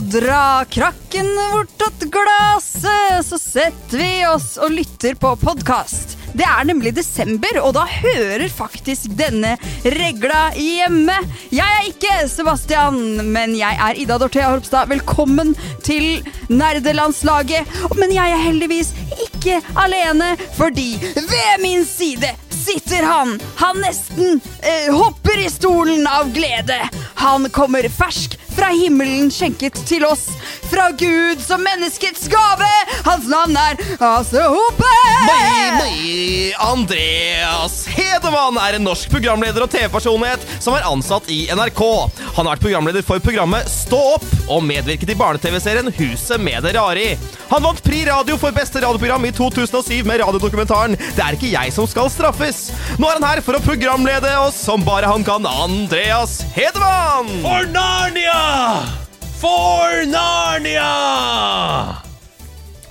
Dra krakken bortåt glasset, så setter vi oss og lytter på podkast. Det er nemlig desember, og da hører faktisk denne regla hjemme. Jeg er ikke Sebastian, men jeg er Ida Dorthea Horpstad. Velkommen til nerdelandslaget. Men jeg er heldigvis ikke alene, fordi ved min side sitter han. Han nesten eh, hopper i stolen av glede. Han kommer fersk fra himmelen skjenket til oss. Fra Gud som menneskets gave. Hans navn er Ase Hope. Mai, mai, Andreas Hedemann er en norsk programleder og TV-personlighet som er ansatt i NRK. Han har vært programleder for programmet Stå opp og medvirket i barne-TV-serien Huset med det rare i. Han vant Pri Radio for beste radioprogram i 2007 med radiodokumentaren Det er ikke jeg som skal straffes. Nå er han her for å programlede oss som bare han kan, Andreas Hedemann! For Narnia! For Narnia!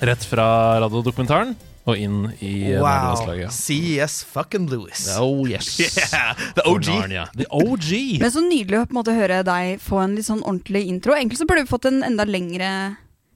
Rett fra radiodokumentaren og inn i Wow. CS fucking Lewis. Oh yes. Yeah, the For OG. Narnia. The OG. Men så nydelig å på en måte høre deg få en litt sånn ordentlig intro. Egentlig så burde vi fått en enda lengre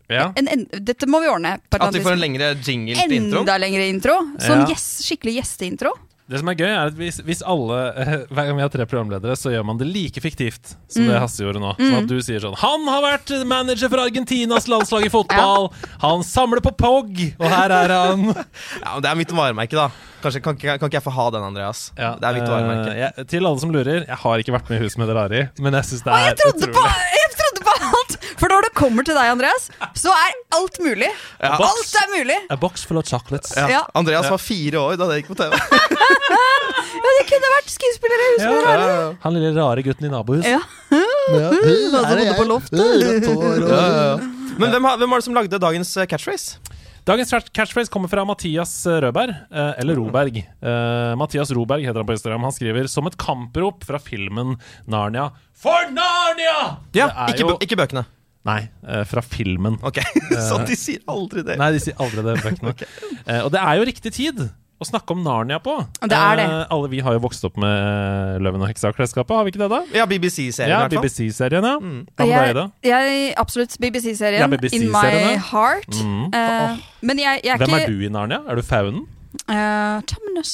Ja. en, en, Dette må vi ordne. At vi får en lengre jingle til introen. Enda lengre intro. Sånn Ja. yes, skikkelig gjesteintro. Det som er gøy, er at hvis, hvis alle Hver gang vi har tre programledere, så gjør man det like fiktivt som Mm. det Hasse gjorde nå. Sånn at du sier sånn Han har vært manager for Argentinas landslag i fotball! Han samler på POG! Og her er han! Ja, men Det er mitt varemerke, da. Kanskje Kan kan ikke jeg få ha den, Andreas? Ja, det er mitt varemerke. Uh, jeg, til alle som lurer, jeg har ikke vært med i Hus med det rare men jeg syns det er jeg trodde, på, utrolig. jeg trodde på alt! For når det kommer til deg, Andreas, så er alt mulig. Ja. Alt er mulig. A box full of chocolates. Ja. Ja. Andreas var fire år da det gikk på TV. Ja, det kunne vært skuespillere i huset. Ja. Ja. Han lille rare gutten i nabohuset. Ja. Og så bodde på loftet. Men hvem, har, hvem var det som lagde dagens eh, catchphrase? Dagens catch- catchphrase kommer fra Mathias Rødberg, Røberg, eh, eller Roberg. Eh, Mathias Roberg heter han på Instagram. Han skriver som et kamprop fra filmen Narnia. For Narnia! Ja, Det er ikke, jo- bø- ikke bøkene. Nei, eh, fra filmen. Ok, Så de sier aldri det. Nei, de sier aldri det bøkene. Eh, og det er jo riktig tid å snakke om Narnia på. Det er det. Eh, alle vi har jo vokst opp med eh, Løven og heksa-klesskapet, har vi ikke det, da? Ja, BBC-serien Ja, i hvert fall. BBC-serien, ja. Mm. Hva med deg, da? jeg, absolutt BBC-serien. Ja, BBC In my heart. Mm. Eh, men jeg, jeg er Hvem ikke er du i Narnia? Er du faunen? Uh, Terminus.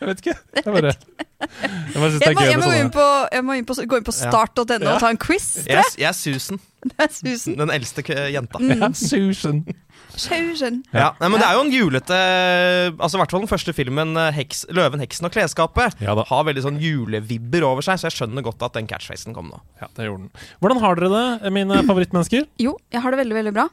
Jeg vet ikke. Jeg bare, jeg bare synes det er må, gøy jeg med må, inn sånne på, jeg må inn på, gå inn på start.no Ja. og ta en quiz. Jeg, Jeg. er- Susan. Det er Susan. Den eldste jenta. ja, Susan. Susan. Ja, nei, men Det er jo en julete Altså i hvert fall den første filmen, eh, heks, 'Løven, heksen og klesskapet', Ja har veldig sånn julevibber over seg, så jeg skjønner godt at den catchfacen kom nå. Ja, det gjorde den. Hvordan har dere det, mine favorittmennesker? Jo, jeg har det veldig, veldig bra.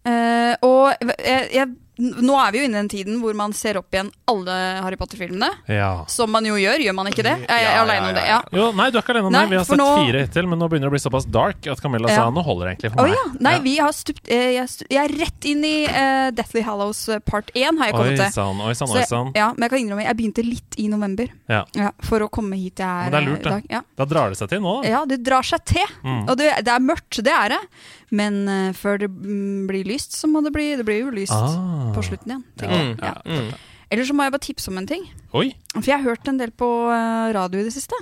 Uh, og jeg, jeg, nå er vi jo inne i den tiden hvor man ser opp igjen alle Harry Potter-filmene. Ja. Som man jo gjør, gjør man ikke det? Jeg, jeg er Ja, alene ja, om det. ja. Jo, nei, du er ikke alene om Nei, det. Vi har sett nå- fire hittil, men nå begynner det å bli såpass dark at Camilla sa nå holder det egentlig for meg. ja. Nei, vi har stupt eh, jeg, stu- jeg er rett inn i eh, Deathly Hallows eh, part 1, har jeg kommet til. sann, oi sann, oi sann. ja, men jeg kan innrømme, jeg begynte litt i november. Ja. Ja, for å komme hit jeg er Men det er lurt, det. Ja. Da drar det seg til nå, da. Ja, det drar seg til. Mm. Og det, det er mørkt, det er det. Men uh, før det mm, blir lyst, så må det bli Det blir jo lyst Ah. på slutten igjen. Mm. Ja. Mm. Eller så må jeg bare tipse om en ting. Oi. For jeg har hørt en del på eh, radio i det siste.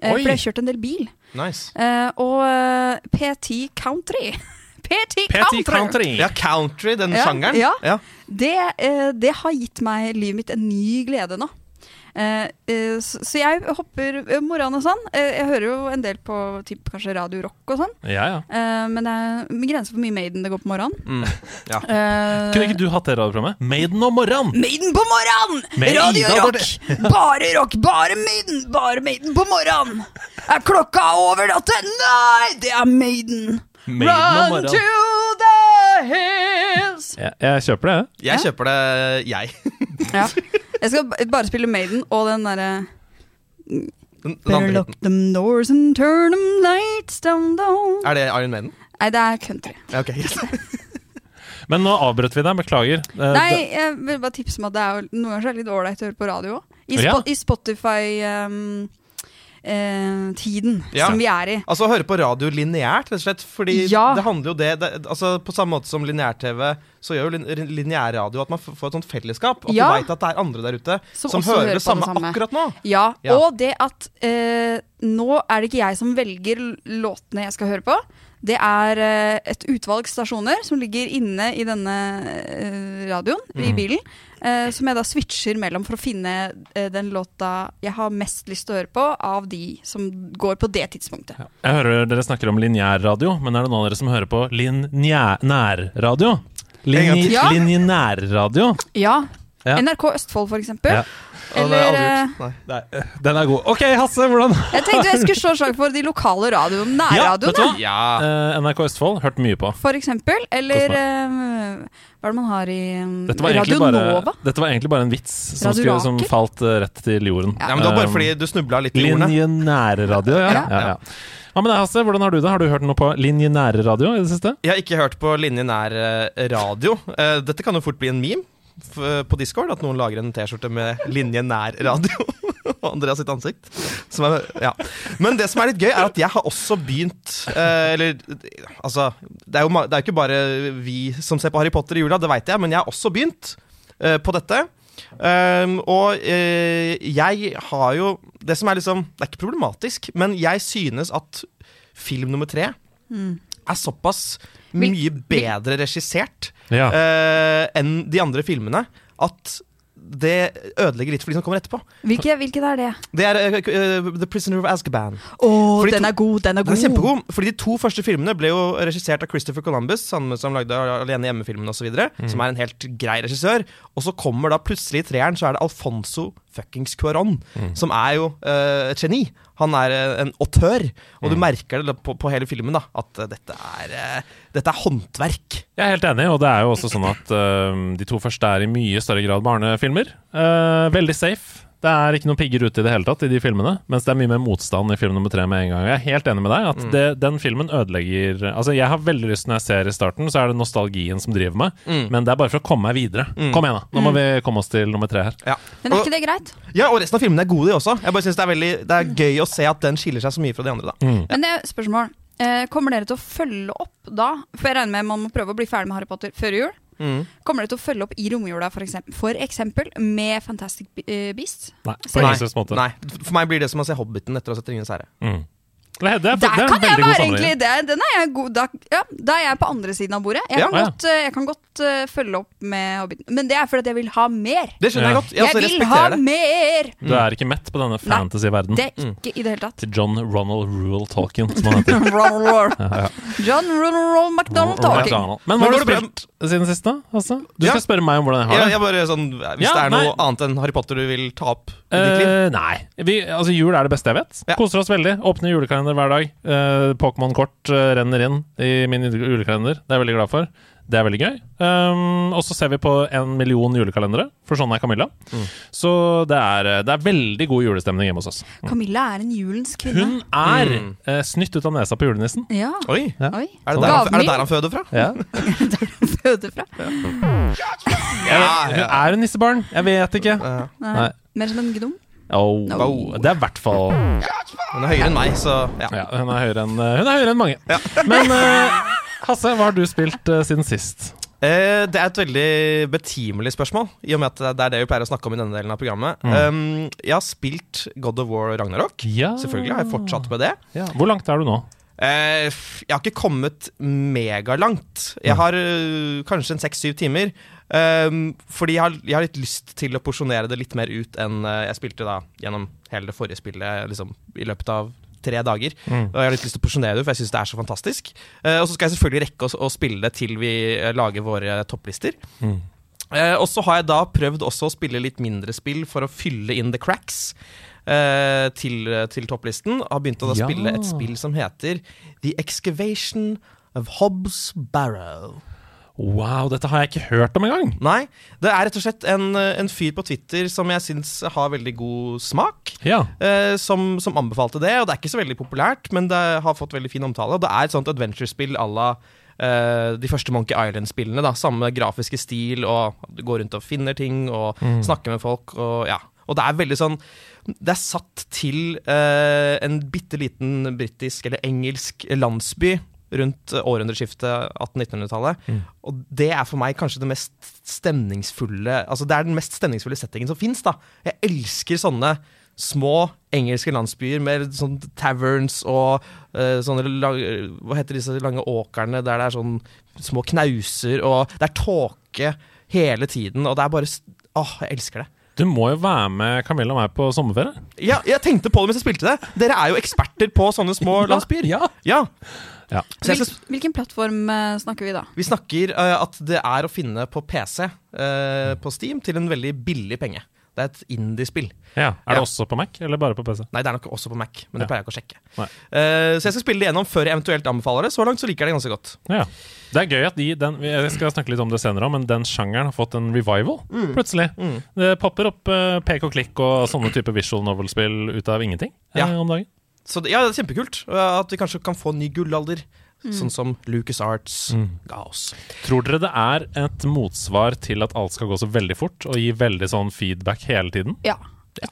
Eh, Oi. for jeg har kjørt en del bil. Nice. Uh, og eh, PT Country PT Country! Country. Ja, country, den Ja, sjangeren. ja. Det, eh, det har gitt meg livet mitt en ny glede nå. Eh, eh, så, jeg hopper eh, morgenen og sånn. Jeg hører jo en del på typ, kanskje Radio Rock og sånn. Ja, ja. Eh, men det er grenser for mye Maiden det går på morgenen. Mm. Ja. Uh, Kunne ikke du hatt det radioprogrammet? Maiden om morgenen! Maiden på morgenen! Med Radio Ida Rock! Bare rock, bare Maiden! Bare Maiden på morgenen! Er klokka over natta? Nei, det er Maiden! Maiden Run to the hills! Jeg, jeg kjøper det. Jeg Ja. kjøper det, jeg. Ja. Jeg skal bare spille Maiden og den derre Better lock them doors and turn them lights down down. Er det Iron Maiden? Nei, det er country. Ja, ok, yes. Men nå avbrøt vi deg, beklager. Eh, Nei, jeg vil bare tipse om at det er noen ganger er litt ålreit å høre på radio òg. I, Ja. Spo- i Spotify-tiden Ja. som vi er i. Altså høre på radio lineært, rett og slett. Fordi Ja. det handler jo det, det altså På samme måte som lineær-TV, så gjør jo lin- lineær radio at man får et sånt fellesskap. At Ja. du veit at det er andre der ute Som som, hører hører det samme, samme. akkurat nå. Ja, Ja. og det at eh, nå er det ikke jeg som velger låtene jeg skal høre på. Det er eh, et utvalg stasjoner som ligger inne i denne eh, radioen Mm. i bilen. eh, som jeg da switcher mellom for å finne den låta jeg har mest lyst til å høre på, av de som går på det tidspunktet. Jeg hører dere snakker om lineærradio, men er det noen av dere som hører på gang Linje. Ja. Lineærradio? Ja. Ja. NRK Østfold, for eksempel. Ja. Eller eh. Nei. Nei, den er god. Ok, Hasse, hvordan Jeg tenkte jeg skulle slå slag for de lokale radioene. Nærradioene, Ja, Ja. Uh, NRK Østfold, hørt mye på. for eksempel. Eller eh, hva er det man har i um, Radio bare, Nova? dette var egentlig bare en vits som, skulle, som falt uh, rett til jorden. ja, men det var bare fordi du snubla litt i ordene. Linjenærradio, ja. Ja. ja. ja. Hva med deg, Hasse? Hvordan har du det? Har du hørt noe på linjenærradio i det siste? Jeg har ikke hørt på linje nær eh, radio. Eh, dette kan jo fort bli en meme på Discord, at noen lager en T-skjorte med linje nær radio. Og Andreas sitt ansikt. Er, ja. Men det som er litt gøy, er at jeg har også begynt eh, Eller altså det er, jo, det er ikke bare vi som ser på Harry Potter i jula, det veit jeg, men jeg har også begynt eh, på dette. Um, og eh, jeg har jo Det som er liksom Det er ikke problematisk, men jeg synes at film nummer tre er såpass. Mye bedre regissert Ja. uh, enn de andre filmene at det ødelegger litt for de som kommer etterpå. Hvilke, hvilket er det? Det er eh, The Prisoner of Azkaban. Oh, den er god! Den er Den er kjempegod, fordi De to første filmene ble jo regissert av Christopher Columbus, han som lagde Alene hjemme-filmen osv., Mm. som er en helt grei regissør. Og så kommer da plutselig i treeren så er det Alfonso fuckings Cuaron, Mm. som er jo uh, et geni. Han er eh, en autør, og Mm. du merker det på, på hele filmen da at eh, dette er, eh, dette er håndverk. Jeg er helt enig, og det er jo også sånn at uh, de to første er i mye større grad barnefilmer. Uh, veldig safe. Det er ikke noen pigger ute i det hele tatt i de filmene, mens det er mye mer motstand i film nummer tre med en gang. Jeg er helt enig med deg at det, den filmen ødelegger Altså, jeg har veldig lyst når jeg ser i starten, så er det nostalgien som driver meg, men det er bare for å komme meg videre. Kom igjen, da. Nå må vi komme oss til nummer tre her. Ja. Men er ikke det greit? Ja, og resten av filmene er gode, de også. Jeg bare synes Det er veldig Det er gøy å se at den skiller seg så mye fra de andre. da Men det er spørsmål. Eh, kommer dere til å følge opp da? For jeg regner med man må prøve å bli ferdig med Harry Potter før jul. Mm. Kommer dere til å følge opp i romjula for eksempel, for eksempel med Fantastic eh, Beasts? Nei, på Nei, ingen måte. nei, For meg blir det som å se Hobbiten etter å ha sett Ringenes herre. Mm. Det er, det er, Der det kan jeg være egentlig! Det, den er jeg god da, ja, da er jeg på andre siden av bordet. Jeg kan Ja. godt, eh, jeg kan godt uh, følge opp med Hobbiten. Men det er fordi at jeg vil ha mer. Det skjønner Ja. jeg godt. Jeg, Jeg vil ha det. mer! Du er ikke mett på denne fantasy-verdenen. Det er ikke i det hele tatt. Til John Ronald Rule Tolkien, som han heter. John Ronald McDonald talking. McDonald. Men Men hva har du spilt siden sist, da? Altså? Du Ja. skal spørre meg om hvordan jeg har Ja, det. jeg bare sånn, Hvis Ja, det er noe nei. annet enn Harry Potter du vil ta opp i ditt liv? Eh, nei. Vi, altså, jul er det beste jeg vet. Ja. Koser oss veldig. Åpner julekalender hver dag. Uh, Pokémon-kort uh, renner inn i min julekalender. Det er jeg veldig glad for. Det er veldig gøy. Um, og så ser vi på en million julekalendere, for sånn er Camilla. Mm. Så det er, eh, det er veldig god julestemning hjemme hos oss. Camilla er en julens kvinne. Hun er Mm. uh, snytt ut av nesa på julenissen. Ja, Oi, Ja. oi. er det, der, han- er det der han føder fra? Ja. Føder fra. Ja, Hun er hun nissebarn? Jeg vet ikke. Ja. Nei. Nei. Mer som en gnom. Oh, No. Det er i hvert fall Hun er høyere enn meg, så ja. Ja, hun er høyere enn, hun er høyere enn mange. Men uh, Hasse, hva har du spilt uh, siden sist? Uh, det er et veldig betimelig spørsmål, i og med at det er det vi pleier å snakke om i denne delen av programmet. Um, jeg har spilt God of War Ragnarok. Ja. Selvfølgelig har jeg fortsatt med det. Ja. Hvor langt er du nå? Eh, jeg har ikke kommet megalangt. Jeg har øh, kanskje en seks-syv timer. Ehm, fordi jeg har, jeg har litt lyst til å porsjonere det litt mer ut enn øh, jeg spilte da gjennom hele det forrige spillet liksom, i løpet av tre dager. Og jeg har litt lyst til å porsjonere det, for jeg syns det er så fantastisk. Eh, og så skal jeg selvfølgelig rekke å, spille det til vi eh, lager våre topplister. Eh, og så har jeg da prøvd også å spille litt mindre spill for å fylle inn the cracks. Eh, til, til topplisten. Har begynt å Ja. spille et spill som heter The Excavation of Hobbs Barrow. Wow, dette har jeg ikke hørt om engang! Nei, det er rett og slett en, en fyr på Twitter som jeg syns har veldig god smak. Ja. eh, som, som anbefalte det, og det er ikke så veldig populært, men det har fått veldig fin omtale. Og det er et sånt adventure-spill à la eh, de første Monkey Island-spillene. da Samme grafiske stil, og du går rundt og finner ting og snakker med folk. Og, ja. og det er veldig sånn Det er satt til eh, en bitte liten britisk eller engelsk landsby rundt århundreskiftet 1800-1900-tallet. Og det er for meg kanskje det mest stemningsfulle Altså det er den mest stemningsfulle settingen som fins. Jeg elsker sånne små engelske landsbyer med sånn taverns og eh, sånne Hva heter disse lange åkrene der det er sånn små knauser, og det er tåke hele tiden, og det er bare Åh, jeg elsker det. Du må jo være med Camilla og meg på sommerferie. Ja, jeg tenkte på det mens jeg spilte det. Dere er jo eksperter på sånne små landsbyer. Ja. Ja. Ja. Så Hvil, skal, hvilken plattform eh, snakker vi da? vi snakker uh, at det er å finne på PC uh, på Steam til en veldig billig penge. Det er et indiespill. ja. Er det Ja. også på Mac, eller bare på PC? Nei, det er nok også på Mac, men det Ja. pleier jeg ikke å sjekke. Nei. Eh, så jeg skal spille det gjennom før jeg eventuelt anbefaler det. Så langt så liker jeg det ganske godt. Ja. Det er gøy at de den, Jeg skal snakke litt om det senere, men den sjangeren har fått en revival, plutselig. Mm. Det popper opp uh, pek og klikk og sånne type visual novel-spill ut av ingenting eh, Ja. om dagen. Så ja, det er kjempekult eh, at vi kanskje kan få en ny gullalder. Sånn som Lucas Arts Mm. ga oss. Tror dere det er et motsvar til at alt skal gå så veldig fort, og gi veldig sånn feedback hele tiden? Ja.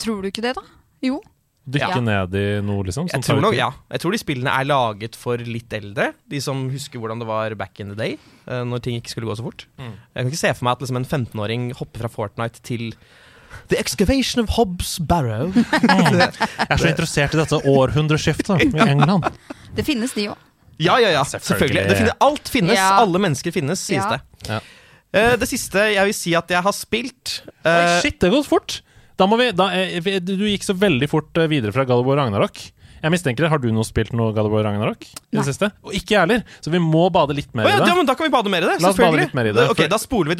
Tror du ikke det, da? Jo. Dykke Ja. ned i noe, liksom? Jeg tror, nok, ja. jeg tror de spillene er laget for litt eldre. De som husker hvordan det var back in the day. eh, Når ting ikke skulle gå så fort. Mm. Jeg kan ikke se for meg at liksom en 15-åring hopper fra Fortnite til The excavation of Hobbes Barrow. Jeg er så interessert i dette århundreskiftet i England. Det finnes de òg. Ja, ja, ja. Selvfølgelig. Selvfølgelig. Det finnes, alt finnes. Ja. Alle mennesker finnes, sies Ja. det. Ja. Uh, det siste jeg vil si at jeg har spilt Oi, eh, shit, det går fort! Da må vi, da, eh, du gikk så veldig fort eh, videre fra Galloway Ragnarok. Jeg mistenker, det. Har du noe spilt noe Galloway Ragnarok i det siste? Og ikke jeg heller, så vi må bade litt mer oh, ja, i det. ja, men Da kan vi bade mer i det. La oss bade litt mer i det, Ok, Da spoler vi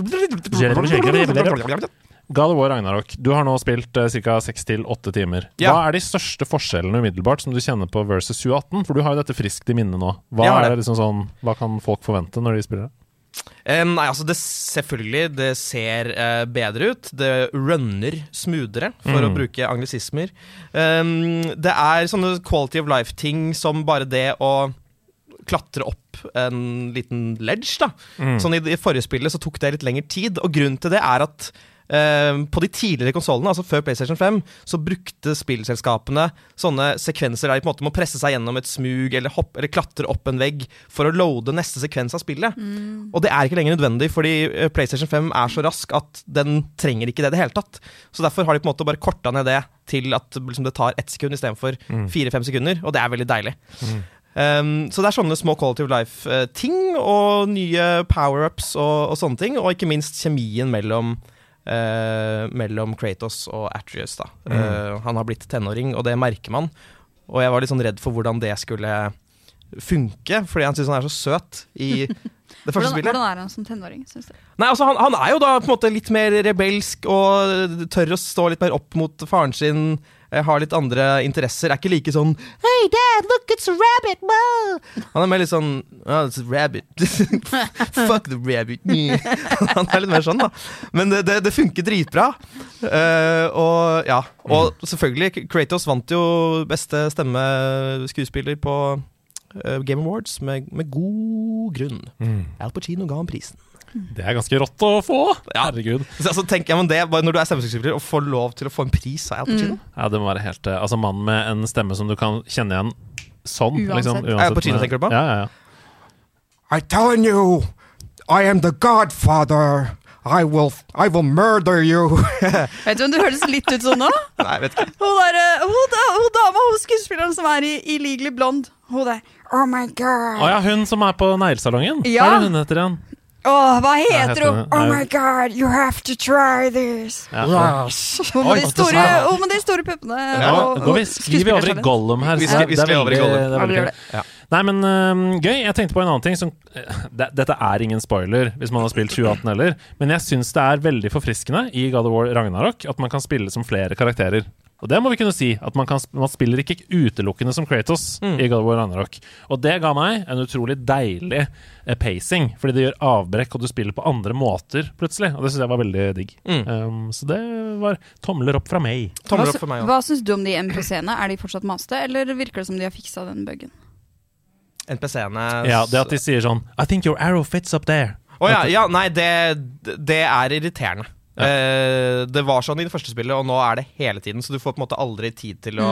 Galloway Ragnarok, du har nå spilt uh, ca. seks til åtte timer. Ja. Hva er de største forskjellene umiddelbart som du kjenner på versus 2018? For du har jo dette friskt i minne nå. Hva, det. det liksom sånn, hva kan folk forvente når de spiller det? Eh, nei, altså det Selvfølgelig, det ser uh, bedre ut. Det runner smoothere, for å Mm. bruke anglisismer. Um, det er sånne quality of life-ting som bare det å klatre opp en liten ledge, da. Mm. Sånn i det forrige spillet så tok det litt lengre tid, og grunnen til det er at på de tidligere konsollene, altså før PlayStation 5, så brukte spillselskapene sånne sekvenser der de på en måte må presse seg gjennom et smug eller, hopp, eller klatre opp en vegg for å loade neste sekvens av spillet. Og det er ikke lenger nødvendig, fordi eh, PlayStation 5 er så rask at den trenger ikke det i det hele tatt. Så derfor har de på en måte bare korta ned det til at liksom, det tar ett sekund istedenfor fire-fem sekunder, og det er veldig deilig. Um, så det er sånne små quality of life-ting, og nye power-ups og, og sånne ting. Og ikke minst kjemien mellom, eh, mellom Kratos og Atreus. Da. Eh, han har blitt tenåring, og det merker man. Og jeg var litt sånn redd for hvordan det skulle funke, fordi han syns han er så søt i det første Hvordan, spillet. hvordan er han som tenåring, syns du? Nei, altså han, han er jo da på en måte litt mer rebelsk og tør å stå litt mer opp mot faren sin. Eh, Har litt andre interesser. Er ikke like sånn Hey dad, look, it's a rabbit! Whoa! Han er mer litt sånn oh, It's a rabbit. Fuck the rabbit. han er litt mer sånn, da. Men det, det, det funker dritbra. Uh, og ja. Og selvfølgelig, Kratos vant jo beste stemmeskuespiller på eh, Game Awards med, med god grunn. Al Pacino ga ham prisen. Det er ganske rått å få! Herregud. Så altså, tenk, ja, det, bare Når du er stemmeskuespiller og får lov til å få en pris av Al Pacino Ja, det må være helt eh, Altså, mann med en stemme som du kan kjenne igjen sånn. Uansett. Liksom, Al Pacino med- tenker du på? Ja, ja, ja. I telling you, I am the Godfather. I will, I will murder you. Vet du om du høres litt ut sånn nå? Nei, vet ikke. Hun, der, eh, hun, da, hun dama, hun skuespilleren som er i Illegally Blonde. Hun der. Oh my god. Å ja, hun som er på neglesalongen. Ja. Hva er det hun heter igjen? Åh, hva heter hun? det? Oh my god, you have to try this. Ja. yes. Hun med, de store, hun med de store puppene. Ja, og- og sklir vi over i. Gollum her? Vi skriver, vi det er over i Gollum. det Ja, vi gjør det, Ja. Nei, men uh, gøy. Jeg tenkte på en annen ting. Som, uh, det, dette er ingen spoiler hvis man har spilt 2018 heller, men jeg syns det er veldig forfriskende i God of War Ragnarok at man kan spille som flere karakterer. Og det må vi kunne si. At man, kan, man spiller ikke utelukkende som Kratos i God of War Ragnarok. Og det ga meg en utrolig deilig uh, pacing, fordi det gjør avbrekk, og du spiller på andre måter plutselig. Og det syns jeg var veldig digg. Um, så det var tomler opp fra meg. Tomler Hva, opp for meg hva syns du om de MPC-ene? Er de fortsatt maste, eller virker det som de har fiksa den bugen? NPC-ene Ja, det at de sier sånn I think your arrow fits up there. Å ja, ja, nei, det, det er irriterende. Eh, det var sånn i det første spillet, og nå er det hele tiden. Så du får på en måte aldri tid til å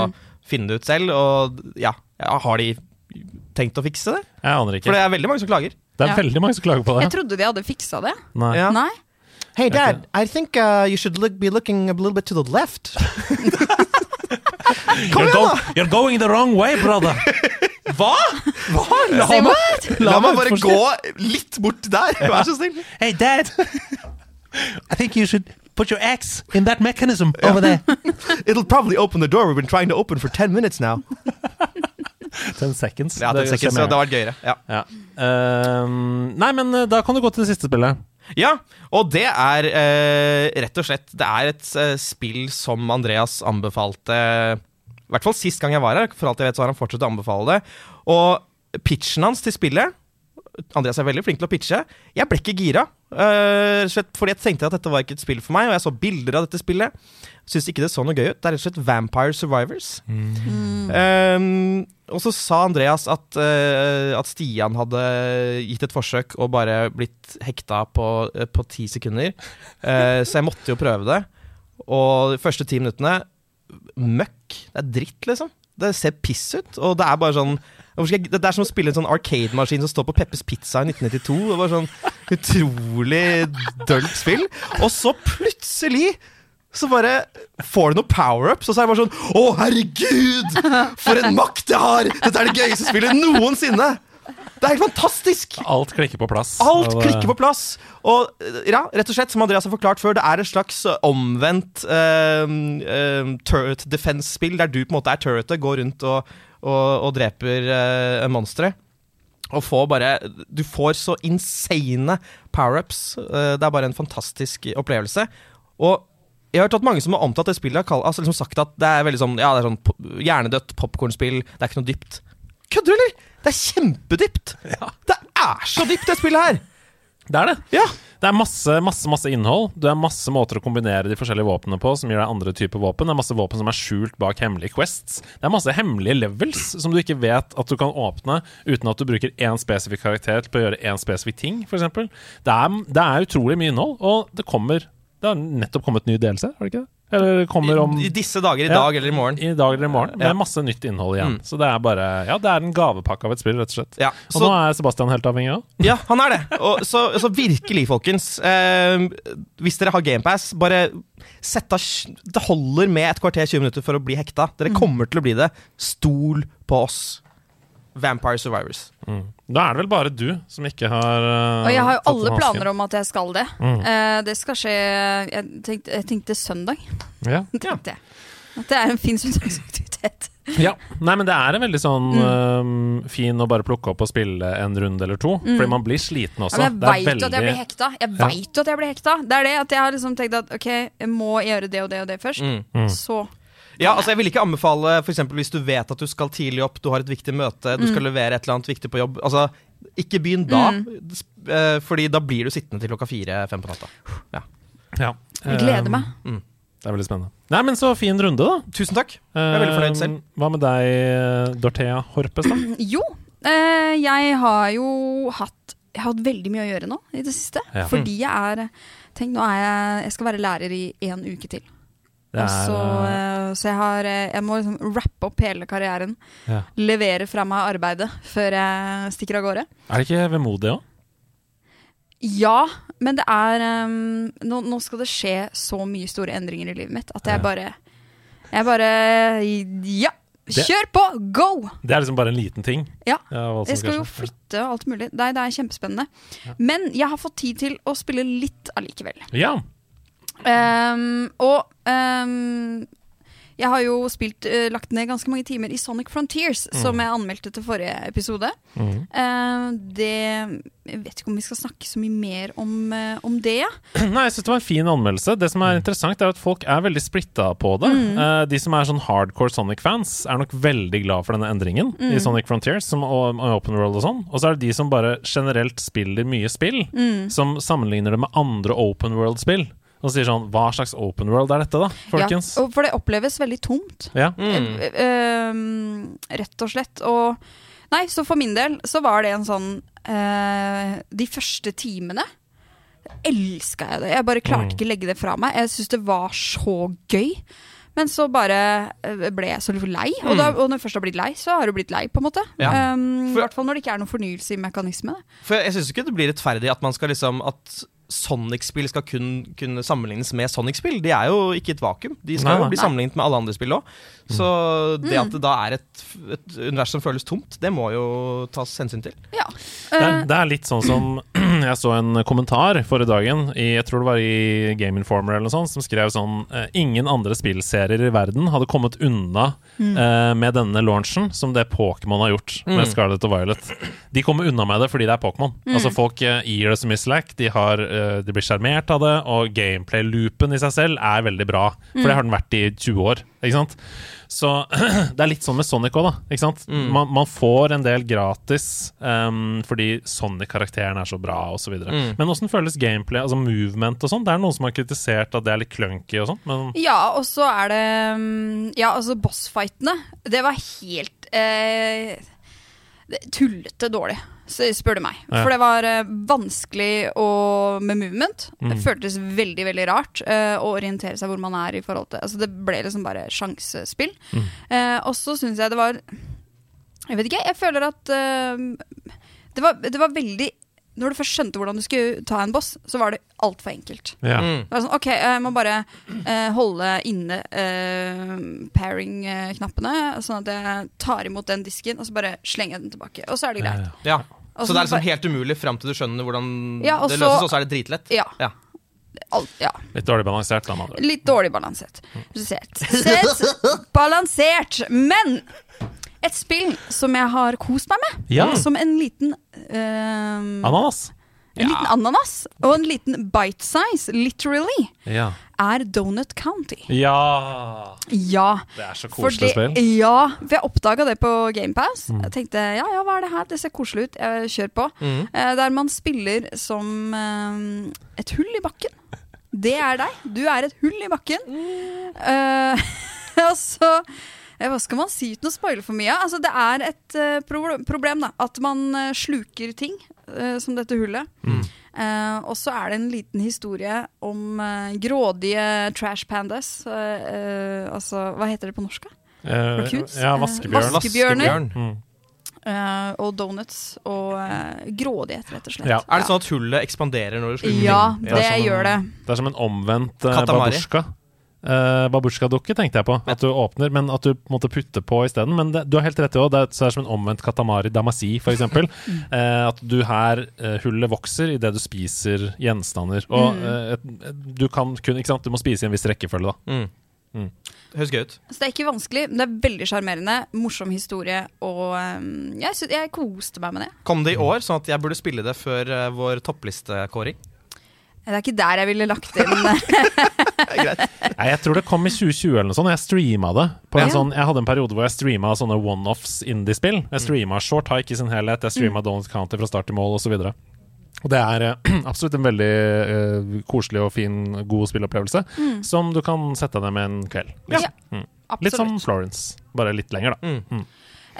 finne det ut selv. Og ja, ja, har de tenkt å fikse det? Jeg aner ikke. For det er veldig mange som klager. Det er Ja. veldig mange som klager på det. Jeg trodde de hadde fiksa det. Nei. Ja. Nei? Hey dad, I think uh, you should look, be looking a little bit to the left. You're, go, you're going the wrong way, brother. Hva?! Hva? La, meg, la meg bare gå litt bort der, vær så snill. Hey, dad. I think you should put your axe in that mechanism over there. It'll probably open the door we've been trying to open for 10 minutes now. Ten seconds. Ja, det, Det seconds, det hadde vært gøyere. Ja. Ja. Uh, nei, men eh, da kan du gå til det siste spillet. Ja, og det er uh, rett og slett Det er et uh, spill som Andreas anbefalte I hvert fall sist gang jeg var her. For alt jeg vet så har han fortsatt å anbefale det. Og pitchen hans til spillet Andreas er veldig flink til å pitche. Jeg ble ikke gira. slett fordi jeg tenkte at dette var ikke et spill for meg, og jeg så bilder av dette spillet. Syns ikke det så noe gøy ut. Det er rett og slett Vampire Survivors. Um, og så sa Andreas at, uh, at Stian hadde gitt et forsøk og bare blitt hekta på, uh, på ti sekunder. Så jeg måtte jo prøve det. Og de første ti minuttene møkk. Det er dritt, liksom. Det ser piss ut. Og det er bare sånn Det er som å spille en sånn arcade-maskin som står på Peppers Pizza i 1992. Det var sånn utrolig dølt spill. Og så plutselig så bare får du noen power-ups, og så er det bare sånn Å, herregud! For en makt jeg har! Dette er det gøyeste spillet noensinne! Det er helt fantastisk! Alt klikker på plass. Alt Og, eh, klikker på plass. Og ja, rett og slett, som Andreas har forklart før, det er et slags omvendt uh, turret defense-spill, der du på en måte er turretet, går rundt og, og, og dreper uh, monstre. Og får bare Du får så insane power-ups. Uh, det er bare en fantastisk opplevelse. Og jeg har hørt at mange som har omtalt det spillet, har kall- altså liksom sagt at det er veldig sånn Ja, det er sånn hjernedødt popkornspill. Det er ikke noe dypt. Kødder du, eller? Det er kjempedypt! Det er så dypt, det spillet her! Det er det. Ja. Det er masse, masse masse innhold. Det er masse måter å kombinere de forskjellige våpnene på som gir deg andre typer våpen. Det er masse våpen som er skjult bak hemmelige quests. Det er masse hemmelige levels som du ikke vet at du kan åpne uten at du bruker én spesifikk karakter til å gjøre én spesifikk ting, f.eks. Det, er- det er utrolig mye innhold, og det kommer Det har nettopp kommet ny delelse, har det ikke det? Eller kommer om I disse dager, i Ja. dag eller i morgen. i dag eller i morgen. Det Ja. er masse nytt innhold igjen. Mm. Så det er bare Ja, det er en gavepakke av et spill, rett og slett. Ja, Og nå er Sebastian helt avhengig av. Ja, han er det. Og så, så virkelig, folkens. Eh, hvis dere har GamePass, bare sett av Det holder med et kvarter 20 minutter for å bli hekta. Dere kommer til å bli det. Stol på oss. Vampire Survivors. Da er det vel bare du som ikke har uh, Og jeg har jo alle planer om at jeg skal det. Mm. Uh, det skal skje Jeg tenkte, jeg tenkte søndag. Ja. Tenkte jeg. At det er en fin søndagsaktivitet. ja. Nei, men det er en veldig sånn Mm. uh, fin å bare plukke opp og spille en runde eller to. Fordi man blir sliten også. Ja, men jeg veit jo at jeg blir hekta. Jeg Ja. vet jo at jeg blir hekta. Det er det at jeg har liksom tenkt at ok, jeg må gjøre det og det og det først. Mm. Mm. Så Ja, altså Jeg vil ikke anbefale for hvis du vet at du skal tidlig opp, du har et viktig møte, du Mm. skal levere et eller annet viktig på jobb. Altså, Ikke begynn da, mm. Fordi da blir du sittende til klokka fire-fem på natta. Ja. jeg gleder meg. Mm. det er veldig spennende. Nei, men så fin runde, da. Tusen takk. Jeg er veldig fornøyd selv. Um, Hva med deg, Dorthea Horpes, da? Jo, eh, jeg har jo hatt Jeg har hatt veldig mye å gjøre nå i det siste. Ja. Fordi jeg er Tenk, nå er jeg Jeg skal være lærer i én uke til. Er, uh, eh, så jeg har eh, Jeg må liksom rappe opp hele karrieren. ja. Levere fra meg arbeidet før jeg stikker av gårde. Er det ikke vemodig òg? Ja, men det er um, nå, nå skal det skje så mye store endringer i livet mitt at jeg bare Jeg bare Ja! Kjør på! Go! Det er liksom bare en liten ting. Ja. Jeg skal jo flytte og alt mulig. Nei, det er kjempespennende. Men jeg har fått tid til å spille litt allikevel. Ja. Um, og ehm, Jeg har jo spilt, uh, lagt ned ganske mange timer i Sonic Frontiers, Mm. som jeg anmeldte til forrige episode. Eh, det Jeg vet ikke om vi skal snakke så mye mer om, uh, om det. ja. Nei, jeg synes det var en fin anmeldelse. Det som er interessant, er at folk er veldig splitta på det. Eh, de som er sånn hardcore Sonic-fans, er nok veldig glad for denne endringen i Sonic Frontiers som, og, og Open World og sånn. Og så er det de som bare generelt spiller mye spill, som sammenligner det med andre Open World-spill. Og sier sånn Hva slags Open World er dette, da, folkens? Ja, for det oppleves veldig tomt. Ja. Mm. Eh, eh, rett og slett. Og Nei, så for min del så var det en sånn eh, De første timene elska jeg det. Jeg bare klarte ikke legge det fra meg. Jeg syntes det var så gøy. Men så bare eh, ble jeg så lei. Og, da, og når du først har blitt lei, så har du blitt lei, på en måte. Ja. Um, I hvert fall når det ikke er noen fornyelse i mekanismene. For jeg syns ikke det blir rettferdig at man skal liksom At Sonic-spill skal kun kunne sammenlignes med Sonic-spill. De er jo ikke et vakuum. De skal Nei, jo nei. bli sammenlignet med alle andre spill òg. Så det at det da er et, et univers som føles tomt, det må jo tas hensyn til. Ja. Det er, Eh, det er litt sånn som Jeg så en kommentar forrige dagen i, Jeg tror det var i Game Informer eller noe sånt, som skrev sånn eh, Ingen andre spillserier i verden hadde kommet unna eh, med denne launchen som det Pokémon har gjort med Mm. Scarlett og Violet. De kommer unna med det fordi det er Pokémon. Altså Folk gir det så mye slack, de, har, de blir sjarmert av det, og gameplay-loopen i seg selv er veldig bra. For det har den vært i 20 år. Ikke sant? Så det er litt sånn med Sonic òg, da. Ikke sant? Man, man får en del gratis um, fordi Sonic-karakteren er så bra, osv. Mm. Men åssen føles gameplay, altså movement og sånn? Det er noen som har kritisert at det er litt clunky og sånn, men Ja, og så er det mm, Ja, altså bossfightene. Det var helt eh, tullete dårlig, spør du meg. Ja. For det var uh, vanskelig å, med movement. Mm. Det føltes veldig veldig rart uh, å orientere seg hvor man er i forhold til Altså Det ble liksom bare sjansespill. Mm. Uh, og så syns jeg det var Jeg vet ikke, jeg føler at det, var, det var veldig Når du først skjønte hvordan du skulle ta en boss, så var det altfor enkelt. ja. Mm. Det var sånn, ok, jeg må bare eh, holde inne eh, pairing-knappene, sånn at jeg tar imot den disken, og så bare slenger jeg den tilbake. Og så er det greit. Ja. Og Så det er liksom bare- helt umulig fram til du skjønner hvordan Ja, og det løses, og så er det dritlett. Ja. Ja. Alt, ja. Litt dårlig balansert, da. Litt dårlig balansert. Sett. Sett balansert. Men et spill som jeg har kost meg med, Ja. som en liten uh, Ananas. En liten ananas og en liten bite size, literally, Ja. er Donut County. ja. Ja. Det er så koselig spill. Ja, for jeg oppdaga det på GamePass. Jeg tenkte ja, ja, hva er det her? Det ser koselig ut. Jeg kjør på. Mm. Eh, der man spiller som eh, et hull i bakken. Det er deg. Du er et hull i bakken. Eh, og så eh, Hva skal man si uten å spoile for mye? Altså, det er et eh, pro problem da, at man eh, sluker ting, eh, som dette hullet. Eh, og så er det en liten historie om eh, grådige trash pandas. eh, eh, altså, hva heter det på norsk? Eh, Raccoons? ja, Eh, vaskebjørn. vaskebjørner. Mm. Uh, og donuts og uh, grådighet, rett og slett. Ja. Er det sånn at hullet ekspanderer når du sluker? Ja, det, det gjør en- det. Det er som en omvendt uh, babusjka. Uh, Babusjka-dukke tenkte jeg på. At du åpner, men at du måtte putte på isteden. Men det, du har helt rett i òg. Det er så som en omvendt katamari damasi, f.eks. Uh, at du her uh, Hullet vokser idet du spiser gjenstander. Og uh, du kan kun Ikke sant, du må spise i en viss rekkefølge, da. Mm. Mm. Høres gøy ut. Så det er ikke vanskelig, men det er veldig sjarmerende. Morsom historie, og eh, jeg, jeg koste meg med det. Kom det i år, sånn at jeg burde spille det før eh, vår topplistekåring? Det er ikke der jeg ville lagt inn Nei, jeg tror det kom i 2020 eller noe sånt. Jeg streama det. På en Ja. sånn, jeg hadde en periode hvor jeg streama sånne one-offs indie-spill. Jeg streama Short Hike i sin helhet, jeg streama Donald County fra start til mål osv. Og, det er eh, absolutt en veldig uh, koselig og fin, god spillopplevelse som du kan sette deg med en kveld. Ja, Mm. Litt som. Florence, bare litt lenger, da. Mm.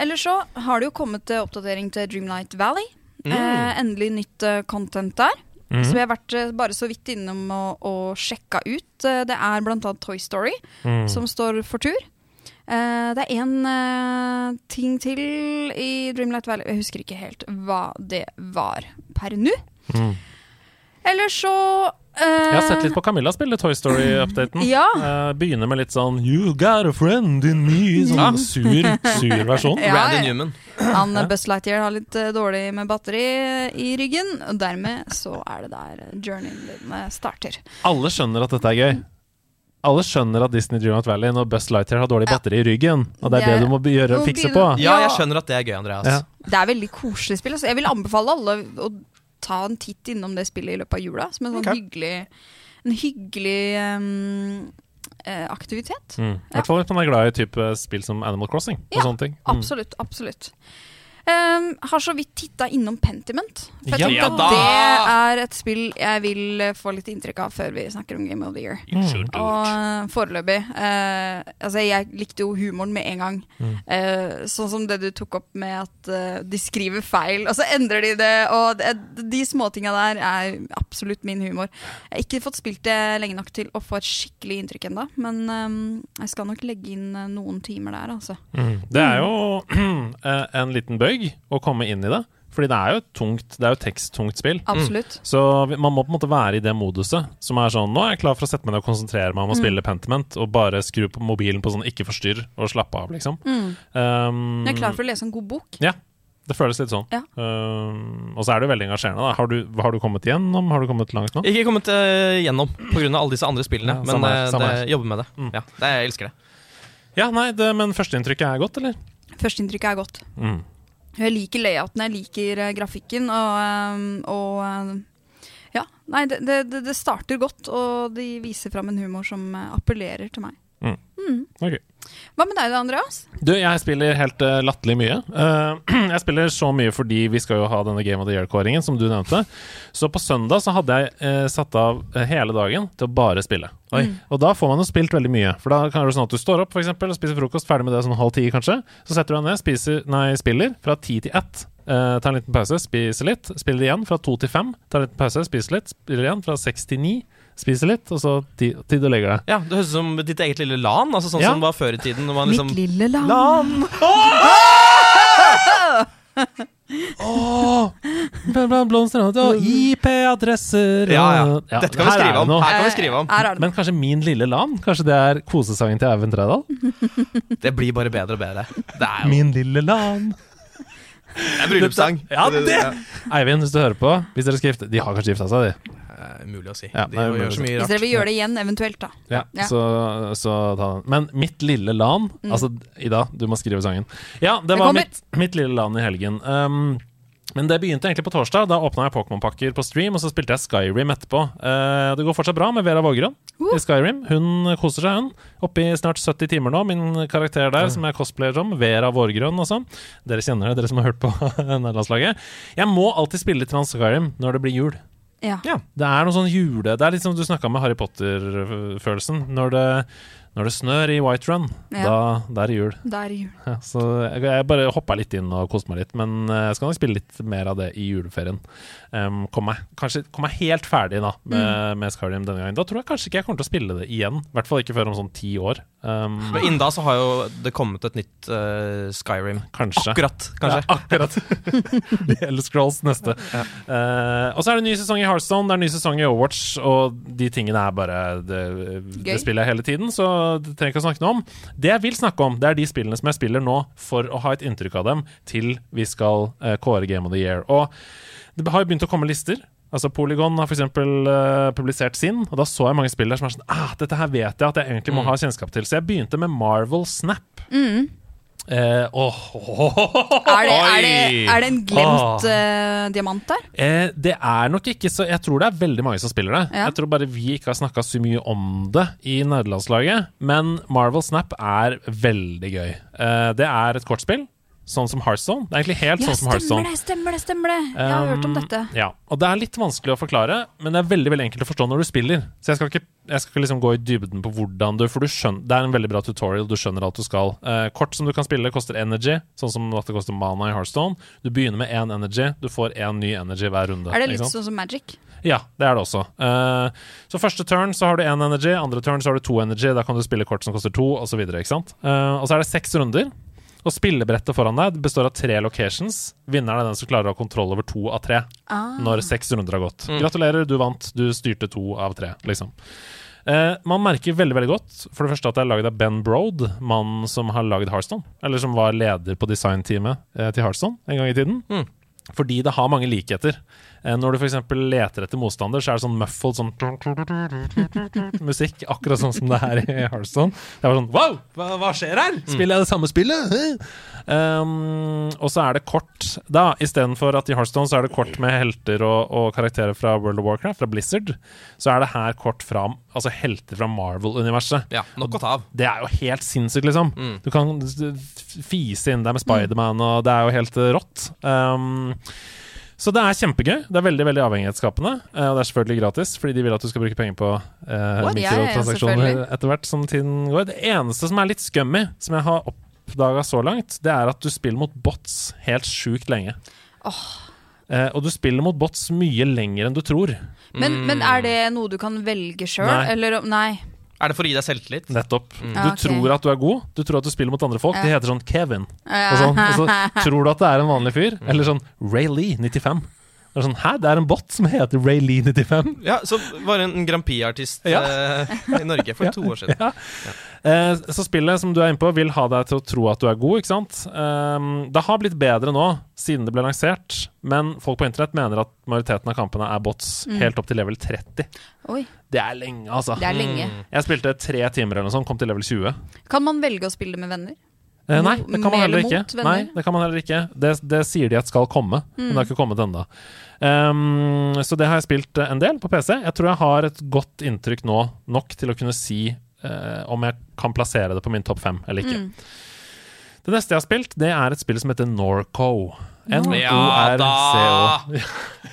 Ellers så har det jo kommet til oppdatering til Dreamlight Valley. Eh, endelig nytt eh, content der. Mhm. Som jeg har vært eh, bare så vidt innom og, og sjekka ut. Eh, det er annet Toy Story Mm. som står for tur. Eh, det er én ting til i Dreamlight Valley Jeg husker ikke helt hva det var per nå. Mm. Ellers så Jeg har sett litt på Camilla spille Toy Story-updaten. Ja. Eh, begynner med litt sånn You got a friend in me. Sånn sur, sur versjon. Ja, Randy ja. Newman. Han eh, Buzz Lightyear har litt eh, dårlig med batteri i ryggen, og dermed så er det der eh, journeyen din eh, starter. Alle skjønner at dette er gøy. alle skjønner at Disney Dreamlight Valley når Buzz Lightyear har dårlig batteri i ryggen, og det er Det- du må gjøre fikse på. Ja, Ja. jeg skjønner at det er gøy, Andreas. Ja. Det er veldig koselig spill. Altså. Jeg vil anbefale alle å ta en titt innom det spillet i løpet av jula. Som en sånn okay. hyggelig, en hyggelig um, eh, aktivitet. Mm. I hvert fall hvis man er glad i type spill som Animal Crossing og Ja, sånne ting. Mm. Absolutt. Ehm, har så vidt titta innom Pentiment. For jeg Ja, tenkte ja at det er et spill jeg vil få litt inntrykk av før vi snakker om Game of the Year. Og eh, foreløpig uh, Altså, jeg likte jo humoren med en gang. Mm. Uh, sånn som det du tok opp med at uh, de skriver feil, og så endrer de det. Og det, de småtinga der er absolutt min humor. Jeg har ikke fått spilt det lenge nok til å få et skikkelig inntrykk ennå, men um, jeg skal nok legge inn noen timer der, altså. Mm. Det er jo en liten bøyg å komme inn i det. Fordi det er jo et tungt Det er jo teksttungt spill. Absolutt. Så man må på en måte være i det moduset som er sånn Nå er jeg klar for å sette meg ned og konsentrere meg om å spille Pentiment, og bare skru på mobilen på sånn ikke forstyrr, og slappe av, liksom. Um, Mm. Jeg er klar for å lese en god bok. Ja. Det føles litt sånn. Ja. Um, og så er det jo veldig engasjerende. Da. Har, du, har du kommet igjennom? Har du kommet langt nå? Ikke kommet uh, gjennom pga. alle disse andre spillene, Ja, men samme her, eh, samme det, jobber med det. Mm. Ja, det. Jeg elsker det. Ja, nei, det, men førsteinntrykket er godt, eller? Førsteinntrykket er godt. Mm. Jeg liker layouten, jeg liker eh, grafikken, og, eh, og eh, Ja. Nei, det, det, det- starter godt, og de viser fram en humor som appellerer til meg. Ok. Hva med deg da, Andreas? Du, jeg spiller helt uh, latterlig mye. Uh, jeg spiller så mye fordi vi skal jo ha denne Game of the Year-kåringen, som du nevnte. Så på søndag så hadde jeg uh, satt av hele dagen til å bare spille. Og da får man jo spilt veldig mye. For da kan det være sånn at du står opp for eksempel, og spiser frokost, ferdig med det sånn halv ti kanskje. Så setter du deg ned, spiser, nei, spiller fra ti til ett. Uh, tar en liten pause, spiser litt. Spiller igjen fra to til fem. Tar en liten pause, spiser litt. Spiller igjen fra seks til ni. Spiser litt, og så tid, tid å legge deg. Ja, Det høres ut som ditt eget lille LAN, altså sånn Ja. som det var før i tiden. Når man liksom Mitt lille LAN. LAN! Blomster og IP-adresser Ja, ja. Ja, Dette kan vi skrive om. Her kan vi skrive om. Her. Men kanskje Min lille land? Kanskje det er kosesangen til Eivind Trædal? Det blir bare bedre og bedre. Det er jo Min lille land det er bryllupssang. Ja, det! Eivind, hvis du hører på Hvis dere skal gifte De har kanskje gifta seg, de. Er umulig å si. Ja, de er gjør så si. rart. Hvis dere vil gjøre det igjen, eventuelt, da. Ja, Ja. Så, så ta den. Men Mitt lille land Altså, Ida, du må skrive sangen. Ja, det Det var mitt, mitt lille LAN i helgen. Um, men det begynte egentlig på torsdag. Da åpna jeg Pokémon-pakker på stream, og så spilte jeg Skyrim etterpå. Uh, det går fortsatt bra med Vera Vågerød i Skyrim. Hun koser seg, hun. Oppe i snart 70 timer nå, min karakter der, som jeg cosplayer som. Vera Vårgrønn, altså. Dere kjenner det, dere som har hørt på nederlandslaget. Jeg må alltid spille litt Skyrim når det blir jul. Ja. Det er noe sånn jule... Det er litt som du snakka med Harry Potter-følelsen. Når det, når det snør i Whiterun, Ja. da, da er det jul. Da er det jul. Ja, så jeg, jeg bare hoppa litt inn og koste meg litt, men eh, jeg skal nok spille litt mer av det i juleferien. Um, kom meg, kanskje kom meg helt ferdig da med, med Skyrim denne gangen. Da tror jeg kanskje ikke jeg kommer til å spille det igjen. I hvert fall ikke før om sånn ti år. Um, Men innen da så har jo det kommet et nytt uh, Skyrim. kanskje. Akkurat, kanskje. Ja, akkurat. Eller Elder Scrolls neste. Eh, og så er det ny sesong i Hearthstone, det er ny sesong i Overwatch, og de tingene er bare Det, det spiller jeg hele tiden, så det trenger ikke å snakke noe om. Det jeg vil snakke om, det er de spillene som jeg spiller nå for å ha et inntrykk av dem til vi skal uh, kåre Game of the Year. Og det har jo begynt å komme lister. Altså Polygon har f.eks. Uh, publisert sin, og da så jeg mange spill der som er sånn ah, Dette her vet jeg at jeg egentlig må ha kjennskap til. Så jeg begynte med Marvel Snap. Eh, åh, Er det, er det, er det en glemt Åh. eh, diamant der? Eh, det er nok ikke så Jeg tror det er veldig mange som spiller det. Ja. Jeg tror bare vi ikke har snakka så mye om det i nederlandslaget. Men Marvel Snap er veldig gøy. Eh, det er et kortspill, sånn som Hearthstone. Det er egentlig helt Ja, sånn som Hearthstone. det, stemmer det, stemmer det. Jeg har hørt om Um, dette. Ja, og det er litt vanskelig å forklare, men det er veldig veldig enkelt å forstå når du spiller. Så jeg skal ikke, jeg skal ikke liksom gå i dybden på hvordan du For du skjønner, det er en veldig bra tutorial, du skjønner alt du skal. Uh, kort som du kan spille, koster energy, sånn som at det koster mana i Hearthstone. Du begynner med én energy, du får én ny energy hver runde. Er det litt sånn som Magic? Ja, det er det også. Uh, så første turn så har du én energy, andre turn så har du to energy. Da kan du spille kort som koster to, osv. Uh, og så er det seks runder. Og spillebrettet foran deg består av tre locations. Vinneren er den som klarer å ha kontroll over to av tre Ah. når seks runder har gått. Gratulerer, du vant. Du styrte to av tre, liksom. Eh, man merker veldig veldig godt For det første at det er laget av Ben Broad, mannen som har lagd Hearthstone. Eller som var leder på designteamet eh, til Hearthstone en gang i tiden. Mm. Fordi det har mange likheter. Eh, når du f.eks. leter etter motstander, så er det sånn muffled sånn musikk, akkurat sånn som det er i Hearthstone. Det var sånn Wow, hva, hva skjer her? Spiller jeg det samme spillet? Um, og så er det kort, da. Istedenfor at i Hearthstone så er det kort med helter og, og karakterer fra World of Warcraft, fra Blizzard, så er det her kort fra altså helter fra Marvel-universet. Ja, nok å ta av. Det er jo helt sinnssykt, liksom. Du kan fise inn der med Spiderman, og det er jo helt rått. Um, så det er kjempegøy. Det er veldig veldig avhengighetsskapende. eh, og det er selvfølgelig gratis, fordi de vil at du skal bruke penger på uh, mikrotransaksjoner Ja, etter hvert som tiden går. Det eneste som er litt scummy, som jeg har oppdaga så langt, det er at du spiller mot bots helt sjukt lenge. Eh, og du spiller mot bots mye lenger enn du tror. Men, men er det noe du kan velge sjøl, eller Nei. Er det for å gi deg selvtillit? Nettopp. Mm. Du okay. tror at du er god, du tror at du spiller mot andre folk. De heter sånn Kevin. Ja. Og, sånn, og så tror du at det er en vanlig fyr. Eller sånn Ray Lee 95. Det er sånn, Hæ, det er en bot som heter Ray Lee 95? Ja, Som var en Grand Prix-artist Ja. eh, i Norge for to år siden. Ja. Eh, så spillet som du er inne på, vil ha deg til å tro at du er god, ikke sant? Um, det har blitt bedre nå, siden det ble lansert, men folk på internett mener at majoriteten av kampene er bots helt opp til level 30. Oi, Det er lenge, altså. det er lenge. Jeg spilte tre timer eller noe sånt, kom til level 20. Kan man velge å spille med venner? Eh, nei, det kan man heller ikke. Nei, det kan man heller ikke. Det, det sier de at skal komme, men det har ikke kommet ennå. Um, så det har jeg spilt en del på PC. Jeg tror jeg har et godt inntrykk nå, nok til å kunne si eh, om jeg kan plassere det på min topp fem eller ikke. Det neste jeg har spilt, det er et spill som heter Norco. N-O-R-C-O.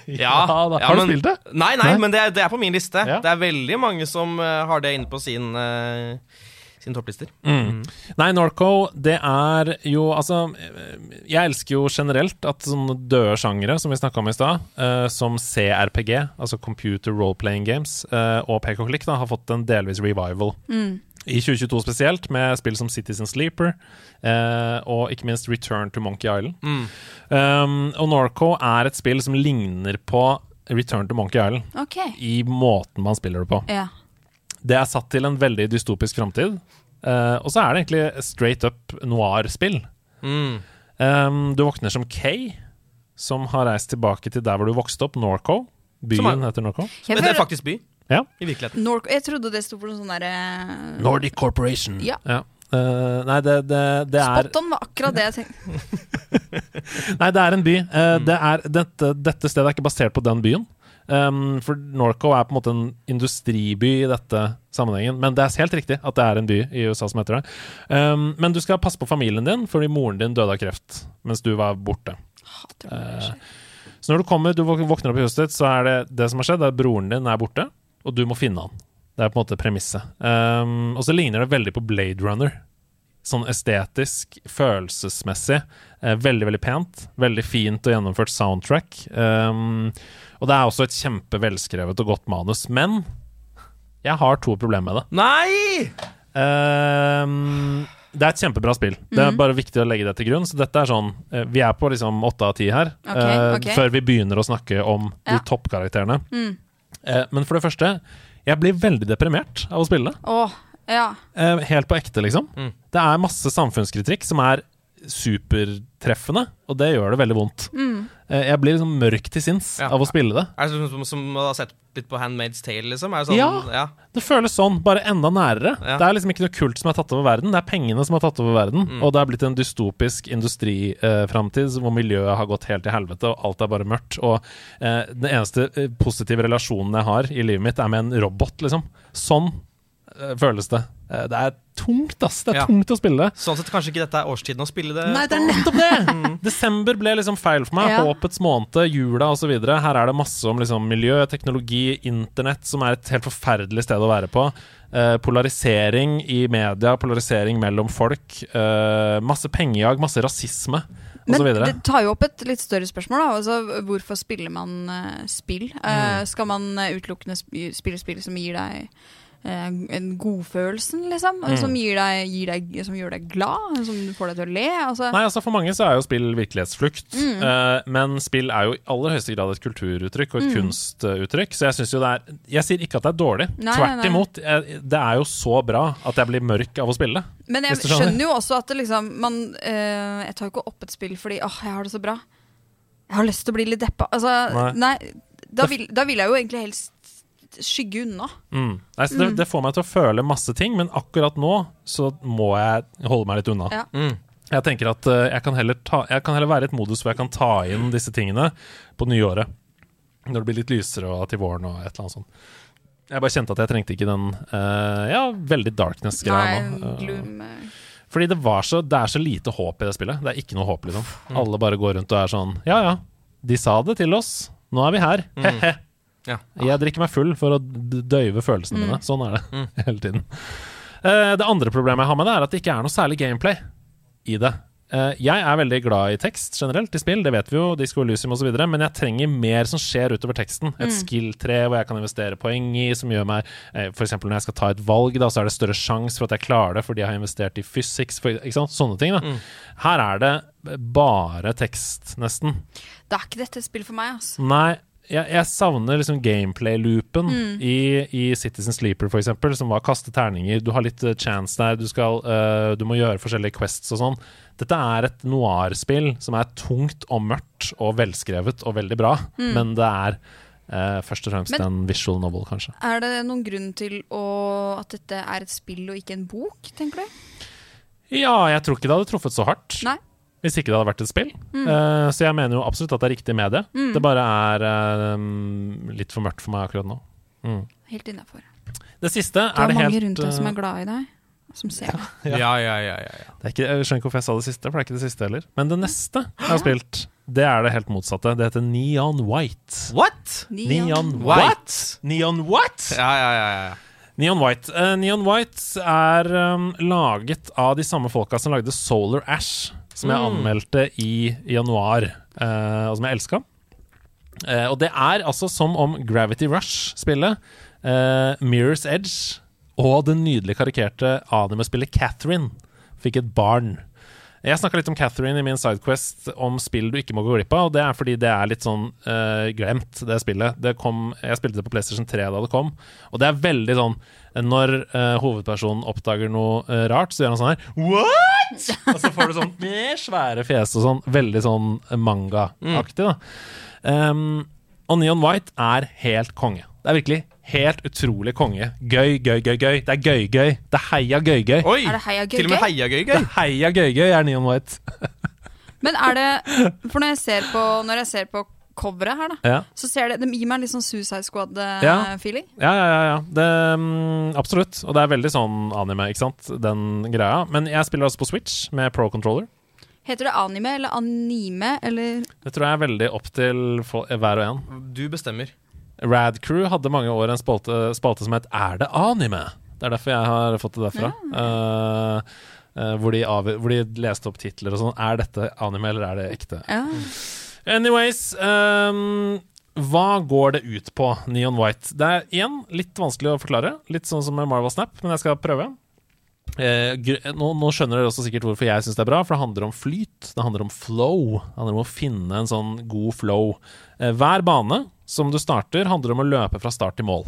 Ja, da. ja, Har du spilt det? Nei, nei, Nei? men det er, det er på min liste. Ja. Det er veldig mange som eh, har det inne på sin, uh, sin topplister. Mm. Nei, Norco, det er jo Altså, jeg elsker jo generelt at sånne døde sjangere, som vi snakka om i stad, uh, som CRPG, altså Computer Role-Playing Games, uh, og PK-Click klikk, da, har fått en delvis revival. I 2022 spesielt, med spill som Citizen Sleeper eh, og ikke minst Return to Monkey Island. Um, og Norco er et spill som ligner på Return to Monkey Island okay. i måten man spiller det på. Ja. Det er satt til en veldig dystopisk framtid. Uh, og så er det egentlig straight up noir-spill. Mm. Um, du våkner som Kay, som har reist tilbake til der hvor du vokste opp, Norco. Byen er- heter Norco. Men det er faktisk by. Ja. I virkeligheten. Norc jeg trodde det sto for noe sånn derre Nordic Corporation. Ja. Eh, nei, det, det, det er Spot on var akkurat det jeg tenkte. Nei, det er en by. Eh, det er, dette, dette stedet er ikke basert på den byen. Um, for Norco er på en måte en industriby i dette sammenhengen. Men det er helt riktig at det er en by i USA som heter det. Um, men du skal passe på familien din, fordi moren din døde av kreft mens du var borte. Uh. Så når du kommer, du våkner opp i huset ditt, så er det det som har skjedd, er at broren din er borte, og du må finne han. Det er på en måte premisset. Um, og så ligner det veldig på Blade Runner. Sånn estetisk, følelsesmessig. Uh, veldig, veldig pent. Veldig fint og gjennomført soundtrack. Um, og det er også et kjempevelskrevet og godt manus. Men jeg har to problemer med det. Nei! Ehm, det er et kjempebra spill. Det er bare viktig å legge det til grunn. Så dette er sånn eh, Vi er på liksom åtte av ti her, okay, okay. Uh, før vi begynner å snakke om de toppkarakterene. Mm. Eh, men for det første, jeg blir veldig deprimert av å spille det. Å, ja. Eh, helt på ekte, liksom. Mm. Det er masse samfunnskritikk som er supertreffende, og det gjør det veldig vondt. Mm. Eh, jeg blir liksom mørk til sinns Ja. av å spille det. Er det som, som, som å ha sett litt på Handmaid's Tale, liksom? Er det sånn, Ja. ja. Det føles sånn, bare enda nærere. Ja. Det er liksom ikke noe kult som er tatt over verden, det er pengene som har tatt over verden. Mm. Og det er blitt en dystopisk industriframtid hvor miljøet har gått helt til helvete, og alt er bare mørkt. Og eh, den eneste eh, positive relasjonen jeg har i livet mitt, er med en robot, liksom. Sånn eh, føles det. Eh, det er tungt, ass. Det er Ja. tungt å spille det. Sånn sett kanskje ikke dette er årstiden å spille det Nei, det er nettopp det! Desember ble liksom feil for meg. Ja. Håpets måned, jula osv. Her er det masse om liksom miljø, teknologi, internett, som er et helt forferdelig sted å være på. Eh, polarisering i media, polarisering mellom folk. eh, masse pengejag, masse rasisme Men det tar jo opp et litt større spørsmål. Da. Altså, hvorfor spiller man uh, spill? Eh, skal man eh, utelukkende spille spill som gir deg eh, en godfølelsen, liksom? Mm. Som, gir deg, gir deg, som gjør deg glad? Som får deg til å le? Altså, Nei, altså For mange så er jo spill virkelighetsflukt. Mm. Uh, men spill er jo i aller høyeste grad et kulturuttrykk og et Mm. kunstuttrykk. Så jeg synes jo det er Jeg sier ikke at det er dårlig. Nei, Tvert nei, nei. imot. eh, Det er jo så bra at jeg blir mørk av å spille. Men jeg skjønner. jo også at det liksom man, uh, Jeg tar jo ikke opp et spill fordi åh, jeg har det så bra. Jeg har lyst til å bli litt deppa. Altså, nei, da, vil, da vil jeg jo egentlig helst skygge unna. Mm. Nei, så det, det får meg til å føle masse ting, men akkurat nå så må jeg holde meg litt unna. Ja. Mm. Jeg tenker at uh, jeg, kan heller ta, jeg kan heller være i et modus hvor jeg kan ta inn disse tingene på nyåret. Når det blir litt lysere og til våren og et eller annet sånt. Jeg bare kjente at jeg trengte ikke den uh, ja, veldig darkness-greia nå. Uh. Fordi det, var så, det er så lite håp i det spillet. Det er ikke noe håp, liksom. Alle bare går rundt og er sånn Ja ja, de sa det til oss. Nå er vi her. He-he. Ja. Jeg drikker meg full for å døyve følelsene mine. Sånn er det hele tiden. Uh, det andre problemet jeg har med det, er at det ikke er noe særlig gameplay i det. Uh, jeg er veldig glad i tekst generelt i spill, det vet vi jo, Disco Elysium osv., men jeg trenger mer som skjer utover teksten. Et skill-tre hvor jeg kan investere poeng i, som gjør meg uh, F.eks. når jeg skal ta et valg, da, så er det større sjanse for at jeg klarer det fordi jeg har investert i physics, for, ikke sant? sånne ting. da Her er det bare tekst, nesten. Da er ikke dette et spill for meg, altså. Nei, jeg, jeg savner liksom gameplay-loopen i, i Citizen Sleeper, for eksempel, som var kaste terninger. Du har litt eh, chance der, du, skal, uh, du må gjøre forskjellige quests og sånn. Dette er et noir-spill som er tungt og mørkt og velskrevet og veldig bra, men det er uh, først og fremst Men- en visual novel, kanskje. Er det noen grunn til å, at dette er et spill og ikke en bok, tenker du? Ja, jeg tror ikke det hadde truffet så hardt. Nei. Hvis ikke det hadde vært et spill. Eh, så jeg mener jo absolutt at det er riktig med det. Det bare er uh, litt for mørkt for meg akkurat nå. Mm. Helt innafor. Det siste Du er har det mange rundt deg som eh, er glad i deg, som ser deg. Ja, ja, ja, ja, ja. det er ikke, Jeg skjønner ikke hvorfor jeg sa det siste, for det er ikke det siste heller. Men det neste jeg har spilt, det er det helt motsatte. Det heter Neon White. What? Neon Neon White? Neon What? Ja, ja, ja, ja. Neon White. Uh, Neon White er um, laget av de samme folka som lagde Solar Ash, som jeg anmeldte i januar, eh, og som jeg elska. Eh, og det er altså som om Gravity Rush-spillet, eh, Mirror's Edge og det nydelig karikerte anime-spillet Catherine fikk et barn. Jeg snakka litt om Catherine i min sidequest om spill du ikke må gå glipp av. Og det er fordi det er litt sånn uh, glemt, det spillet. Det kom, jeg spilte det på PlayStation 3 da det kom. Og det er veldig sånn Når uh, hovedpersonen oppdager noe uh, rart, så gjør han sånn her What?! Og så får du sånn med svære fjes og sånn. Veldig sånn manga-aktig, da. Um, og Neon White er helt konge. Det er virkelig helt utrolig konge. Gøy, gøy, gøy, gøy. Det er gøy-gøy. Det er heia gøy-gøy. Oi! Er det heia Til og med gøy-gøy? heia gøy Det gøy. er heia gøy-gøy er Neon White. Men er det For når jeg ser på, når jeg ser på coveret her, da, Ja. så ser det, det gir meg en litt sånn Suicide Squad-feeling. Ja, ja, ja. ja. Det, mm, absolutt. Og det er veldig sånn anime, ikke sant, den greia. Men jeg spiller altså på Switch med pro controller. Heter det anime eller anime eller Det tror jeg er veldig opp til hver og en. Du bestemmer. Rad Crew hadde mange år en spalte, spalte som het Er det anime? Det er derfor jeg har fått det derfra. Ja. Uh, uh, hvor, de av, hvor de leste opp titler og sånn. Er dette anime, eller er det ekte? ja. Anyways um, Hva går det ut på, Neon White? Det er igjen litt vanskelig å forklare. Litt sånn som med Marvel Snap, men jeg skal prøve. Eh, nå, nå skjønner dere også sikkert hvorfor jeg syns det er bra, for det handler om flyt. Det handler om flow. Det handler om å finne en sånn god flow. Eh, hver bane som du starter, handler om å løpe fra start til mål.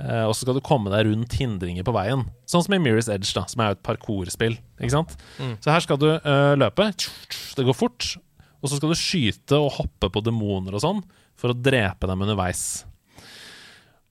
Eh, og så skal du komme deg rundt hindringer på veien. Sånn som i Mirror's Edge, da, som er jo et parkourspill. Ikke sant? Så her skal du eh, løpe. Det går fort. Og så skal du skyte og hoppe på demoner og sånn for å drepe dem underveis.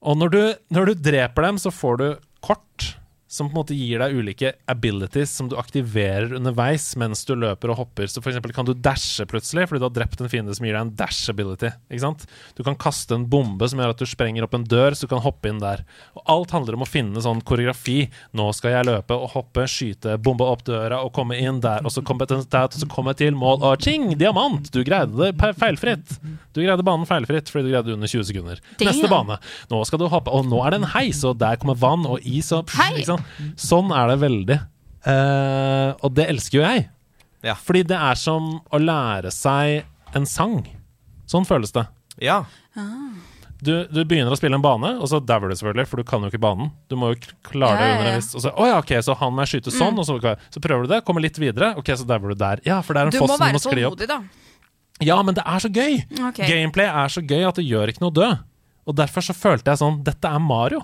Og når du, når du dreper dem, så får du kort som på en måte gir deg ulike abilities som du aktiverer underveis mens du løper og hopper. Så eksempel kan du dashe plutselig fordi du har drept en fiende som gir deg en dash ability. Ikke sant? Du kan kaste en bombe som gjør at du sprenger opp en dør, så du kan hoppe inn der. Og alt handler om å finne sånn koreografi. Nå skal jeg løpe og hoppe, skyte, bombe opp døra og komme inn der, og så komme til, kom jeg til mål, og ching! Diamant! Du greide det feilfritt. Du greide banen feilfritt fordi du greide det under 20 sekunder. Neste bane. Nå skal du hoppe, og nå er det en heis, og der kommer vann og is og Hei! ikke sant? Sånn er det veldig. Uh, og det elsker jo jeg. Ja. Fordi det er som å lære seg en sang. Sånn føles det. Ja. Du, du begynner å spille en bane, og så dauer du selvfølgelig, for du kan jo ikke banen. Du må jo klare Ja, ja, under en viss Og så, oh, ja, ok, så han må jeg skyte sånn, og så, så prøver du det, kommer litt videre, ok, så dauer du der. Ja, for det er en Du foss må som du være må skli opp. tålmodig, da. Ja, men det er så gøy! Okay. Gameplay er så gøy at det gjør ikke noe å dø. Og derfor så følte jeg sånn Dette er Mario.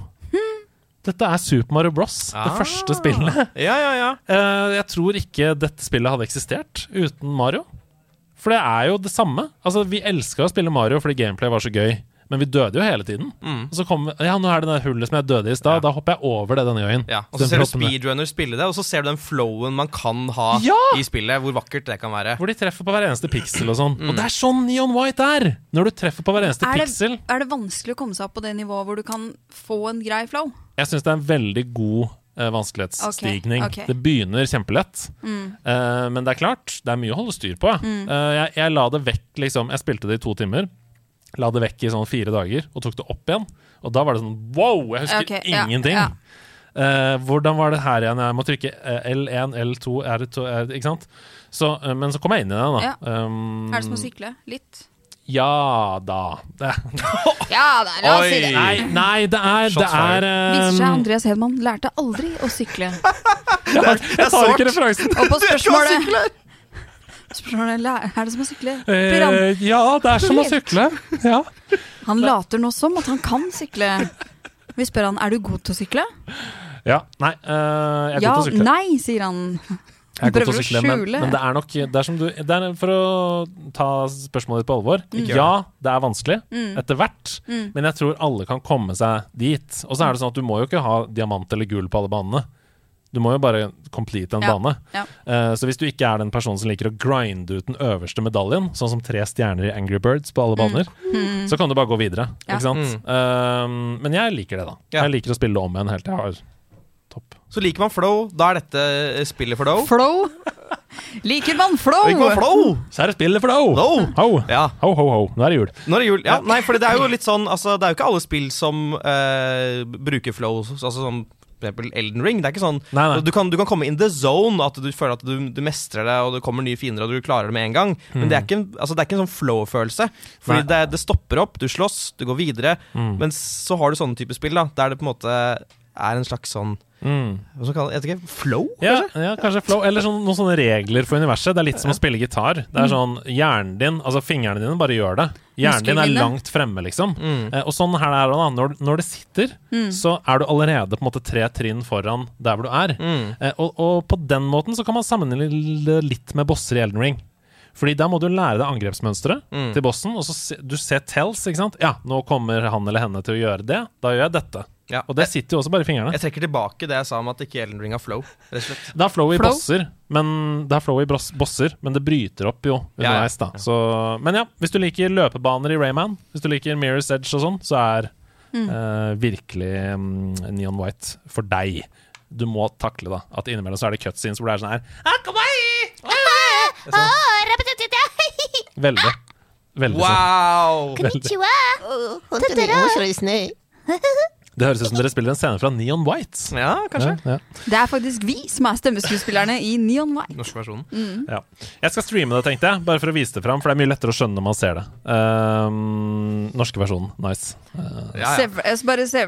Dette er Super Mario Bros. Det Ah. første spillet. Ja, ja, ja. Uh, jeg tror ikke dette spillet hadde eksistert uten Mario. For det er jo det samme. Altså, Vi elska å spille Mario fordi gameplay var så gøy, men vi døde jo hele tiden. Og så kom Ja, nå er det det hullet som jeg døde i stad. Da hopper jeg over det denne gangen. Ja, og så ser du speedrunner spille det, og så ser du den flowen man kan ha Ja! i spillet. Hvor vakkert det kan være. Hvor de treffer på hver eneste piksel og sånn. Og det er sånn Neon White er! Når du treffer på hver eneste Er det, piksel. er det vanskelig å komme seg opp på det nivået hvor du kan få en grei flow? Jeg syns det er en veldig god uh, vanskelighetsstigning. Okay, okay. Det begynner kjempelett, Eh, men det er klart, det er mye å holde styr på. Mm. Uh, jeg, jeg la det vekk, liksom. Jeg spilte det i to timer. La det vekk i sånn fire dager, og tok det opp igjen. Og da var det sånn wow! Jeg husker okay, ingenting. ja. Eh, hvordan var det her igjen? Jeg må trykke eh, L1, L2, R2 R, Ikke sant? Så, eh, men så kom jeg inn i det, da. Ja. Um, Er det som å sykle? Litt? Ja da. Det, Ja, da, la oss si det. nei, nei, det er, det er Viser um, seg Andreas Hedman lærte aldri å sykle. Tar, jeg tar ikke referansen. Og på spørsmålet Spørsmålet er det som å sykle? Eh, ja, det er som å sykle. Ja. Han later nå som at han kan sykle. Vi spør han er du god til å sykle. ja. Nei, uh, jeg er Ja, god til å sykle. nei, sier han. Jeg er prøver å skjule men, men det er nok det er som du, det er For å ta spørsmålet ditt på alvor. Mm. Ja, det er vanskelig etter hvert, men jeg tror alle kan komme seg dit. Og så er det sånn at du må jo ikke ha diamant eller gull på alle banene. Du må jo bare complete en Ja, bane. ja. Uh, så hvis du ikke er den personen som liker å grinde ut den øverste medaljen, sånn som tre stjerner i Angry Birds på alle baner, så kan du bare gå videre. Mm. Ja. Ikke sant? Eh, men jeg liker det, da. Ja. Jeg liker å spille om igjen helt til jeg har. Så liker man flow, da er dette spillet for dough. Flow. Liker man flow? Liker man flow? Så er det spillet for deg! Flow. Ho! Ja. Ho, ho, ho. Nå er det jul. Nå er det jul. Ja, nei, for det er jo litt sånn altså, Det er jo ikke alle spill som eh, bruker flow, altså sånn for eksempel Elden Ring. Det er ikke sånn Nei, nei. Du, kan, du kan komme in the zone, at du føler at du, du mestrer det, og det kommer nye fiender, og du klarer det med en gang. Men det er ikke, altså, det er ikke en sånn flow-følelse. Fordi det, det stopper opp, du slåss, du går videre. Mm. Men så har du sånne type spill, da, der det på en måte er en slags sånn Mm. Det? Jeg vet ikke, flow? Ja, ja, kanskje flow. Eller sånn, noen sånne regler for universet. Det er litt som å spille gitar. Det er sånn, Hjernen din, altså fingrene dine, bare gjør det. Hjernen din er langt fremme, liksom. Mm. Eh, og sånn her er det da. Når, når det sitter, så er du allerede på en måte tre trinn foran der hvor du er. Mm. Eh, og, og på den måten så kan man sammenligne det litt med bosser i Elden Ring. Fordi da må du lære deg angrepsmønsteret Mm. til bossen, og så se, du ser tells, ikke sant? Ja, nå kommer han eller henne til å gjøre det. Da gjør jeg dette. Ja. Og det sitter jo også bare i fingrene. Jeg trekker tilbake det jeg sa om at ikke Elden Ring har flow. Rett og slett. Det er flow i Flow? bosser, men det er flow i bosser, men det bryter opp jo Ja, ja. underveis, da. Så, men ja, hvis du liker løpebaner i Rayman, hvis du liker Mirror's Edge og sånn, så er eh, virkelig um, Neon White for deg. Du må takle da at innimellom så er det cutscenes hvor det er sånn her Veldig. Veldig sånn. Wow! Konnichiwa. Det høres ut som dere spiller en scene fra Neon White. Ja, kanskje. Ja, ja. Det er faktisk vi som er stemmeskuespillerne i Neon White. Norske versjonen. Ja. Jeg skal streame det, tenkte jeg, bare for å vise det fram, for det er mye lettere å skjønne når man ser det. Um, norske versjonen. Nice. Uh, Ja, ja. Se for- Jeg skal bare se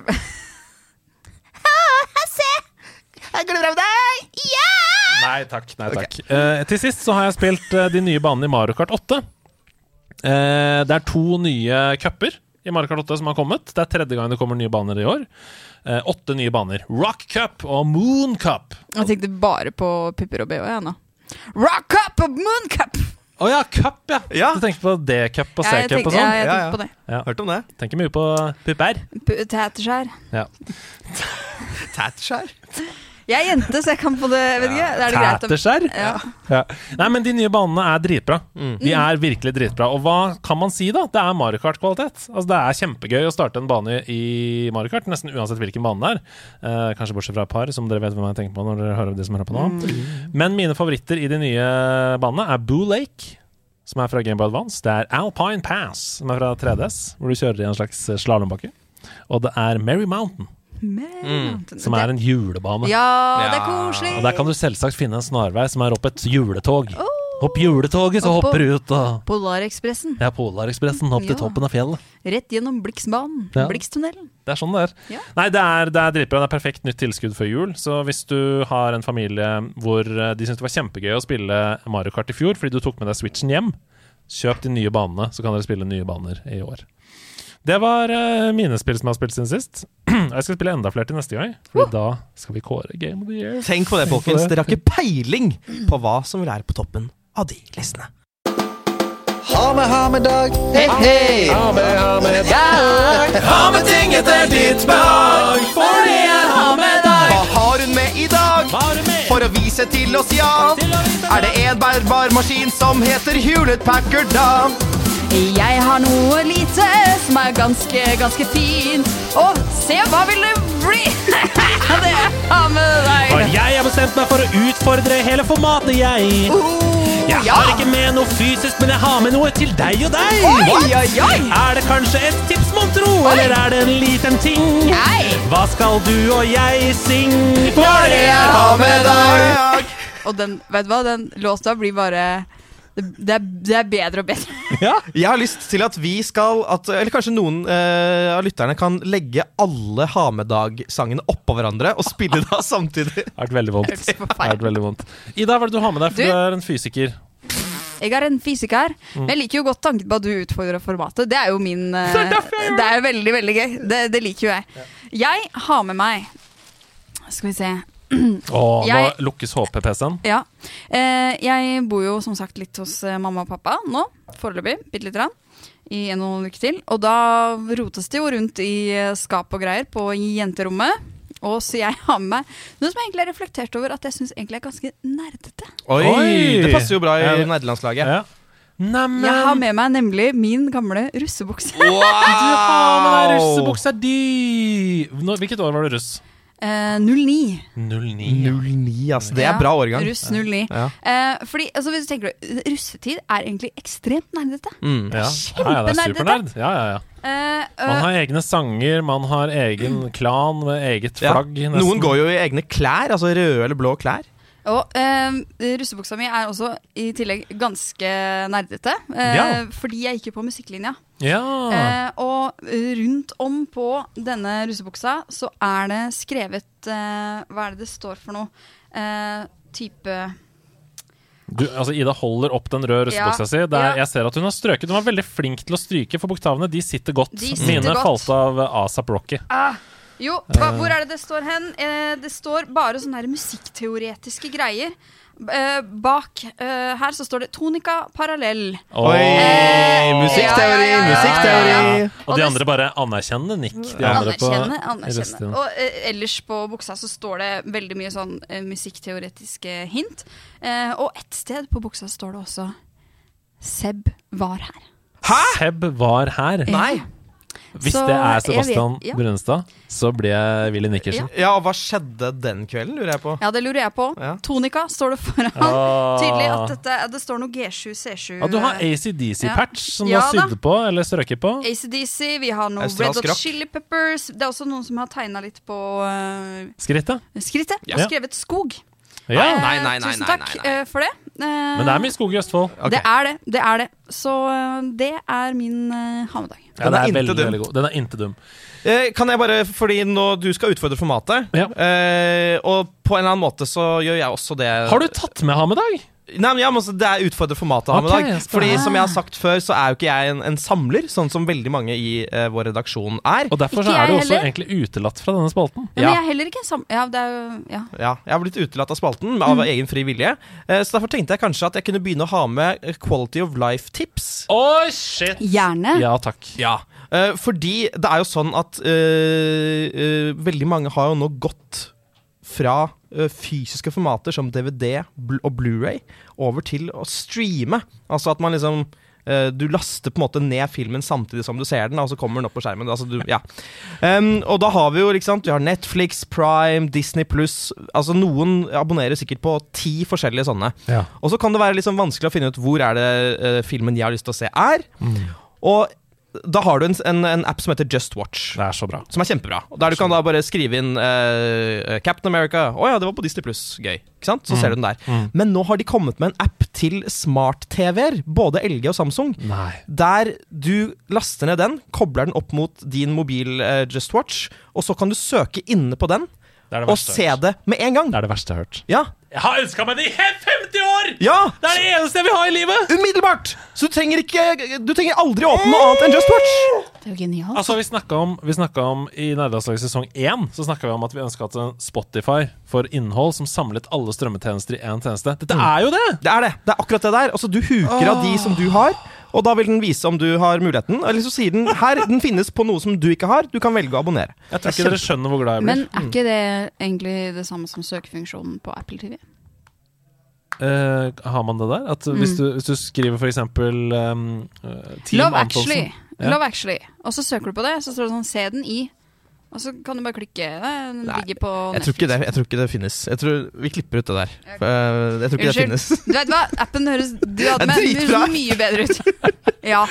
Nei takk. nei takk Eh, Til sist så har jeg spilt uh, de nye banene i Mario Kart 8. Eh, det er to nye cuper i Mario Kart 8 som har kommet. Det er tredje gang det kommer nye baner i år. Eh, åtte nye baner. Rock Cup og Moon Cup. Jeg tenkte bare på pupper og bh, jeg nå. Rock Cup og moon cup! Å ja, cup, ja. Ja. Du tenkte på D-cup og C-cup og sånn? ja, jeg tenkte ja. på det. Ja. Hørt om det? Tenker mye på pupper. Tæteskjær. Ja. Tatskjær? Jeg er jente, så jeg kan få det. Vet ikke, er det greit å ja. Ja. Nei, men de nye banene er dritbra. Mm. De er virkelig dritbra. Og hva kan man si, da? Det er Mario Kart-kvalitet. Altså, det er kjempegøy å starte en bane i Mario Kart, nesten uansett hvilken bane det er. Eh, kanskje bortsett fra et par, som dere vet hvem jeg tenker på når dere hører de som hører på nå. Mm. Men mine favoritter i de nye banene er Boo Lake. Som er fra Game Boy Advance. Det er Alpine Pass, som er fra 3DS, hvor du kjører i en slags slalåmbakke. Og det er Merry Mountain, Men, som er en julebane. Ja, det er koselig. Og der kan du selvsagt finne en snarvei som er opp et juletog. Hopp juletoget, så Oppå- hopper du ut og Polarekspressen. Ja, Polarekspressen opp til Ja. toppen av fjellet. Rett gjennom Blixbanen. Ja. Blixtunnelen. Det er sånn det er. Ja. Nei, det er, det er dritbra. Det er perfekt nytt tilskudd før jul. Så hvis du har en familie hvor eh, de syntes det var kjempegøy å spille Mario Kart i fjor fordi du tok med deg Switchen hjem, kjøp de nye banene, så kan dere spille nye baner i år. Det var uh, mine spill som jeg har spilt siden sist. Jeg skal spille enda flere til neste gang, Fordi da skal vi kåre Game of the Year. Tenk på det, folkens. Dere har ikke peiling på hva som vil være på toppen av de listene. Ha med, ha med dag. Hei, hei! Ha med, ha med dag. Ha med ting etter ditt behag. Fordi jeg har med deg. Hva har hun med i dag? For å vise til oss, ja. Er det en bærbar maskin som heter Hewlett Packard, da? Jeg har noe lite som er ganske, ganske fint. Og se, hva vil det bli? det har med deg. For jeg har bestemt meg for å utfordre hele formatet, jeg. Jeg ja. har ikke med noe fysisk, men jeg har med noe til deg og deg. Oi, oi, oi. Er det kanskje et tips, mon tro, eller er det en liten ting? Nei. Hva skal du og jeg synge? For jeg har med deg. Og den, vet du hva, den låta blir bare det, det, er, det er bedre og bedre. Jeg har lyst til at vi skal at, Eller kanskje noen eh, av lytterne kan legge alle Ha med dag-sangene oppå hverandre og spille da samtidig. Det har vært veldig vondt. Vært veldig vondt. Ida, hva er det du har med deg? For Du- du er en fysiker. Jeg er en fysiker. Mm. Men jeg liker jo godt tanken på at du utfordrer formatet. Det er jo min eh, Det er veldig, veldig gøy. Det, det liker jo jeg. Jeg har med meg Skal vi se. Åh, Jeg- Nå lukkes HP-PC-en. Ja. Eh, jeg bor jo som sagt litt hos eh, mamma og pappa nå, foreløpig. Bitte lite grann. I en og en uke til. Og da rotes det jo rundt i eh, skap og greier på jenterommet. Og så jeg har med meg noe som jeg egentlig har reflektert over at jeg syns egentlig er ganske nerdete. Oi, Oi. Det passer jo bra i Ja. nerdelandslaget. Ja. Neimen Jeg har med meg nemlig min gamle russebukse. Du har med deg er russebuksa di! Hvilket år var du russ? Eh, 09. 09. 09, altså. Det Ja, er bra årgang. Russ 09. Ja. Eh, fordi, altså, hvis du tenker Russetid er egentlig ekstremt nerdete. Mm. Ja. ja, ja, det er Kjempenerdete. Ja, ja, ja. Uh, Man har egne sanger, man har egen klan med eget flagg. nesten. Noen går jo i egne klær, altså røde eller blå klær. og eh, russebuksa mi er også i tillegg ganske nerdete. eh, Ja. Fordi jeg gikk jo på musikklinja. Ja. Eh, og rundt om på denne russebuksa så er det skrevet eh, Hva er det det står for noe? Eh, type Du, altså Ida holder opp den røde russebuksa Ja, si. Det er, ja. Jeg ser at hun har strøket. Hun var veldig flink til å stryke, for bokstavene de sitter godt. De sitter Mine godt. falt av eh, ASAP Rocky. ah, Jo, hva, hvor er det det står hen? Eh, det står bare sånne her musikkteoretiske greier. Eh, bak eh, her så står det tonika parallell. Oi! Eh, musikkteori, ja, ja, ja, musikkteori! ja, ja. Og Og de andre bare anerkjennende nikk. De andre Anerkjenne, på, anerkjenne. Og eh, ellers på buksa så står det veldig mye sånn eh, musikkteoretiske hint. Eh, og ett sted på buksa står det også Seb var her. Hæ?! Seb var her. Nei! Hvis Så det er Sebastian vet- ja. Brunstad, så blir jeg Willy Nikkersen. Ja, og hva skjedde den kvelden, lurer jeg på. Ja, det lurer jeg på. Ja. Tonika står det foran. Ah. Tydelig at dette, det står noe G7, C7 Ja, du har ACDC-patch som du Ja har sydd på, eller strøket på. ACDC, vi har noe Australsk Red Hot. Chili Peppers. Det er også noen som har tegna litt på uh, Skrittet. skrittet. Ja. Og skrevet skog. Ja. Eh, Nei, nei, nei, Tusen nei, takk eh, for det. Eh, Men det er mye skog i Østfold. Okay. Det er det. det er det Så eh, det er min uh, hamedag. Ja, Den den er er veldig, dum. veldig god. Den er inte dum. Eh, kan jeg bare, fordi nå du skal utfordre formatet, Ja. eh, og på en eller annen måte så gjør jeg også det Har du tatt med ham i dag? Nei, men ja, men altså, Det er utfordre formatet av med i dag. Fordi som jeg har sagt før, så er jo ikke jeg en, en samler, sånn som veldig mange i uh, vår redaksjon er. Og derfor så er du også heller. egentlig utelatt fra denne spalten. Ja. Ja. Men jeg er heller ikke en sam... Ja, det er jo Ja. Ja, Jeg har blitt utelatt av spalten av egen fri vilje. Uh, så derfor tenkte jeg kanskje at jeg kunne begynne å ha med eh, Quality of Life-tips. Oh, shit! Gjerne. Ja takk. Ja, Uh, fordi det er jo sånn at veldig mange har jo nå gått fra eh, fysiske formater som DVD og Blu-ray over til å streame. Altså at man liksom eh, du laster på en måte ned filmen samtidig som du ser den, og så kommer den opp på skjermen. Altså du, ja. um, og da har vi jo sant, vi har Netflix, Prime, Disney pluss altså Noen abonnerer sikkert på ti forskjellige sånne. Ja. Og så kan det være liksom vanskelig å finne ut hvor er det uh, filmen jeg har lyst til å se, er. Og da har du en, en, en app som heter Just Watch. Det er så bra. Som er kjempebra. Der du kan da bare skrive inn eh, Captain America. Å ja, det var på Disney Pluss. Gøy. Ikke sant? Så ser du den der. Men nå har de kommet med en app til smart-TV-er. Både LG og Samsung. Nei. Der du laster ned den, kobler den opp mot din mobil eh, Just Watch, og så kan du søke inne på den Det det og se det med en gang. Det er det verste jeg har hørt. Ja. Jeg har ønska meg det i 50 år! ja! Det er det eneste jeg vil ha i livet! Umiddelbart! Så du trenger ikke Du trenger aldri åpne noe annet enn Just Watch. Det er jo genialt. Altså, vi snakka om, vi om I Nerdelandslaget sesong 1 Så snakket vi om at vi ønska at Spotify for innhold som samlet alle strømmetjenester i én tjeneste. Dette er jo det! Det er det. Det er akkurat det der. Altså, du huker av de som du har, Og da vil den vise om du har muligheten. Eller så sier den her, den finnes på noe som du ikke har. Du kan velge å abonnere. Jeg tror ikke dere skjønner hvor glad jeg blir. Men er ikke det egentlig det samme som søkefunksjonen på Apple TV? Eh, har man det der? At hvis, du, hvis du skriver for eksempel um, eh, Team Love Antonsen Actually. Ja. Love Actually. Og så søker du på det, så står det sånn 'se den i'. Og så kan du bare klikke. Den Nei, ligger på Jeg tror, ikke det, jeg tror ikke det finnes. Jeg tror Vi klipper ut det der. Eh, Jeg tror ikke det finnes. Du vet hva, appen høres Du hadde dritbra. høres mye bedre ut. Ja.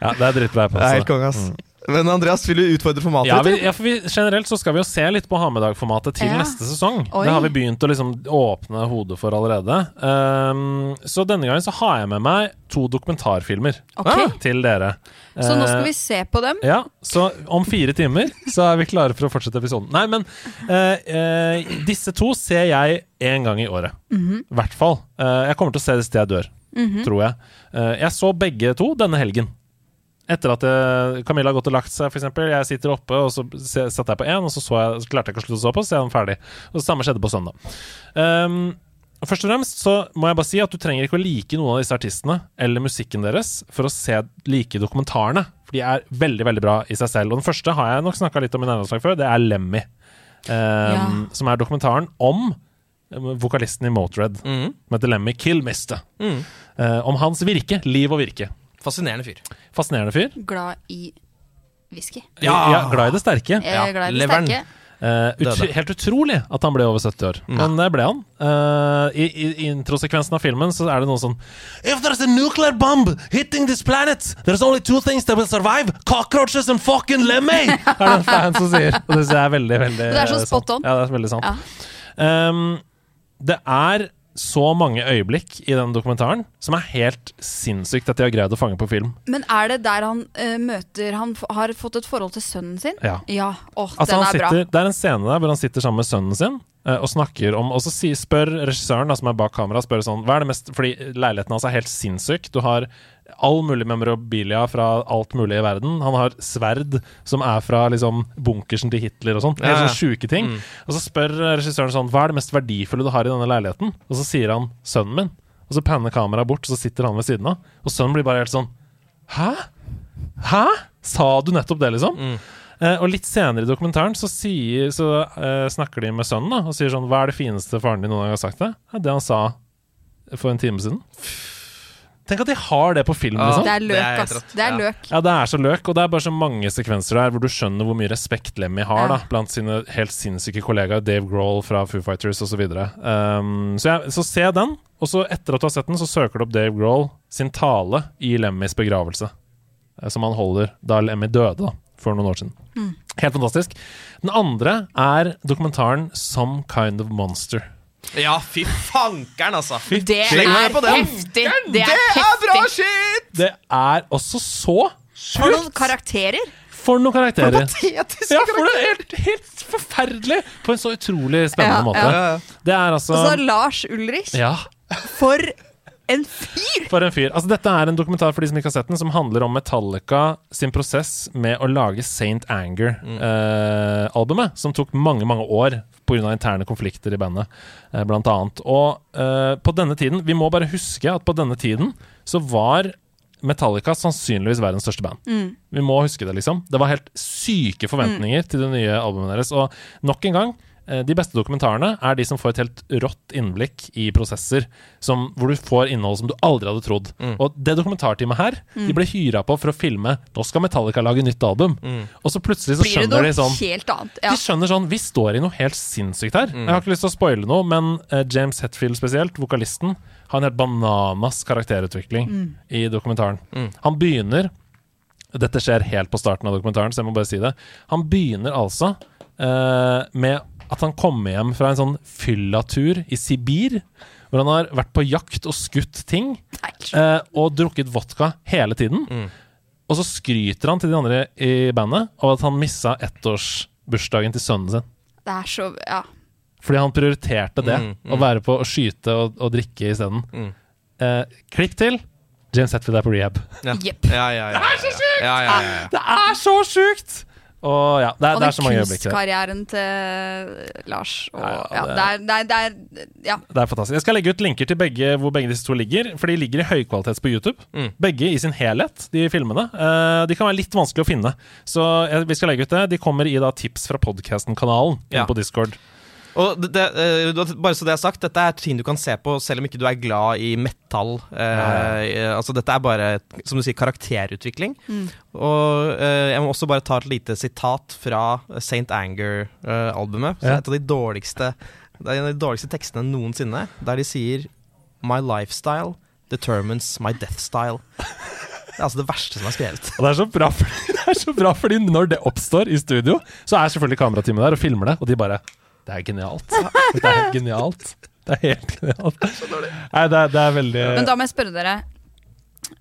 Ja, det er drittbra. Det er helt konge, ass. Men Andreas, vil du utfordre formatet? Ja, vi, ja, for vi, Generelt så skal vi jo se litt på ha med dag-formatet til Ja. neste sesong. Oi. Det har vi begynt å liksom åpne hodet for allerede. Um, så denne gangen så har jeg med meg to dokumentarfilmer Ok. Ah, til dere. Så nå skal Eh, vi se på dem. Ja, så om fire timer så er vi klare for å fortsette episoden. Nei, men uh, uh, disse to ser jeg én gang i året. I Mhm. hvert fall. Uh, jeg kommer til å se disse til jeg dør, tror jeg. Eh, jeg så begge to denne helgen. Etter at eh, Camilla har gått og lagt seg, f.eks. Jeg sitter oppe, og så satte jeg på én, og så, så, jeg, så klarte jeg ikke å slutte å så på, så er den ferdig. Og det samme skjedde på søndag. Um, Først og fremst så må jeg bare si at du trenger ikke å like noen av disse artistene eller musikken deres for å se like dokumentarene. For de er veldig veldig bra i seg selv. Og den første har jeg nok snakka litt om i nærmest før. Det er Lemmy. Um, Som er dokumentaren om um, vokalisten i Motred, mm. som heter Lemmy Killmister. Mm. Uh, om hans virke. Liv og virke. Fascinerende fyr. Fascinerende fyr. Glad i whisky. Ja. Ja, glad i det sterke. Er glad i det leveren. sterke. Uh, ut, helt utrolig at han ble over 70 år. Men det ble han. Uh, i, I introsekvensen av filmen så er det noe sånn If there's a nuclear bomb hitting this planet, there's only two things that will survive. Cockroaches and fucking lemmy! er det en fan som sier. Og det er veldig, veldig Det er så spot on. Ja, det er veldig sant. Ja. Um, det er så mange øyeblikk i den dokumentaren som er helt sinnssykt at de har greid å fange på film. Men er det der han uh, møter Han har fått et forhold til sønnen sin? Ja. Ja. Åh, Altså, den er er bra. det er en scene der hvor han sitter sammen med sønnen sin uh, og snakker om Og så si, spør regissøren, da, som er bak kamera, spør sånn Hva er det mest Fordi leiligheten hans er helt sinnssyk. Du har all mulig memorabilia fra alt mulig i verden. Han har sverd som er fra liksom bunkersen til Hitler og sånn. Helt sånne sjuke ting. Og så spør regissøren sånn Hva er det mest verdifulle du har i denne leiligheten? Og så sier han sønnen min. Og så panner kameraet bort, og så sitter han ved siden av. Og sønnen blir bare helt sånn Hæ? Hæ? Sa du nettopp det, liksom? Eh, og litt senere i dokumentaren så, sier, så eh, snakker de med sønnen da, og sier sånn Hva er det fineste faren din noen gang har sagt deg? Ja, det han sa for en time siden. Tenk at de har det på film, Ja. liksom. Det er Det løk, er ass. Det er Ja. løk. Ja, det er så løk, og det er bare så mange sekvenser der hvor du skjønner hvor mye respekt Lemmy har Ja. da, blant sine helt sinnssyke kollegaer, Dave Grohl fra Foo Fighters osv. Um, så, jeg- så se den, og så etter at du har sett den, så søker du opp Dave Grohl sin tale i Lemmys begravelse, eh, som han holder da Lemmy døde da, for noen år siden. Mm. Helt fantastisk. Den andre er dokumentaren Some Kind of Monster. Ja, fy fankeren, altså. Det Sleng meg er heftig! Det Det er er bra shit! Det er også så For noen karakterer! For noen karakterer. Patetisk. Ja, for det er helt, helt forferdelig på en så utrolig spennende Ja, måte. ja. Det er altså Og så Lars Ulrich. Ja, For en fyr! for en fyr. Altså, dette er en dokumentar for de som ikke har sett den, som handler om Metallica sin prosess med å lage Saint Anger-albumet, som tok mange, mange år pga. interne konflikter i bandet, eh, blant annet. Og eh, på denne tiden Vi må bare huske at på denne tiden så var Metallica sannsynligvis verdens største band. Vi må huske det, liksom. Det var helt syke forventninger til det nye albumet deres. Og nok en gang, eh, de beste dokumentarene er de som får et helt rått innblikk i prosesser, som, hvor du får innhold som du aldri hadde trodd. Og det dokumentarteamet her, de ble hyra på for å filme Nå skal Metallica lage nytt album. Og så plutselig så skjønner de sånn helt annet? Ja. de skjønner sånn Vi står i noe helt sinnssykt her. Jeg har ikke lyst til å spoile noe, men eh, James Hetfield spesielt, vokalisten, har en helt bananas karakterutvikling i dokumentaren. Han begynner Dette skjer helt på starten av dokumentaren, så jeg må bare si det. Han begynner altså uh, med at han kommer hjem fra en sånn fyllatur i Sibir, hvor han har vært på jakt og skutt ting eh, og drukket vodka hele tiden. Og så skryter han til de andre i bandet av at han missa ettårsbursdagen til sønnen sin. Det er så Ja. Fordi han prioriterte det, Mm, å være på å skyte og, og drikke isteden. Mm. Eh, klikk til. James Hetfield er på rehab. Ja. Yep. Ja, ja, ja, ja, ja. ja, ja, ja, ja. Det er så sjukt! Og ja, det er, Og det er så mange øyeblikk Og kunstkarrieren til Lars. Og, Ja, ja, det- er, det, er, det er Det er fantastisk. Jeg skal legge ut linker til begge hvor begge disse to ligger, for de ligger i høykvalitets på YouTube. Mm. Begge i sin helhet, de filmene. Eh, de kan være litt vanskelig å finne, så jeg, vi skal legge ut det. De kommer i da tips fra podkasten-kanalen Ja. på Discord. Og det, det, eh, bare så det er sagt, dette er ting du kan se på selv om ikke du er glad i metal. Ja. eh, altså Dette er bare, som du sier, karakterutvikling. Og eh, jeg må også bare ta et lite sitat fra St. Anger-albumet. Ja. Et av de dårligste Det er en av de dårligste tekstene noensinne, der de sier My lifestyle determines my death style. Det er altså det verste som er skrevet. Og det er så bra, fordi, det er så bra fordi når det oppstår i studio, så er selvfølgelig kamerateamet der og filmer det, og de bare Det er genialt. Det er helt genialt. Det er helt genialt. Nei, det er, det er veldig Men da må jeg spørre dere.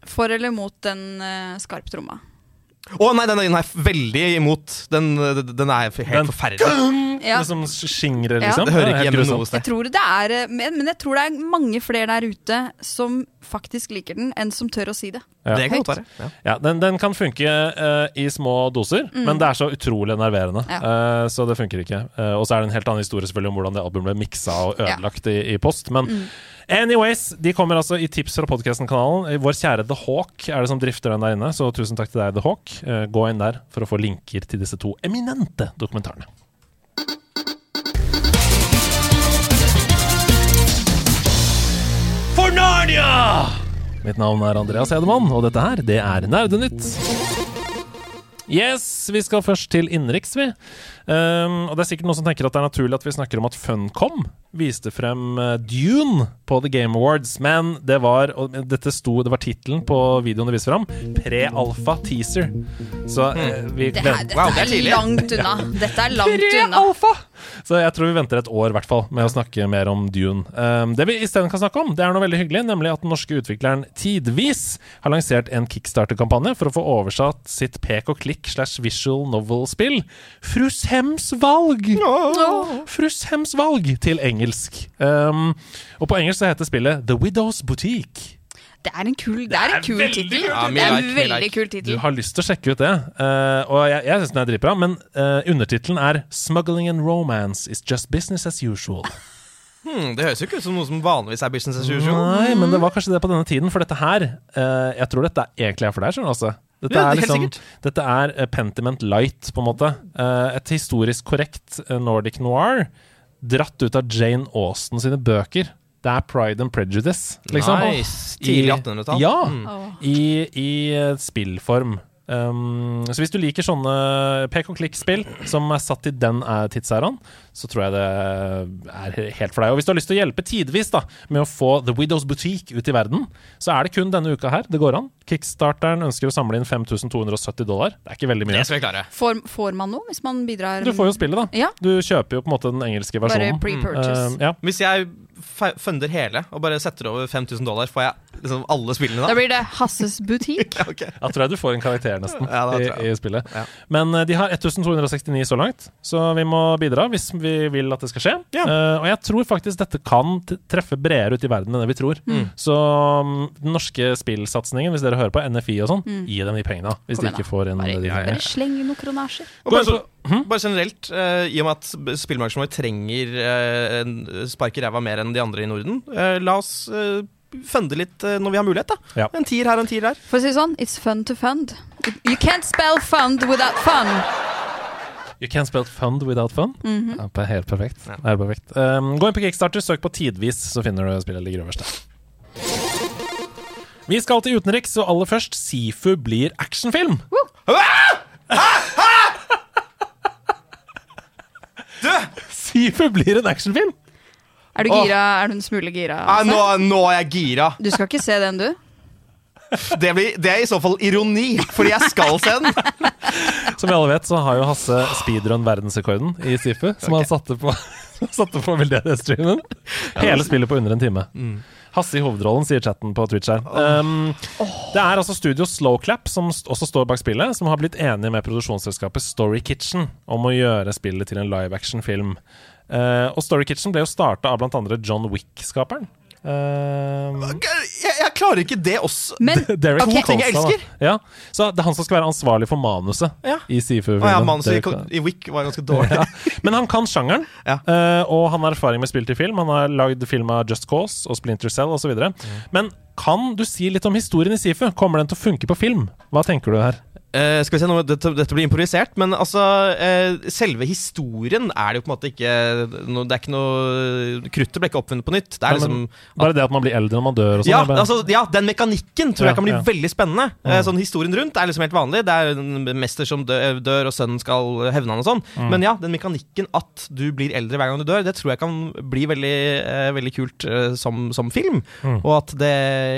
For eller mot den uh, skarptromma? Å nei, den, den er veldig imot. Den, den er helt Den- forferdelig. Ja. Liksom skingre, Ja. liksom. Det hører ikke hjemme noe sted. Jeg tror det er, eh, men, men jeg tror det er mange flere der ute som faktisk liker den, enn som tør å si det. Ja. Det kan godt være. Ja. Ja, den, den kan funke uh, i små doser, men det er så utrolig nerverende. Ja. Uh, så det funker ikke. Uh, og så er det en helt annen historie selvfølgelig om hvordan det albumet ble miksa og Ja. ødelagt i, i post. Men anyways, de kommer altså i tips fra podkasten-kanalen. Vår kjære The Hawk er det som drifter den der inne, så tusen takk til deg, The Hawk. Gå inn der for å få linker til disse to eminente dokumentarene. For Narnia! Mitt navn er Andreas Hedemann, og dette her, det er Nerdenytt. Yes, vi skal først til innenriks, vi. Um, og det er sikkert noen som tenker at det er naturlig at vi snakker om at Funcom viste frem eh, Dune på The Game Awards, men det var og dette sto, det var tittelen på videoen de viste fram. Pre-alfa teaser. Så eh, vi Det her, dette Wow, det er er langt unna. Dette er langt unna. Så jeg tror vi venter et år i hvert fall med å snakke mer om Dune. Um, det vi isteden kan snakke om, det er noe veldig hyggelig, nemlig at den norske utvikleren Tidvis har lansert en kickstarter-kampanje for å få oversatt sitt pek og klikk slash visual novel-spill Frushems valg! Frushems valg til engelsk. Um, og på engelsk så heter spillet The Widow's Boutique. Det er en kul, det er en kul tittel. Ja, Det er like, en veldig like. kul Du har lyst til å sjekke ut det. Uh, og jeg, jeg syns den er dritbra, men uh, undertittelen er 'Smuggling and romance is just business as usual'. Hmm, det høres jo ikke ut som noe som vanligvis er business as usual. Nei, men det var kanskje det på denne tiden, for dette her uh, Jeg tror dette egentlig er for deg, skjønner du. Altså. Dette, Ja, er liksom, sikkert. dette er Pentiment Light, på en måte. Eh, et historisk korrekt eh, Nordic noir dratt ut av Jane Austen sine bøker. Det er Pride and Prejudice, liksom. Nice. Tidlig I- 1800-tall. Ja, Mm. i, i eh, spillform. Um, så hvis du liker sånne pek og klikk-spill som er satt i den eh, tidsæraen, så tror jeg det er helt for deg. Og hvis du har lyst til å hjelpe tidvis da med å få The Widows Boutique ut i verden, så er det kun denne uka her det går an. Kickstarteren ønsker å samle inn 5270 dollar. Det er ikke veldig mye. Det skal vi klare. Får, får man noe hvis man bidrar? Du får jo spillet, da. Ja. Du kjøper jo på en måte den engelske versjonen. Bare pre-purchase. Uh, ja. Hvis jeg funder hele og bare setter over 5000 dollar, får jeg liksom alle spillene Da da? blir det Hasses butikk. Ja, okay. Da tror jeg du får en karakter, nesten, Ja, i, i spillet. Ja. Men eh, de har 1269 så langt, så vi må bidra hvis vi vil at det skal skje. Ja. Uh, og jeg tror faktisk dette kan treffe bredere ut i verden enn det vi tror. Mm. Så um, den norske spillsatsingen, hvis dere hører på NFI og sånn, gi dem de pengene. Hvis Kom de ikke får inn Bare, de bare sleng noen kronasjer. Og bare, inn så, bare generelt, uh, i og med at sp- spillbransjen vår trenger uh, spark i ræva mer enn de andre i Norden, Uh, la oss uh, funde litt når vi har mulighet. da Ja. En tier her, en tier der. For å si det sånn, it's fun to fund. You can't spell fund without fun. You can't spell fund without fun. Mhm. ja, det er helt perfekt. Ja. Er perfekt. Um, gå inn på Kickstarter, søk på Tidvis, så finner du spillet ligger øverst der. Vi skal til utenriks, og aller først Sifu blir actionfilm. Du! Sifu blir en actionfilm! Er du Åh. gira? Er du en smule gira? Nei, nå, nå er jeg gira. Du skal ikke se den, du? Det, blir, det er i så fall ironi, fordi jeg skal se den. Som vi alle vet, så har jo Hasse speedrun-verdensrekorden i Sifu, som han satte på, satte på veldedighetsstreamen. Hele spillet på under en time. Hasse i hovedrollen, sier chatten på Twitch her. Um, Det er altså studio Slowclap, som også står bak spillet, som har blitt enige med produksjonsselskapet Story Kitchen om å gjøre spillet til en live action-film. Uh, og Story Kitchen ble jo starta av andre John Wick-skaperen. Eh, Jeg, jeg klarer ikke det også. Men Derek okay. To jeg elsker. Ja, så det er han som skal være ansvarlig for manuset Ja. i Sifu. Å ja, manuset i, i Wick var ganske dårlig. Ja. Men han kan sjangeren, Ja. eh, og han har erfaring med spill til film. Han har lagd film av Just Cause og Splinter Cell osv. Men kan du si litt om historien i Sifu? Kommer den til å funke på film? Hva tenker du her? Eh, skal vi se, nå, dette, dette blir improvisert, men altså uh, Selve historien er det jo på en måte ikke no, Det er ikke noe Kruttet ble ikke oppfunnet på nytt. Det er Nei, liksom men Bare det at man blir eldre når man dør og sånn. ja, altså, ja, den mekanikken tror Ja, jeg kan bli ja. veldig spennende. Eh, Uh, sånn Historien rundt er liksom helt vanlig. Det er en mester som dør, dør og sønnen skal hevne han og sånn. Mm. Men ja, den mekanikken at du blir eldre hver gang du dør, det tror jeg kan bli veldig, veldig kult som, som film. Mm. Og at det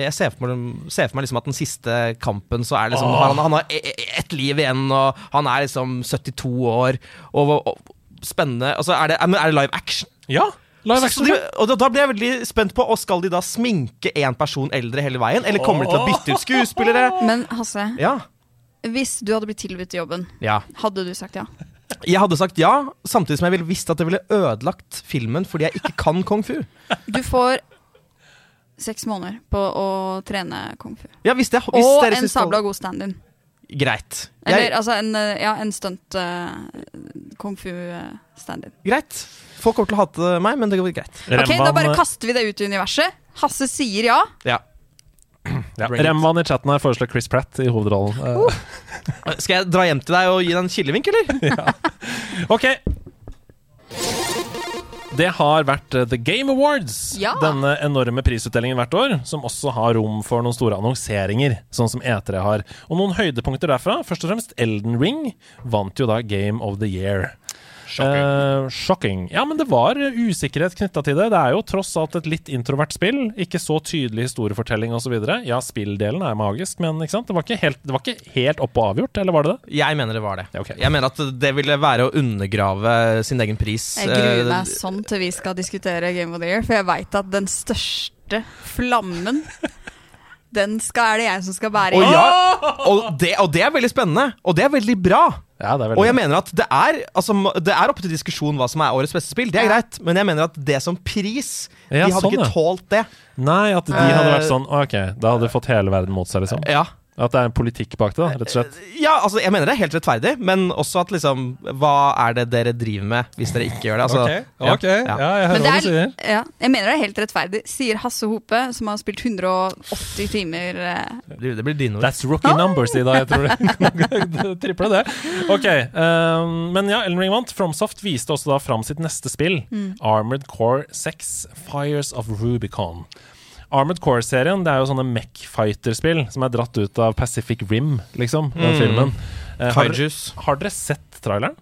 Jeg ser for meg, ser for meg liksom at den siste kampen så er liksom oh. Han, han har e- e- ett liv igjen, og han er liksom 72 år, og, og spennende Altså, er det, er det live action? Ja, live action. de, og da, da ble jeg veldig spent på og Skal de da sminke én person eldre hele veien? Eller kommer de til å bytte ut skuespillere? Men Hasse, Ja. hvis du hadde blitt tilbudt jobben, ja. hadde du sagt ja? Jeg hadde sagt ja, samtidig som jeg ville visst at det ville ødelagt filmen fordi jeg ikke kan kung fu. Du får seks måneder på å trene kung fu. Ja, hvis det, hvis Og en sabla god stand-in. Greit. Eller Jeg, altså en, eh, ja, en stunt uh, kung fu-stand-in. greit. Folk kommer til å hate meg, men det går greit. Ok, Da bare kaster vi det ut i universet. Hasse sier ja. Ja. ja. Remvan i chatten her foreslår Chris Pratt i hovedrollen. Uh. Skal jeg dra hjem til deg og gi deg en kilevink, eller? Ok Det har vært eh, The Game Awards. Ja. Denne enorme prisutdelingen hvert år, som også har rom for noen store annonseringer, sånn som E3 har. Og noen høydepunkter derfra. Først og fremst Elden Ring vant jo da Game of the Year. Eh, shocking. Ja, men det var eh, usikkerhet knytta til det. Det er jo tross alt et litt introvert spill. Ikke så tydelig historiefortelling osv. Ja, spilldelen er magisk, men ikke sant? Det, var ikke helt, det var ikke helt opp og avgjort, eller var det det? Jeg mener det var det. Okay. Jeg mener at det ville være å undergrave sin egen pris. Jeg gruer Eh, meg sånn til vi skal diskutere Game of the Year, for jeg veit at den største flammen den skal, er det jeg som skal bære Og, ja, og, det, og det er veldig spennende, og det er veldig bra. Ja, det er veldig Og jeg mener at det er altså, Det er oppe til diskusjon hva som er årets beste spill, det er Ja. greit, men jeg mener at det som pris Ja, De hadde sånn, ikke tålt det. Nei, at de hadde vært Eh, sånn Ok, da hadde du fått hele verden mot seg, liksom. Ja. At det er en politikk bak det, da, rett og slett. ja, altså jeg mener det er helt rettferdig, men også at liksom Hva er det dere driver med hvis dere ikke gjør det? Altså, ok, ja. ja, jeg hører det hva du sier. er, ja, jeg mener det er helt rettferdig, sier Hasse Hope, som har spilt 180 timer. eh, Det det blir dine ord. That's rookie numbers, Ida. Jeg tror det. Tripler det. Ok, um, men ja, Ellen Ring vant. Fromsoft viste også da fram sitt neste spill, Armored Core 6 Fires of Rubicon. Armored Core-serien Det er jo sånne Mech-fighter-spill som er dratt ut av Pacific Rim, liksom. Den Mm. filmen. Eh, har, har dere sett traileren?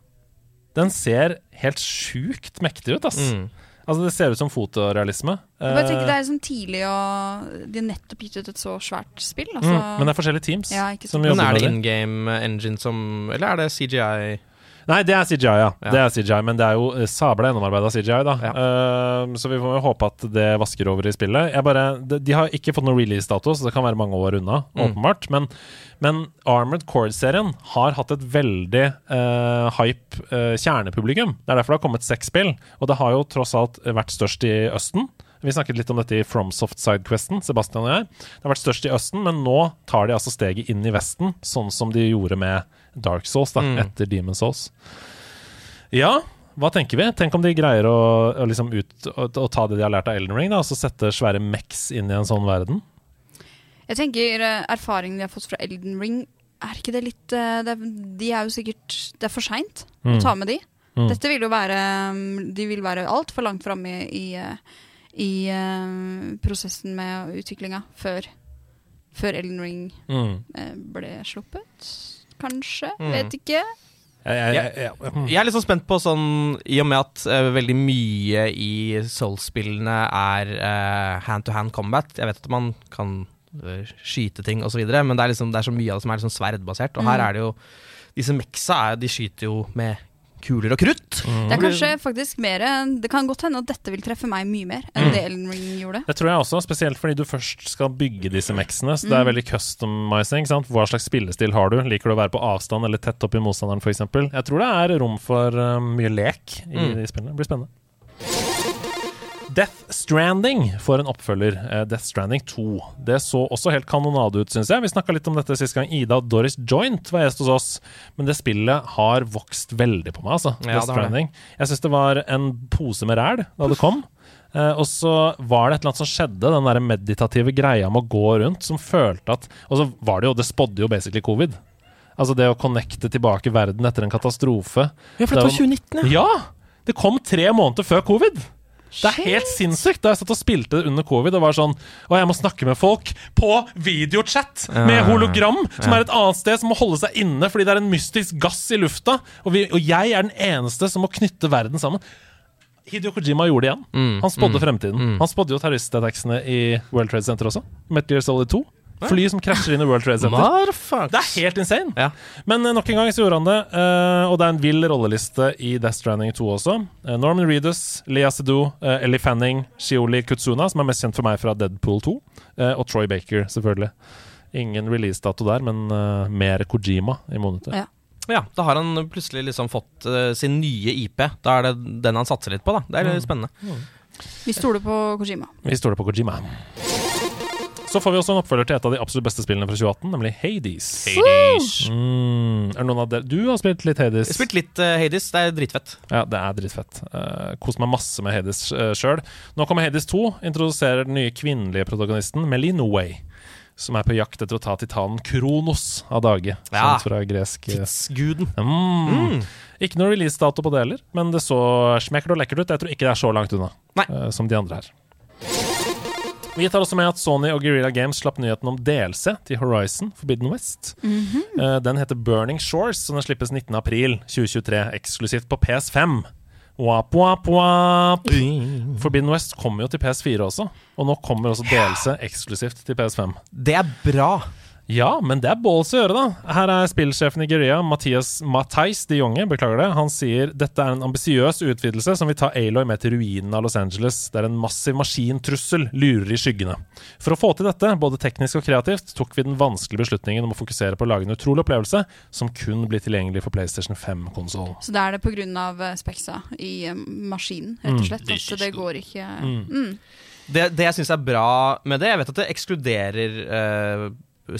Den ser helt sjukt mektig ut, ass. Mm. Altså, det ser ut som fotorealisme. Jeg bare tenker Eh, Det er liksom tidlig å De har nettopp gitt ut et så svært spill. Altså. mm, men det er forskjellige teams Ja. Men er det det. in game engine som Eller er det CGI? Nei, det er CGI, ja. Det er CGI, Men det er jo eh, sabla gjennomarbeida CGI, da. Eh, så vi får jo håpe at det vasker over i spillet. Jeg bare, de, de har ikke fått noen release-dato, så det kan være mange år unna, Mm. åpenbart. Men, men Armored Core-serien har hatt et veldig uh, hype uh, kjernepublikum. Det er derfor det har kommet seks spill, og det har jo tross alt vært størst i Østen. Vi snakket litt om dette i FromSoft Sidequesten, Sebastian og jeg. Det har vært størst i Østen, men nå tar de altså steget inn i Vesten, sånn som de gjorde med Dark Souls, da, Mm. etter Demon Souls. Ja, hva tenker vi? Tenk om de greier å, å, liksom ut, å, å ta det de har lært av Elden Ring, da, og så sette svære Mex inn i en sånn verden? Jeg tenker eh, erfaringen de har fått fra Elden Ring, er ikke det litt eh, det er, De er jo sikkert Det er for seint Mm. å ta med de. Mm. Dette vil jo være mm, De vil være altfor langt framme i, i, eh, i uh, prosessen med utviklinga før, før Elden Ring Mm. ble sluppet. Kanskje. Mm. Vet ikke. Jeg, jeg, jeg, jeg, mm. Er litt sånn spent på sånn I og med at uh, veldig mye i Souls-spillene er eh, hand-to-hand combat. Jeg vet at man kan uh, skyte ting osv., men det er, liksom, det er så mye av det som er liksom sverdbasert. Og her Mm. er det jo Disse meksa er, de skyter jo med kuler og krutt. Mm. Det er kanskje faktisk mer Det kan godt hende at dette vil treffe meg mye mer enn Mm. det Elden Ring gjorde. Det tror jeg også, spesielt fordi du først skal bygge disse mexene. Så det er Mm. veldig customizing. Sant? Hva slags spillestil har du? Liker du å være på avstand eller tett opp i motstanderen f.eks.? Jeg tror det er rom for uh, mye lek i Mm. de spillene. Det blir spennende. Death Stranding får en oppfølger, eh, Death Stranding 2. Det så også helt kanonade ut, syns jeg. Vi snakka litt om dette sist gang Ida og Doris Joint var gjest hos oss. Men det spillet har vokst veldig på meg, altså. Ja, Death. Stranding. Jeg syns det var en pose med ræl da det kom. Uh, og så var det et eller annet som skjedde, den der meditative greia med å gå rundt, som følte at Og så var det jo Det spådde jo basically covid. Altså det å connecte tilbake verden etter en katastrofe. Ja, for det var 2019, ja. Det kom tre måneder før covid. Det er helt sinnssykt. Da jeg satt og spilte det under covid og var sånn Og jeg må snakke med folk på videochat med hologram, som er et annet sted, som må holde seg inne fordi det er en mystisk gass i lufta. Og, vi, og jeg er den eneste som må knytte verden sammen. Hideo Kojima gjorde det igjen. Mm, Han spådde fremtiden. Han spådde jo terroristattacksene i World Trade Center også. Metal Gear Solid 2. Fly som krasjer inn i World Trade Center. Det er helt insane. Ja. Men eh, nok en gang så gjorde han det, eh, og det er en vill rolleliste i Death Stranding 2 også. Eh, Norman Reedus, Lea Seydoux, uh, Ellie Fanning, Shioli Kutsuna, som er mest kjent for meg fra Deadpool 2, eh, og Troy Baker, selvfølgelig. Ingen releasedato der, men mer Kojima i måneden. Ja. Ja, da har han plutselig liksom fått sin nye IP. Da er det den han satser litt på, da. Det er litt spennende. Vi stoler på Kojima. Vi stoler på Kojima. Så får vi også en oppfølger til et av de absolutt beste spillene fra 2018, nemlig Hades. Mm, er det noen av dere Du har spilt litt Hades? Jeg har spilt litt uh, Hades. Det er dritfett. Ja, det er dritfett. Uh, kost meg masse med Hades uh, sjøl. Nå kommer Hades 2, introduserer den nye kvinnelige protagonisten Meline Way. Som er på jakt etter å ta titanen Kronos av dage. Ja. Fra gresk Tidsguden. mm. Ikke noe releasedato på det heller, men det så smekkert og lekkert ut. Jeg tror ikke det er så langt unna Nei. uh, som de andre her. Vi tar også med at Sony og Guerrilla Games slapp nyheten om DLC til Horizon Forbidden West. Eh, den heter Burning Shores, og den slippes 19.4.2023 eksklusivt på PS5. Wap, wap, wap. Forbidden West kommer jo til PS4 også, og nå kommer også DLC eksklusivt til PS5. Det er bra. Ja, men det er balls å gjøre, da. Her er spillsjefen i Guerrilla, Mathias Matheis de Jonge, beklager det. Han sier dette er en ambisiøs utvidelse som vil ta Aloy med til ruinen av Los Angeles, der en massiv maskintrussel lurer i skyggene. For å få til dette, både teknisk og kreativt, tok vi den vanskelige beslutningen om å fokusere på å lage en utrolig opplevelse som kun blir tilgjengelig for PlayStation 5-konsollen. Så da er det pga. speksa i eh, maskinen, rett og slett. At det går ikke mm. Det, det jeg syns er bra med det, jeg vet at det ekskluderer eh,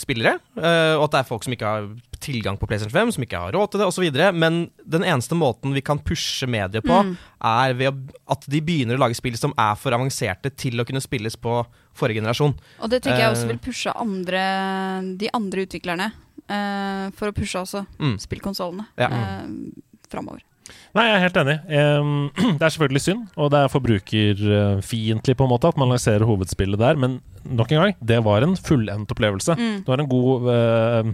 spillere, eh, og at det er folk som ikke har tilgang på PlayStation 5, som ikke har råd til det, osv. Men den eneste måten vi kan pushe medier på, er ved at de begynner å lage spill som er for avanserte til å kunne spilles på forrige generasjon. Og det tenker jeg også Eh. vil pushe andre, de andre utviklerne. eh, for å pushe også Mm. spillkonsollene Ja. framover. Nei, jeg er helt enig. Det er selvfølgelig synd, og det er forbrukerfiendtlig på en måte at man lanserer hovedspillet der, men nok en gang, det var en fullendt opplevelse. Det var en god uh,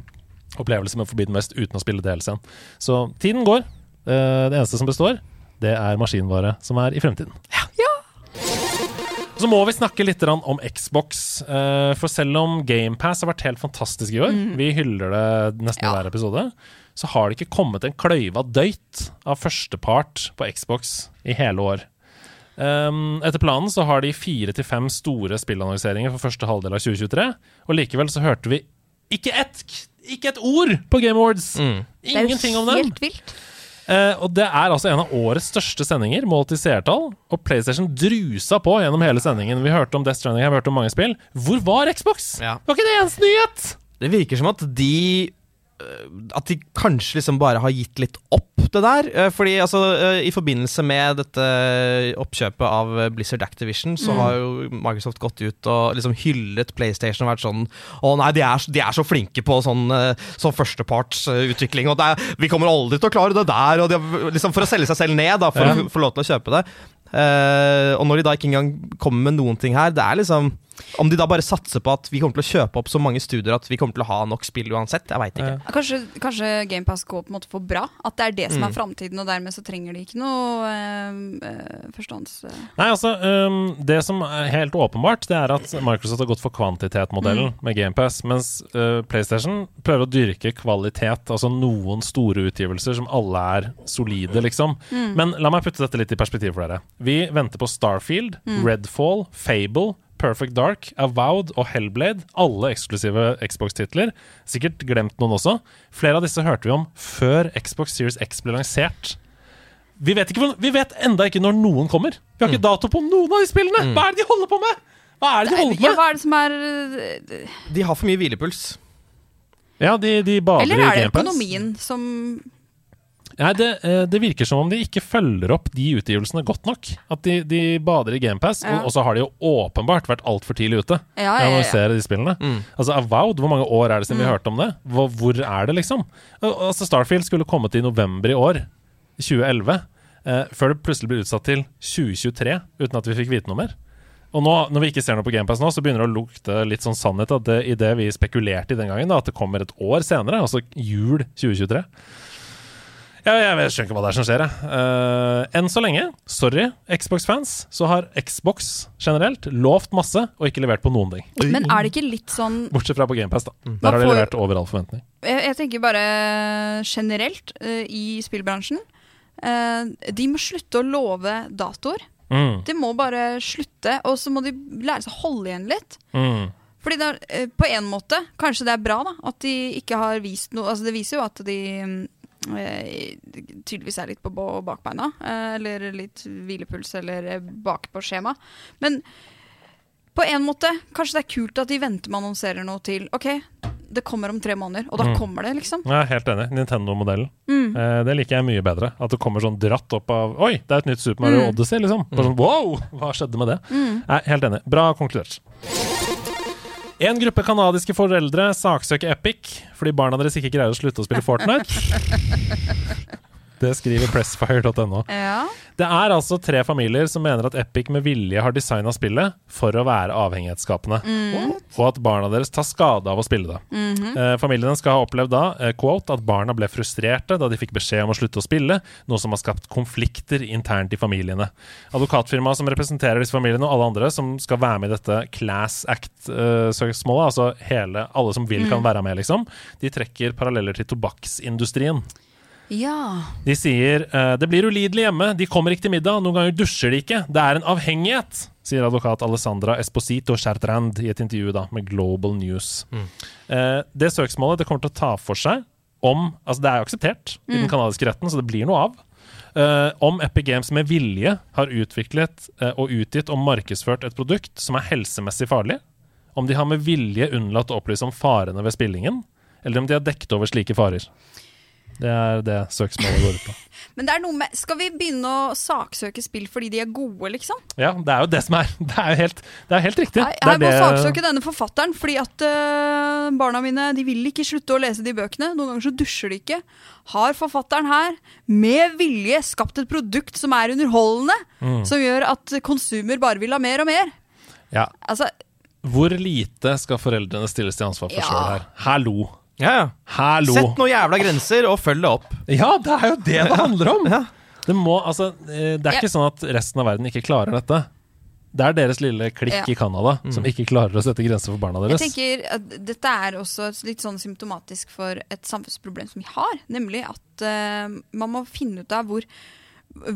opplevelse med Forbidden West uten å spille DLC-en. Så tiden går. Uh, det eneste som består, det er maskinvare som er i fremtiden. Så må vi snakke litt om Xbox. eh, for selv om GamePass har vært helt fantastisk i år, vi hyller det nesten Ja. hver episode, så har det ikke kommet en kløyva døyt av førstepart på Xbox i hele år. Um, etter planen så har de fire til fem store spillannonseringer for første halvdel av 2023, og likevel så hørte vi ikke ett ikke et ord på Game Awards! Ingenting om det er jo helt vilt. Eh, og det er altså en av årets største sendinger, målt i seertall. Og PlayStation drusa på gjennom hele sendingen. Vi hørte om Death Stranding, vi hørte om mange spill. Hvor var Xbox? Ja. Var ikke det eneste nyhet! Det virker som at de At de kanskje liksom bare har gitt litt opp det der. Øh, Fordi altså, øh, i forbindelse med dette oppkjøpet av Blizzard Activision, så har jo Microsoft gått ut og liksom hyllet PlayStation og vært sånn Å nei, de er, de er så flinke på sånn, sånn førstepartsutvikling, og er, vi kommer aldri til å klare det der, og de, har- liksom For å selge seg selv ned, da, for Ja. å få lov til å kjøpe det. Uh, og når de da ikke engang kommer med noen ting her, det er liksom Om de da bare satser på at vi kommer til å kjøpe opp så mange studier at vi kommer til å ha nok spill uansett, jeg veit ikke. Ja. Kanskje, kanskje GamePass går på en måte for bra? At det er det Mm. som er framtiden, og dermed så trenger de ikke noe øh, førstehånds... eh. Nei, altså, um, Det som er helt åpenbart, det er at Microsoft har gått for kvantitetmodellen mm. med GamePass, mens uh, PlayStation prøver å dyrke kvalitet, altså noen store utgivelser som alle er solide, liksom. Men la meg putte dette litt i perspektiv for dere. Vi venter på Starfield, Redfall, Fable. Perfect Dark, Avowed og Hellblade, alle eksklusive Xbox-titler. Sikkert glemt noen også. Flere av disse hørte vi om før Xbox Series X ble lansert. Vi vet, ikke, vi vet enda ikke når noen kommer. Vi har ikke dato på noen av de spillene! Hva er det de holder på med?! Hva er det de holder på Ja, med? hva er det som er øh, De har for mye hvilepuls. Ja, de, de bader Eller er det økonomien som Nei, det, eh, det virker som om de ikke følger opp de utgivelsene godt nok. At de, de bader i GamePass, Ja. og, og så har de jo åpenbart vært altfor tidlig ute. Ja, ja, å ja. annonsere de spillene. Altså Avowed, hvor mange år er det siden vi hørte om det? Hvor, hvor er det, liksom? Altså Starfield skulle kommet i november i år, 2011, eh, før det plutselig ble utsatt til 2023, uten at vi fikk vite noe mer. Og nå, når vi ikke ser noe på GamePass nå, så begynner det å lukte litt sånn sannhet at det, i det vi spekulerte i den gangen, da, at det kommer et år senere, altså jul 2023. Ja, jeg, skjønner ikke hva det er som skjer, jeg. Eh, enn så lenge, sorry, Xbox-fans, så har Xbox generelt lovt masse og ikke levert på noen ting. Men er det ikke litt sånn Bortsett fra på GamePass, da. Der Der har de levert over all forventning. Jeg, jeg tenker bare generelt uh, i spillbransjen. Uh, de må slutte å love datoer. Mm, De må bare slutte, og så må de lære seg å holde igjen litt. mm, Fordi det er, eh, på en måte, kanskje det er bra da, at de ikke har vist noe Altså det viser jo at de mm, eh, tydeligvis er litt på bakbeina. eh, eller litt hvilepuls, eller eh, bak på skjema. Men på en måte, kanskje det er kult at de venter med å annonsere noe til OK, det kommer om tre måneder, og da Mm. kommer det, liksom. Jeg er helt enig. Nintendo-modellen. Mm. Eh, det liker jeg mye bedre. At det kommer sånn dratt opp av Oi, det er et nytt Super Mario Mm. Odyssey, liksom. Sånn, wow, hva skjedde med det? Mm. er helt enig. Bra konkludert. En gruppe kanadiske foreldre saksøker Epic fordi barna deres ikke greier å slutte å spille Fortnite. Det skriver pressfire.no. Ja. Det er altså tre familier som mener at Epic med vilje har designa spillet for å være avhengighetsskapende, Mm. og at barna deres tar skade av å spille det. Mhm. Eh, familiene skal ha opplevd da eh, quote, at barna ble frustrerte da de fikk beskjed om å slutte å spille, noe som har skapt konflikter internt i familiene. Advokatfirmaet som representerer disse familiene, og alle andre som skal være med i dette Class Act-søksmålet, altså hele, alle som vil kan Mm. være med, liksom, de trekker paralleller til tobakksindustrien. Ja. De sier uh, det blir ulidelig hjemme, de kommer ikke til middag, noen ganger dusjer de ikke. Det er en avhengighet, sier advokat Alessandra Esposito Chertrand i et intervju da, med Global News. Eh, det søksmålet det kommer til å ta for seg om Altså, det er jo akseptert i den Mm. canadiske retten, så det blir noe av. Uh, om Epic Games med vilje har utviklet uh, og utgitt og markedsført et produkt som er helsemessig farlig. Om de har med vilje unnlatt å opplyse om farene ved spillingen, eller om de har dekket over slike farer. Det er det søksmålet går ut på. Men det er noe med Skal vi begynne å saksøke spill fordi de er gode, liksom? Ja, det er jo det som er Det er jo helt, det er helt riktig. Er jeg må det- saksøke denne forfatteren fordi at uh, barna mine de vil ikke slutte å lese de bøkene. Noen ganger så dusjer de ikke. Har forfatteren her med vilje skapt et produkt som er underholdende, Mm. som gjør at konsumer bare vil ha mer og mer? Ja. Altså, Hvor lite skal foreldrene stilles til ansvar for Ja. sjøl her? Hallo! Ja, ja. Hallo! Sett noen jævla grenser, og følg det opp. Ja, det er jo det det handler om! Ja. Det, må, altså, eh, det er Ja. ikke sånn at resten av verden ikke klarer dette. Det er deres lille klikk Ja. i Canada som ikke klarer å sette grenser for barna deres. jeg tenker at dette er også litt sånn symptomatisk for et samfunnsproblem som vi har. Nemlig at uh, man må finne ut av hvor,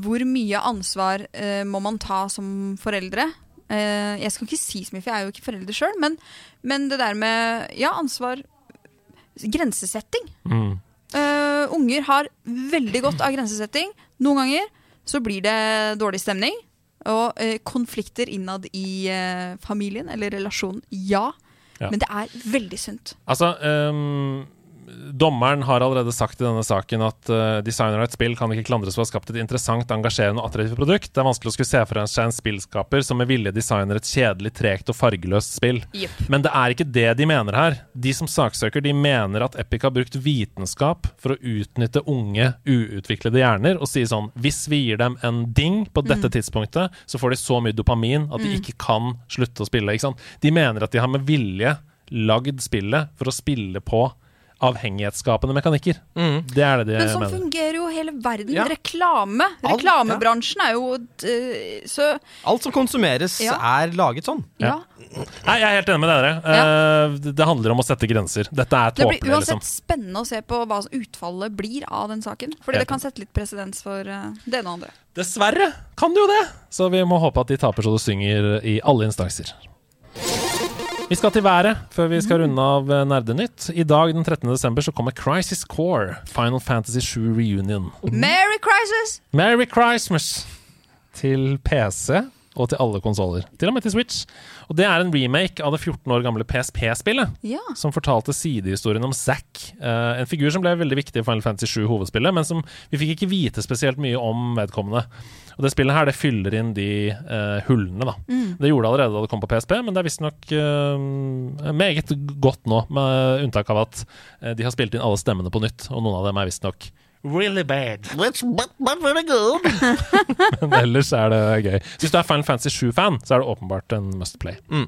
hvor mye ansvar uh, må man ta som foreldre. Uh, jeg skal ikke si så mye, for jeg er jo ikke forelder sjøl, men, men det der med ja, ansvar Grensesetting. Mm. Uh, unger har veldig godt av grensesetting. Noen ganger så blir det dårlig stemning. Og uh, konflikter innad i uh, familien eller relasjonen, ja. Ja. Men det er veldig sunt. Altså, ehm, dommeren har allerede sagt i denne saken at uh, designer av et spill kan ikke klandres for å ha skapt et interessant, engasjerende og attraktivt produkt. Det er vanskelig å skulle se for seg en spillskaper som med vilje designer et kjedelig, tregt og fargeløst spill. Yep. Men det er ikke det de mener her. De som saksøker, de mener at Epic har brukt vitenskap for å utnytte unge, uutviklede hjerner og sier sånn Hvis vi gir dem en ding på dette tidspunktet, så får de så mye dopamin at de ikke kan slutte å spille. De mener at de har med vilje lagd spillet for å spille på avhengighetsskapende mekanikker. Det er det de Men sånn mener. fungerer jo hele verden. Ja. Reklame. Reklamebransjen er jo eh, Så Alt som konsumeres, Ja. er laget sånn. ja. Nei, jeg er helt enig med dere. Eh, det- handler om å sette grenser. Dette er Det blir uansett liksom. spennende å se på hva utfallet blir av den saken. Fordi Helt det kan sette litt presedens for eh, det ene og andre. Dessverre kan det jo det! Så vi må håpe at de taper så det synger i alle instanser. Vi skal til været før vi skal runde av eh, Nerdenytt. I dag den 13. desember så kommer Crisis Core, Final Fantasy 7 Reunion. Merry Crisis! Merry Christmas! til PC og til alle konsoller. Til og med til Switch. Og det er en remake av det 14 år gamle PSP-spillet. Ja. Som fortalte sidehistorien om Zack. Uh, en figur som ble veldig viktig i Final Fantasy 7 hovedspillet, men som vi fikk ikke vite spesielt mye om vedkommende. Og det spillet her det fyller inn de uh, hullene, da. Det gjorde det allerede da det kom på PSP, men det er visstnok uh, meget godt nå, med unntak av at de har spilt inn alle stemmene på nytt, og noen av dem er visstnok really bad. Men ellers er det gøy. Hvis du er Final Fantasy 7-fan, så er det åpenbart en must play. Mm.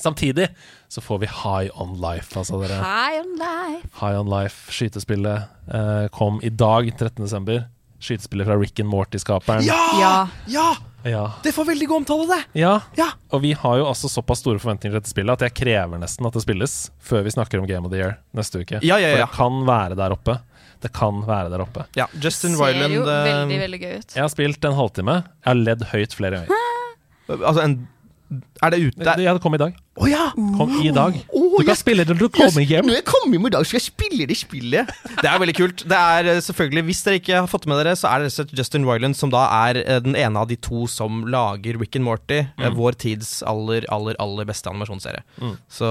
Samtidig så får vi High On Life. Altså dere High on life. High On Life, skytespillet, eh, kom i dag, 13.12. Skytespillet fra Rick and Morty-skaperen. Ja! Ja. Ja! Ja. Det får veldig god omtale, det. ja. Ja. Og vi har jo altså såpass store forventninger til dette spillet at jeg krever nesten at det spilles før vi snakker om Game of the Year neste uke. Ja, ja, ja. For det kan være der oppe. Det kan være der oppe. Ja, Justin Ser Ryland jo eh, veldig, veldig gøy ut. Jeg har spilt en halvtime. Jeg har ledd høyt flere ganger. Altså, en Er det ute? Det, ja, det kom i dag. Å ja! Kom i dag. Oh, Du kan jeg- spille det når du kommer hjem. Når jeg kommer hjem i dag, skal jeg spille det spillet. Det er veldig kult. Det er eh, selvfølgelig, Hvis dere ikke har fått med dere, så er det Justin Roiland som da er eh, den ene av de to som lager Rick and Morty. Mm. Vår tids aller, aller, aller beste animasjonsserie. Mm. Så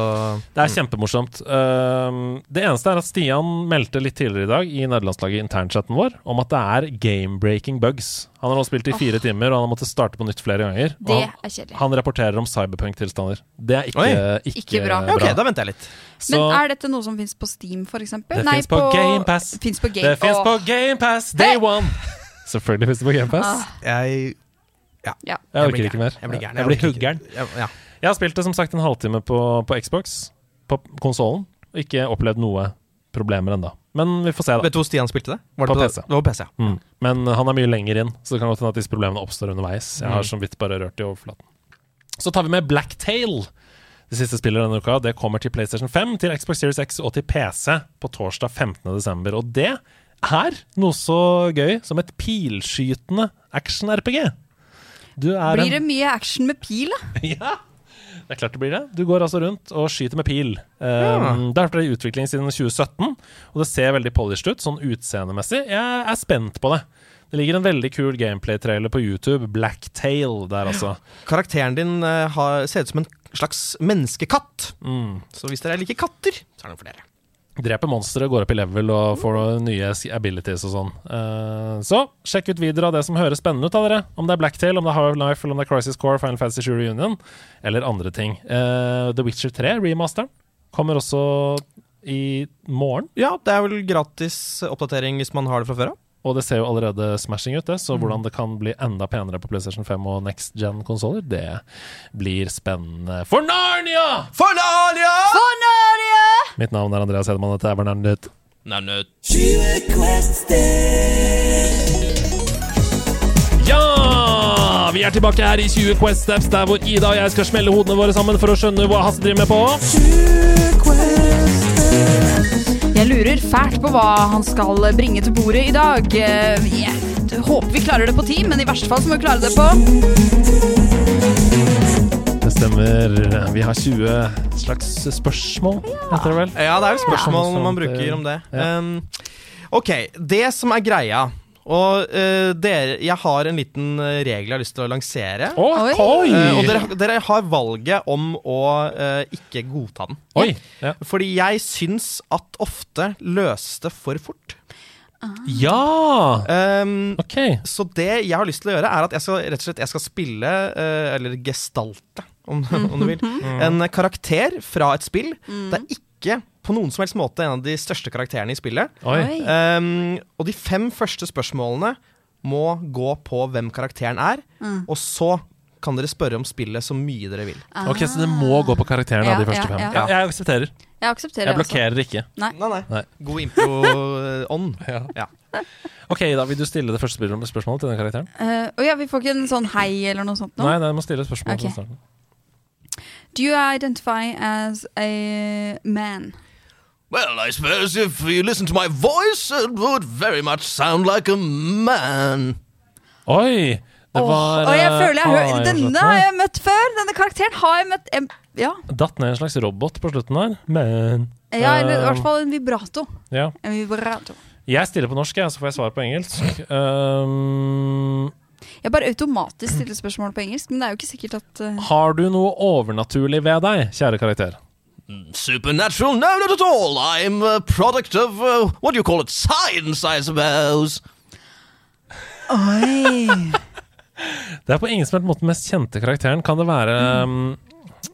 Det er kjempemorsomt. Uh, det eneste er at Stian meldte litt tidligere i dag i nederlandslaget internchatten vår om at det er game-breaking bugs. Han har nå spilt i fire timer, og han har måttet starte på nytt flere ganger. Og Det han, er kjedelig. han rapporterer om cyberpunk-tilstander. Det er ikke, ikke, Ikke bra. ja, ok, da venter jeg litt. Så Men er dette noe som fins på Steam, for eksempel? Det finnes på Game Pass. Finnes på Game det fins på GamePass day Hey! one! Selvfølgelig fins det på GamePass. Ah, Jeg ja. ja. Jeg orker blir ikke mer. Jeg blir gæren. Jeg blir orker ikke. huggeren. Ja, ja. Jeg har spilt det som sagt en halvtime på, på Xbox, på konsollen, og ikke opplevd noe problemer ennå. Men vi får se, da. Vet du hvor Stian spilte det? Var det På på, PC. Det var på PC, ja. Mm. Men han er mye lenger inn, så det kan godt hende at disse problemene oppstår underveis. Jeg har Mm. så vidt bare rørt i overflaten. Så tar vi med Blacktail. Det siste spillet denne uka Det kommer til PlayStation 5, til Xbox Series X og til PC på torsdag 15.12. Og det er noe så gøy som et pilskytende action-RPG. Blir det mye action med pil, da? Ja! Det er klart det blir det. Du går altså rundt og skyter med pil. Um, Det har vært i utvikling siden 2017, og det ser veldig polished ut, sånn utseendemessig. Jeg er spent på det. Det ligger en veldig kul gameplay-trailer på YouTube, Blacktail, der altså. Karakteren din eh, har, ser ut som en slags menneskekatt. Mm. Så hvis dere liker katter, så er det for dere. Dreper monstre, går opp i level og får noen nye abilities og sånn. Uh, så sjekk ut videre av det som høres spennende ut av dere. Om det er Blacktail, om det er of Life, eller om det er Crisis Core, Final Fantasy 7 Reunion, eller andre ting. Uh, The Witcher 3, remasteren, kommer også i morgen. Ja, det er vel gratis oppdatering hvis man har det fra før av. Og det ser jo allerede smashing ut, det. Så Mm. hvordan det kan bli enda penere på PlayStation 5 og next gen-konsoller, det blir spennende. For Narnia! For Narnia! For Narnia! Mitt navn er Andreas Hedemann, dette er Bernardet. Navnet. Ja! Vi er tilbake her i 20 Quest Steps, der hvor Ida og jeg skal smelle hodene våre sammen for å skjønne hva Hasse driver med på. Jeg lurer fælt på hva han skal bringe til bordet i dag. Eh, Jeg håper vi klarer det på ti, men i verste fall så må vi klare det på Det stemmer. Vi har 20 slags spørsmål, heter det vel? Ja, det er jo spørsmål Ja. man bruker om det. Ja. Um, ok, det som er greia Og uh, dere, jeg har en liten eh, regel jeg har lyst til å lansere. Oi! Oi. Eh, og dere, dere har valget om å uh, ikke godta den. Oi! Ja. Fordi jeg syns at ofte løses det for fort. ja! Um, Ok. så det jeg har lyst til å gjøre, er at jeg skal rett og slett jeg skal spille, eller gestalte, om, om du vil, en karakter fra et spill. Det er ikke på noen som helst måte en av de største karakterene i spillet. Um, og de fem første spørsmålene må gå på hvem karakteren er, Mm. og så kan dere spørre om spillet så mye dere vil. Ok, Så det må gå på karakteren av Ja, de første ja, fem? ja. Ja, jeg aksepterer. Jeg aksepterer Jeg blokkerer også. ikke. Nei, nei. Nei. God impro-ånd. Ja. Ok, da vil du stille det første spørsmålet til den karakteren? Uh, oh ja, vi får ikke en sånn hei eller noe sånt nå? Nei, nei, jeg må stille et spørsmål Ok. Do you identify as a man? Well, I suppose if you listen to my voice, it would very much sound like a man. Oi! Det var oh, jeg eh, føler jeg hører Denne har jeg møtt før! Denne karakteren har jeg møtt jeg, Ja, Datt ned en slags robot på slutten her. Men ja eller i Um, hvert fall en vibrato. ja. En vibrato. Jeg stiller på norsk, jeg, så får jeg svar på engelsk. Um, Jeg bare automatisk stiller spørsmål på engelsk, men det er jo ikke sikkert at uh... Har du noe overnaturlig ved deg, kjære karakter? Supernatural? No, not at all. I'm a product of uh, what do you call it? Science, I suppose. Oi! Det er på ingen som helst måte den mest kjente karakteren. Kan det være mm,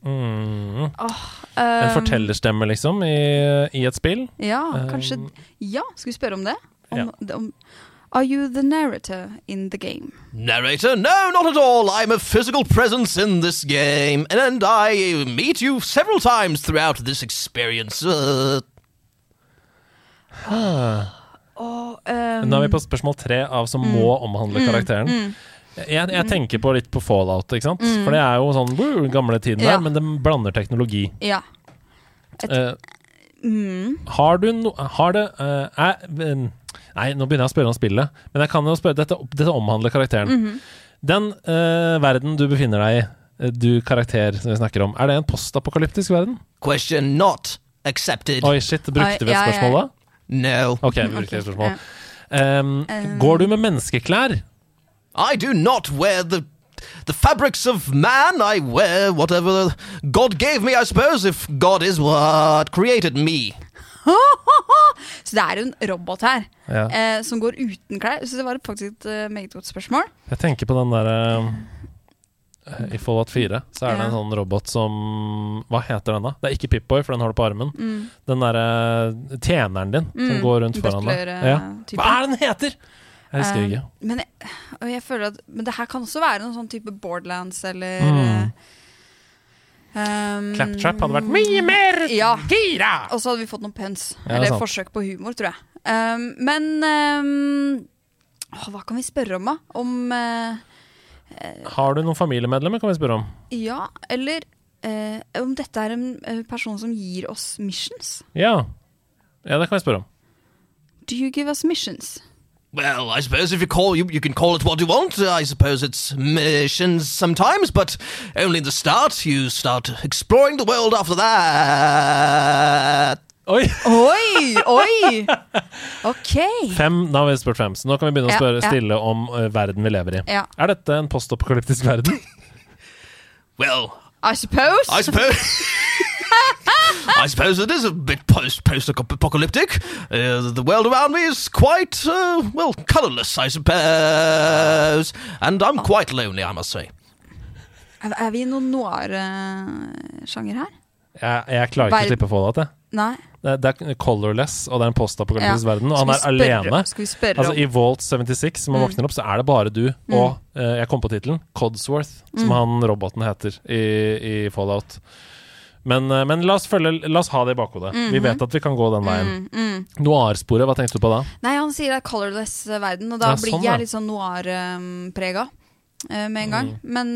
mm, En Um, fortellerstemme, liksom, i, i et spill? Ja, kanskje Um, Ja, skal vi spørre om det? Om, Ja. det- om, are you the narrator in the game? Narrator? No, not at all. I'm a physical presence in this game, and I meet you several times throughout this experience. Uh, Og, um, Nå er vi på spørsmål tre av som må omhandle karakteren. Jeg, jeg tenker på litt på Fallout, ikke sant? For det er jo sånn woo, gamle tiden Ja. der, men det blander teknologi. Ja. Eh, Har du no... Har det uh, er, Nei, nå begynner jeg å spørre om spillet, men jeg kan jo spørre Dette, dette omhandler karakteren. Den uh, verden du befinner deg i, eh, du karakter som vi snakker om, er det en postapokalyptisk verden? question not accepted. Oi, shit, brukte vi et spørsmål da? No. Ok, vi brukte et spørsmål. Um, Um, går du med menneskeklær? I do not wear the the fabrics of man. I wear whatever God gave me, I suppose, if God is what created me. Så det er jo en robot her Ja. eh, som går uten klær. Så det var faktisk et uh, meget godt spørsmål. Jeg tenker på den derre eh, I Fallout 4 så er det en sånn robot som Hva heter den, da? Det er ikke Pip-Boy, for den har du på armen. Mm. Den derre tjeneren din som går rundt foran deg. Eh, Ja. Hva er det den heter?! Jeg husker Eh, ikke. Men jeg, jeg at Men det her kan også være noen sånn type Borderlands eller Mm. Um, Claptrap hadde vært mye mer Ja. gira! Og så hadde vi fått noen pens Ja, eller sant. forsøk på humor, tror jeg. Um, men um, å, hva kan vi spørre om, da? Om uh, Har du noen familiemedlemmer, kan vi spørre om. Ja, eller uh, om dette er en person som gir oss missions. Ja. Ja, det kan vi spørre om. Do you give us missions? Well, I suppose if you call you, you can call it what you want. I suppose it's missions sometimes, but only in the start. You start exploring the world after that. Oi! Oi! Oi! Ok. Fem, da har vi spurt fem, så nå kan vi begynne å Ja, spørre ja. stille om uh, verden vi lever i. Ja. Er dette en postapokalyptisk verden? Well, I suppose. I suppose. I suppose it is a bit post post apocalyptic. Uh, the world around me is quite uh, well colourless, I suppose, and I'm quite lonely, I must say. Er, er vi i noen noir-sjanger her? Jeg, jeg klarer ikke Ver- å slippe Fallout, jeg. Nei. Det, det er colorless, og det er en postapokalyptisk Ja. verden, og han er alene. Altså om I Vault 76, som han Mm. våkner opp, så er det bare du og uh, Jeg kom på tittelen. Codsworth, som Mm. han roboten heter i, i Fallout. Men, eh, men la, oss følge, la oss ha det i bakhodet. Vi vet at vi kan gå den veien. mm, mm. Noir-sporet, hva tenkte du på da? Nei, han sier det er colorless eh, verden, og da Ja, blir sånn, ja. jeg litt sånn noir-prega eh, med en gang. Mm. Men,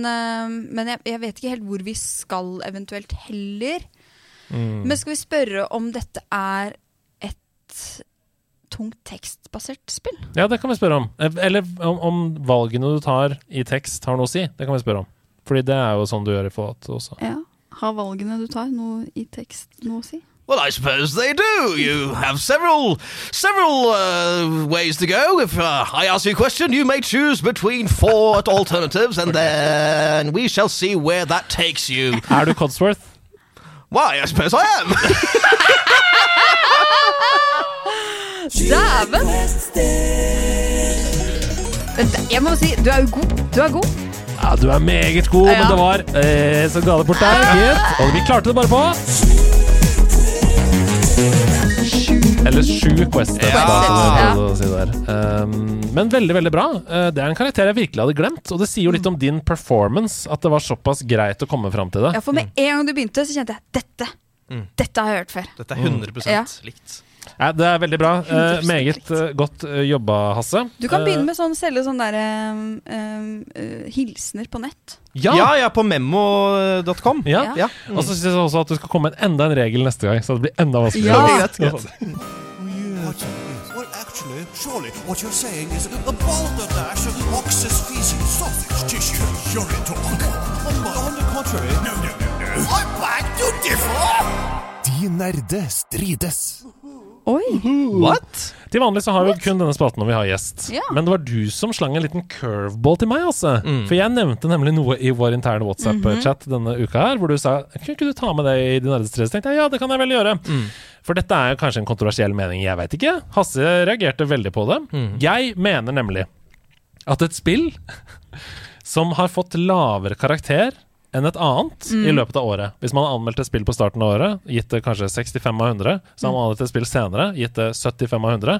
men jeg, jeg vet ikke helt hvor vi skal eventuelt heller. Mm. Men skal vi spørre om dette er et tungt tekstbasert spill? Ja, det kan vi spørre om. Eller om, om valgene du tar i tekst har noe å si. Det kan vi spørre om. Fordi det er jo sånn du gjør i Fallout også. Ja. Har valgene du tar, noe i tekst noe å si? Well, I suppose they do. You have several, several uh, ways to go. If uh, I ask you a question, you may choose between four alternatives, and then we shall see where that takes you. Er du Codsworth? Why? I suppose I am. Dæven! Jeg må si, du er jo god. Du er god. Ja, du er meget god, Ja. men det var eh, så gale bort der, gitt. Og vi klarte det bare på Eller sju som jeg Ja. si. Um, men veldig, veldig bra. Eh, det er en karakter jeg virkelig hadde glemt, og det sier jo litt om din performance at det var såpass greit å komme fram til det. Ja, for med en gang du begynte, så kjente jeg dette. Dette har jeg hørt før. Dette er 100 Ja. likt. Ja, det er veldig bra. Eh, meget eh, godt eh, jobba, Hasse. Du kan Eh, begynne med sånn selge sånne der, eh, eh, hilsener på nett. Ja! Ja, jeg er på memo.com. Ja. Ja. Og så syns jeg også at du skal komme med enda en regel neste gang, så det blir enda vanskeligere. Ja. Greit, greit. Well, actually, surely what you're saying is a balderdash of ox's feces, sausage tissue, urine talk. On, on the contrary, no, no, no, no. I'm back to differ! De nerde strides. Oi! What? Til vanlig så har vi kun denne spalten når vi har gjest. Ja. Men det var du som slang en liten curveball til meg, altså. For jeg nevnte nemlig noe i vår interne WhatsApp-chat denne uka her, hvor du sa Kunne ikke du ta med det i din nerdeste Så tenkte jeg ja, det kan jeg vel gjøre. For dette er kanskje en kontroversiell mening, jeg veit ikke. Hasse reagerte veldig på det. Jeg mener nemlig at et spill som har fått lavere karakter enn et annet i løpet av året. Hvis man har anmeldt et spill på starten av året, gitt det kanskje 65 av 100, så har man anmeldt et spill senere, gitt det 75 av 100,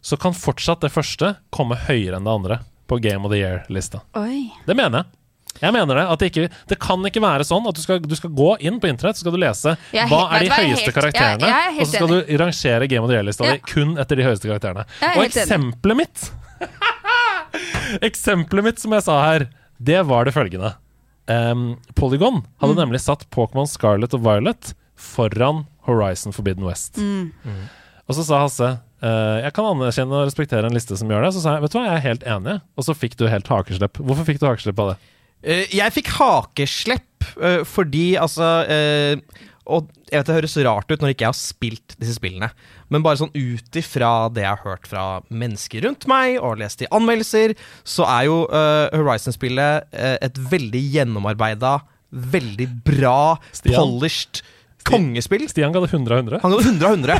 så kan fortsatt det første komme høyere enn det andre på Game of the Year-lista. Det mener jeg. Jeg mener Det at det, ikke, det kan ikke være sånn at du skal, du skal gå inn på internett så skal du lese er hva er de høyeste helt- karakterene, jeg- jeg og så skal du rangere Game of the Year-lista Ja. di kun etter de høyeste karakterene. Er Og helt enig. eksempelet mitt Eksempelet mitt som jeg sa her, det var det følgende. Um, Polygon hadde Mm. nemlig satt Pokémon Scarlet og Violet foran Horizon Forbidden West. Mm. Og så sa Hasse uh, jeg kan anerkjenne og respektere en liste som gjør det. Så sa jeg vet du hva, jeg er helt enig. Og så fikk du helt hakeslepp. Hvorfor fikk du hakeslepp av det? Uh, jeg fikk hakeslepp uh, fordi altså eh, Og jeg vet det høres rart ut når ikke jeg har spilt disse spillene, men bare sånn ut ifra det jeg har hørt fra mennesker rundt meg, og lest i anmeldelser, så er jo uh, Horizon-spillet uh, et veldig gjennomarbeida, veldig bra, Stian? polished kongespill. Stian ga det 100 av 100. Han ga 100 av 100.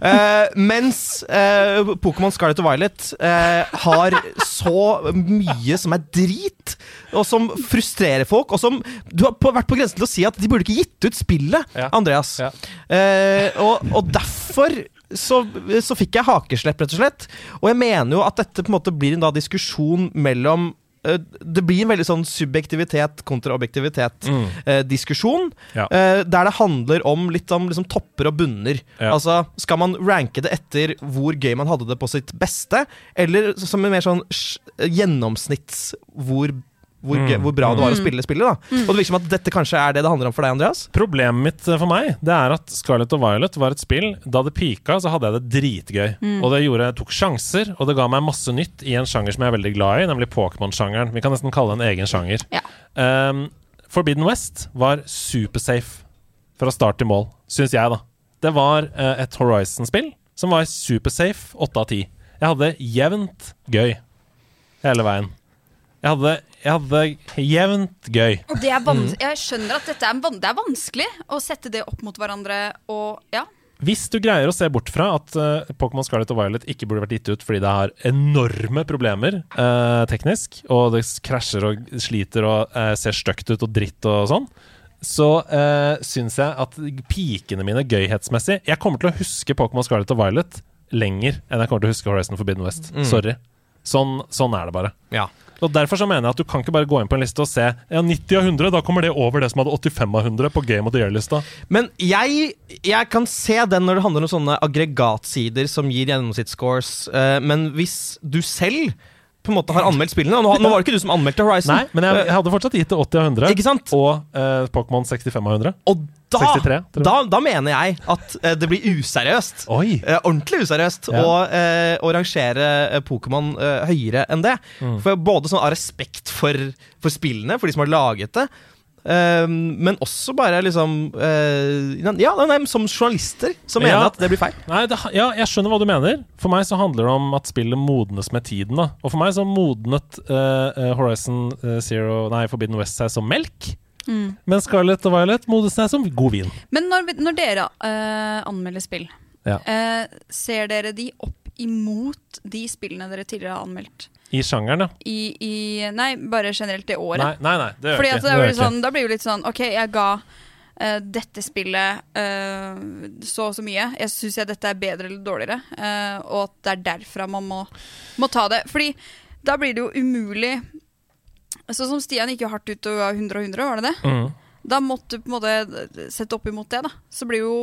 uh, mens uh, Pokémon Scarlet og Violet uh, har så mye som er drit, og som frustrerer folk, og som Du har på, vært på grensen til å si at de burde ikke gitt ut spillet, Ja. Andreas. Ja. Eh, og, og derfor så, så fikk jeg hakeslepp, rett og slett. Og jeg mener jo at dette på en måte blir en da diskusjon mellom eh, det blir en veldig sånn subjektivitet kontra objektivitet-diskusjon. Mm. Ja. Eh, der det handler om litt om liksom, topper og bunner. Ja. Altså, Skal man ranke det etter hvor gøy man hadde det på sitt beste, eller som en mer sånn gjennomsnitts hvor, hvor, Mm. hvor bra det var å spille spillet? da Og det virker som at dette kanskje er det det handler om for deg, Andreas? Problemet mitt eh, for meg Det er at Scarlet og Violet var et spill Da det pika, så hadde jeg det dritgøy. Og det gjorde jeg tok sjanser, og det ga meg masse nytt i en sjanger som jeg er veldig glad i, nemlig Pokémon-sjangeren. Vi kan nesten kalle det en egen sjanger. Ja. Um, Forbidden West var supersafe fra start til mål, syns jeg, da. Det var uh, et Horizon-spill som var supersafe, åtte av ti. Jeg hadde jevnt gøy hele veien. Jeg hadde, jeg hadde jevnt gøy. Og det er Jeg skjønner at dette er, van det er vanskelig å sette det opp mot hverandre og ja. Hvis du greier å se bort fra at uh, Pokémon Scarlet og Violet ikke burde vært gitt ut fordi det har enorme problemer uh, teknisk, og det krasjer og sliter og uh, ser stygt ut og dritt og sånn, så uh, syns jeg at pikene mine gøyhetsmessig Jeg kommer til å huske Pokémon Scarlet og Violet lenger enn jeg kommer til å huske Horizon Forbidden West. Sorry. Sånn, sånn er det bare. Ja. Og Derfor så mener jeg at du kan ikke bare gå inn på en liste og se Ja, 90 av 100, da kommer det over det som hadde 85 av 100 på Game of the Year-lista. Men jeg, jeg kan se den når det handler om sånne aggregatsider som gir gjennomsnittsscores, uh, men hvis du selv på en måte har anmeldt spillene og nå, nå var det ikke du som anmeldte Horizon. Nei, men jeg, jeg hadde fortsatt gitt det 80 av 100. Ikke sant? Og eh, Pokémon 65 av 100. Og da, 63, da, da mener jeg at eh, det blir useriøst. Oi! Eh, ordentlig useriøst Ja. å, å rangere Pokémon høyere enn det. Mm. For Både sånn av respekt for, for spillene, for de som har laget det, men også bare liksom eh, Ja, nei, som journalister som mener Ja. at det blir feil. Nei, det, ja, jeg skjønner hva du mener. For meg så handler det om at spillet modnes med tiden. Da. Og for meg så modnet eh, Horizon Zero Nei, Forbidden West seg som melk. Men Scarlett og Violet modnes seg som god vin. Men når, når dere uh, anmelder spill, Ja. uh, ser dere de opp imot de spillene dere tidligere har anmeldt? I sjangeren, ja. I, i Nei, bare generelt det året. Nei, nei, nei det gjør Fordi ikke. det Det sånn, da blir det litt sånn OK, jeg ga uh, dette spillet uh, så og så mye. Jeg syns jeg dette er bedre eller dårligere. uh, og at det er derfra man må, må ta det. Fordi da blir det jo umulig Sånn som Stian gikk jo hardt ut og ga 100 og 100, var det det? Mm. Da måtte du på en måte sette opp imot det, da. Så blir jo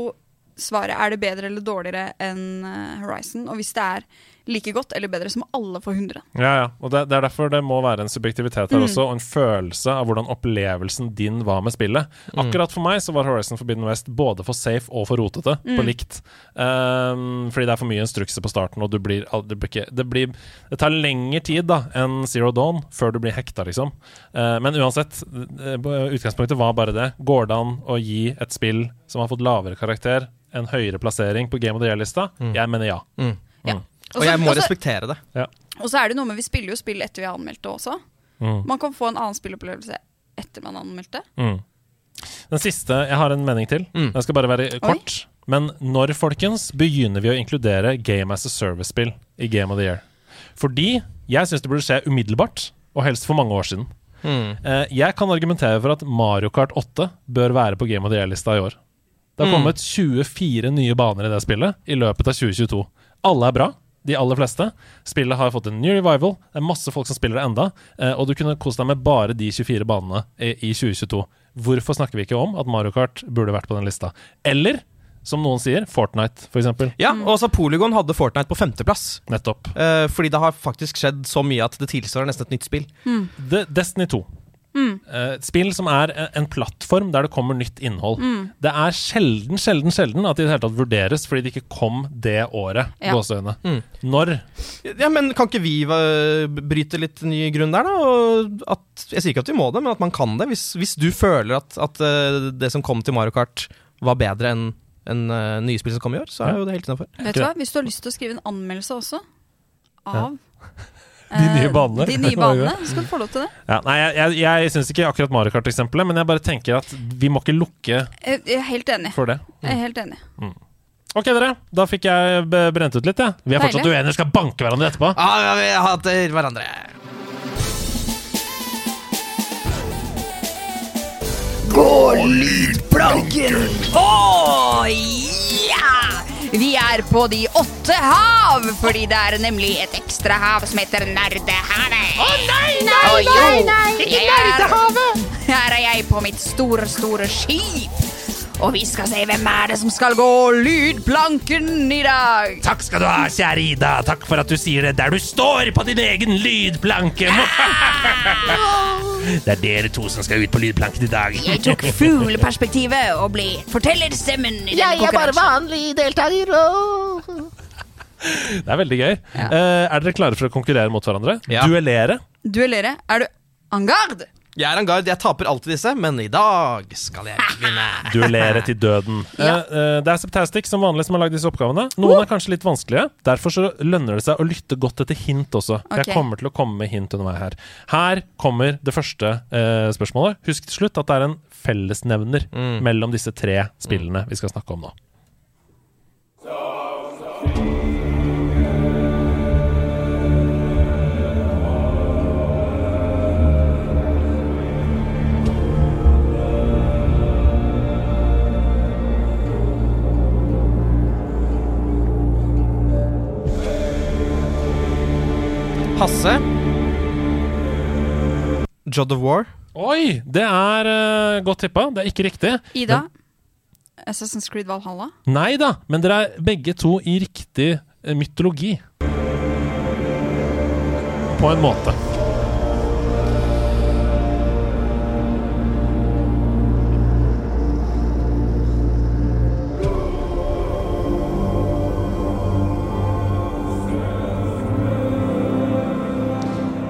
svaret er det bedre eller dårligere enn Horizon. Og hvis det er like godt eller bedre, som alle får 100. Ja, ja. Og det, det er derfor det må være en subjektivitet her Mm. også, og en følelse av hvordan opplevelsen din var med spillet. Akkurat for meg så var Horizon Forbidden West både for safe og for rotete, Mm. på likt. Um, fordi det er for mye instrukser på starten, og du blir, det, blir ikke, det, blir, det tar lengre tid da enn Zero Dawn før du blir hekta, liksom. Uh, men uansett, eh, utgangspunktet var bare det. Går det an å gi et spill som har fått lavere karakter, en høyere plassering på Game of the Year-lista? Jeg mener ja. Mm. Ja. Og jeg må også, respektere det. Og så er det noe med vi spiller jo spill etter vi har anmeldt det også. Mm. Man kan få en annen spillopplevelse etter man har anmeldt det. Mm. Den siste, jeg har en mening til. Mm. Den skal bare være kort. Men når, folkens, begynner vi å inkludere Game as a Service-spill i Game of the Year? Fordi jeg syns det burde skje umiddelbart, og helst for mange år siden. Mm. Eh, jeg kan argumentere for at Mario Kart 8 bør være på Game of the Year-lista i år. Det har Mm. kommet 24 nye baner i det spillet i løpet av 2022. Alle er bra, de aller fleste. Spillet har fått en new revival. Det er masse folk som spiller det enda. eh, Og du kunne kost deg med bare de 24 banene i, i 2022. Hvorfor snakker vi ikke om at Mario Kart burde vært på den lista? Eller, som noen sier, Fortnite, for eksempel. Ja, og så Polygon hadde Fortnite på femteplass. Nettopp. Eh, fordi det har faktisk skjedd så mye at det tilsvarer nesten et nytt spill. Mm. Destiny 2. Mm. Eh, spill som er en- plattform der det kommer nytt innhold. Mm. Det er sjelden, sjelden, sjelden at det i det hele tatt vurderes fordi det ikke kom det året. Ja. Gåseøyne. Mm. Når Ja, men Kan ikke vi eh, bryte litt ny grunn der, da? Og at, jeg sier ikke at vi må det, men at man kan det. Hvis, hvis du føler at, at eh, det som kom til Mario Kart var bedre enn en, uh, nye spill som kom i år, så er Ja. jo det helt innafor. Vet du hva? Hvis du har lyst til å skrive en anmeldelse også av De nye eh, banene. De nye banene, skal du få lov til det. ja, Nei, jeg, jeg, jeg syns ikke akkurat Mario Kart-eksempelet, men jeg bare tenker at vi må ikke lukke Jeg jeg er helt enig. for det. Jeg er helt enig. Ok, dere. Da fikk jeg brent ut litt, jeg. Vi er fortsatt Deilig. uenige og skal banke hverandre etterpå. Ja, ja, vi hater hverandre. Gå lydplanken! Å ja! Vi er på de åtte hav, fordi det er nemlig et ekstra hav som heter Nerdehavet. Å nei, nei, nei, nei, ikke Nerdehavet! Her er jeg på mitt store, store skip. Og vi skal se hvem er det som skal gå lydplanken i dag. Takk skal du ha, kjære Ida. Takk for at du sier det der du står på din egen lydplanke. Det er dere to som skal ut på lydplanken i dag. Jeg tok fugleperspektivet og ble fortellerstemmen i denne konkurransen. vanlig deltaker. Det er veldig gøy. Eh, er dere klare for å konkurrere mot hverandre? Ja. Duellere? Duellere. Er du en garde? Jeg er en guard, jeg taper alltid disse, men i dag skal jeg vinne. Duellere til døden. Ja. Eh, eh, det er Septastic som vanlig som har lagd disse oppgavene. Noen er kanskje litt vanskelige. Derfor så lønner det seg å lytte godt etter hint også. Okay. Jeg kommer til å komme med hint underveis her. Her kommer det første eh, spørsmålet. Husk til slutt at det er en fellesnevner Mm. mellom disse tre spillene vi skal snakke om nå. Hasse. Jod of War. Oi! Det er uh, godt tippa. Det er ikke riktig. Ida? Assassin's Creed Valhalla? Nei da, men dere er begge to i riktig eh, mytologi. På en måte.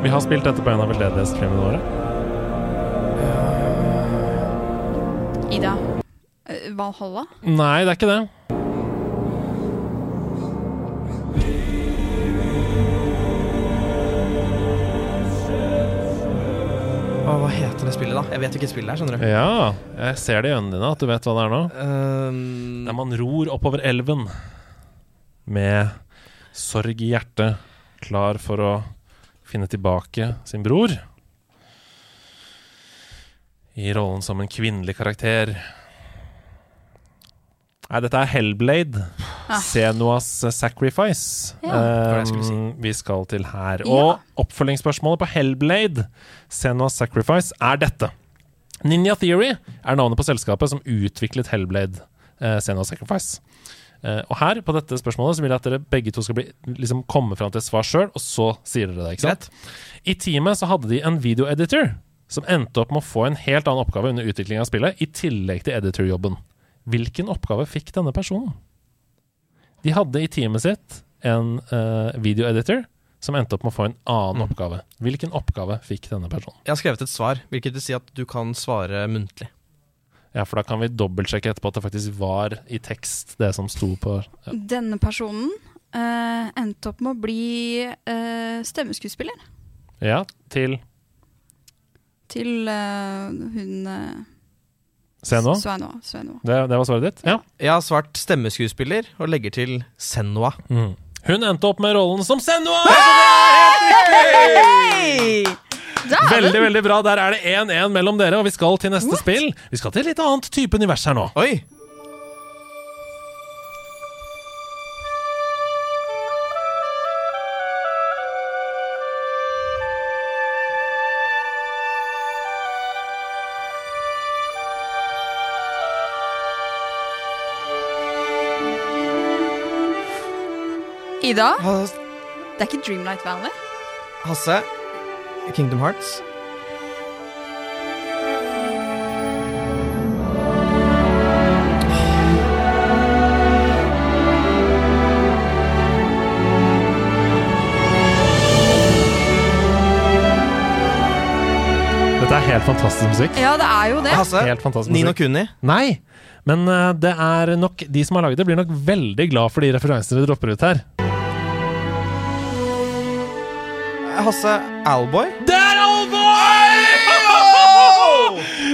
Vi har spilt dette på en av veldedighetsfilmene våre. Ida? Eh, Valhalla? Nei, det er ikke det. Å, hva heter det spillet, da? Jeg vet hvilket spill det er, skjønner du. Ja, jeg ser det i øynene dine at du vet hva det er nå. Um, Der man ror oppover elven med sorg i hjertet, klar for å finne tilbake sin bror. I rollen som en kvinnelig karakter. Nei, dette er Hellblade. Ah. Senuas Sacrifice. Ja. Skulle si. eh, vi skal til her. Ja. Og oppfølgingsspørsmålet på Hellblade, Senuas Sacrifice, er dette. Ninja Theory er navnet på selskapet som utviklet Hellblade, uh, Senua's Sacrifice. Eh, og her, på dette spørsmålet, så vil jeg at dere begge to skal bli, liksom, komme fram til et svar sjøl, og så sier dere det. ikke sant? I teamet så hadde de en videoeditor som endte opp med å få en helt annen oppgave under utviklingen av spillet, i tillegg til editorjobben. Hvilken oppgave fikk denne personen? De hadde i teamet sitt en uh, videoeditor som endte opp med å få en annen oppgave. Hvilken oppgave fikk denne personen? Jeg har skrevet et svar, hvilket vil si at du kan svare muntlig. Ja, for da kan vi dobbeltsjekke etterpå at det faktisk var i tekst, det som sto på ja. Denne personen uh, endte opp med å bli uh, stemmeskuespiller Ja, til til uh, hun uh, Senua. Sveinua. Sveinua. Det, det var svaret ditt? Ja. Jeg har svart stemmeskuespiller og legger til Senua. Mm. Hun endte opp med rollen som Senua! Hei! Dæven! Veldig, veldig bra. Der er det 1-1 mellom dere, og vi skal til neste spill. Vi skal til et litt annet type univers her nå. Oi! Ida, det er ikke Dreamlight Valley. Hasse. Kingdom Hearts. Dette er helt fantastisk musikk. Ja, det er jo det. Hasse. Helt fantastisk Nino musikk. Kuni. Nei, men eh, det er nok de som har laget det, blir nok veldig glad for de referansene dere dropper ut her. Hasse Owlboy. Det er Owlboy!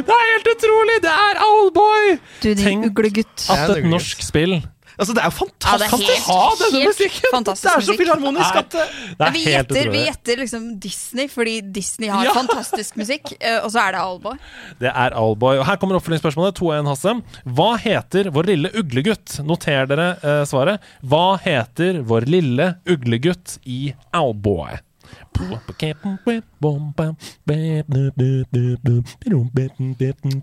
Det er helt utrolig! Det er Owlboy! Du, din uglegutt. At et norsk spill Altså, det er jo Ja, det er fantastisk! helt, ha denne helt musikken! Det er så filharmonisk at det Det er vi helt gjetter, vi gjetter liksom Disney, fordi Disney har Ja. fantastisk musikk. eh, Og så er det Owlboy. Det er Owlboy. Og her kommer oppfølgingsspørsmålet. 2-1, Hasse. Hva heter vår lille uglegutt? Noter dere eh, svaret. Hva heter vår lille uglegutt i Owlboy?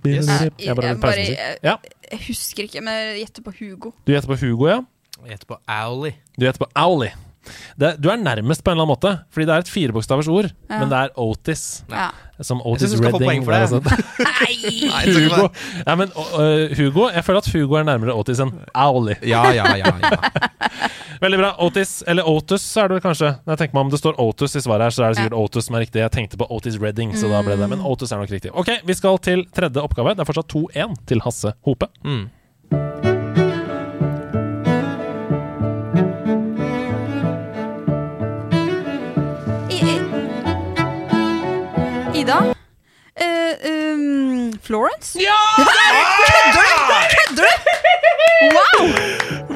Yes. Jeg bare Jeg bare- jeg, Jeg husker ikke, men jeg gjetter på Hugo. du gjetter på Hugo, ja? Jeg gjetter på Owly. Du gjetter på Owly. Det, du er nærmest på en eller annen måte, fordi det er et firebokstavers ord, Ja. men det er Otis. Ja. Som Jeg Otis synes du skal få Redding. poeng for det. var det. Nei! Hugo. Ja, men uh, Hugo Jeg føler at Hugo er nærmere Otis enn Owly. Ja, ja, ja. ja. Veldig bra. Otis, eller Otus er det vel kanskje. Når jeg tenker meg om det står Otus i svaret her, så er det sikkert Otus som er riktig. Jeg tenkte på Otis Redding, så da ble det Men Otus er nok riktig. Ok, vi skal til tredje oppgave. Det er fortsatt 2-1 til Hasse Hope. Mm. Ida? Uh, um, Florence? Ja! Kødder du?! Wow!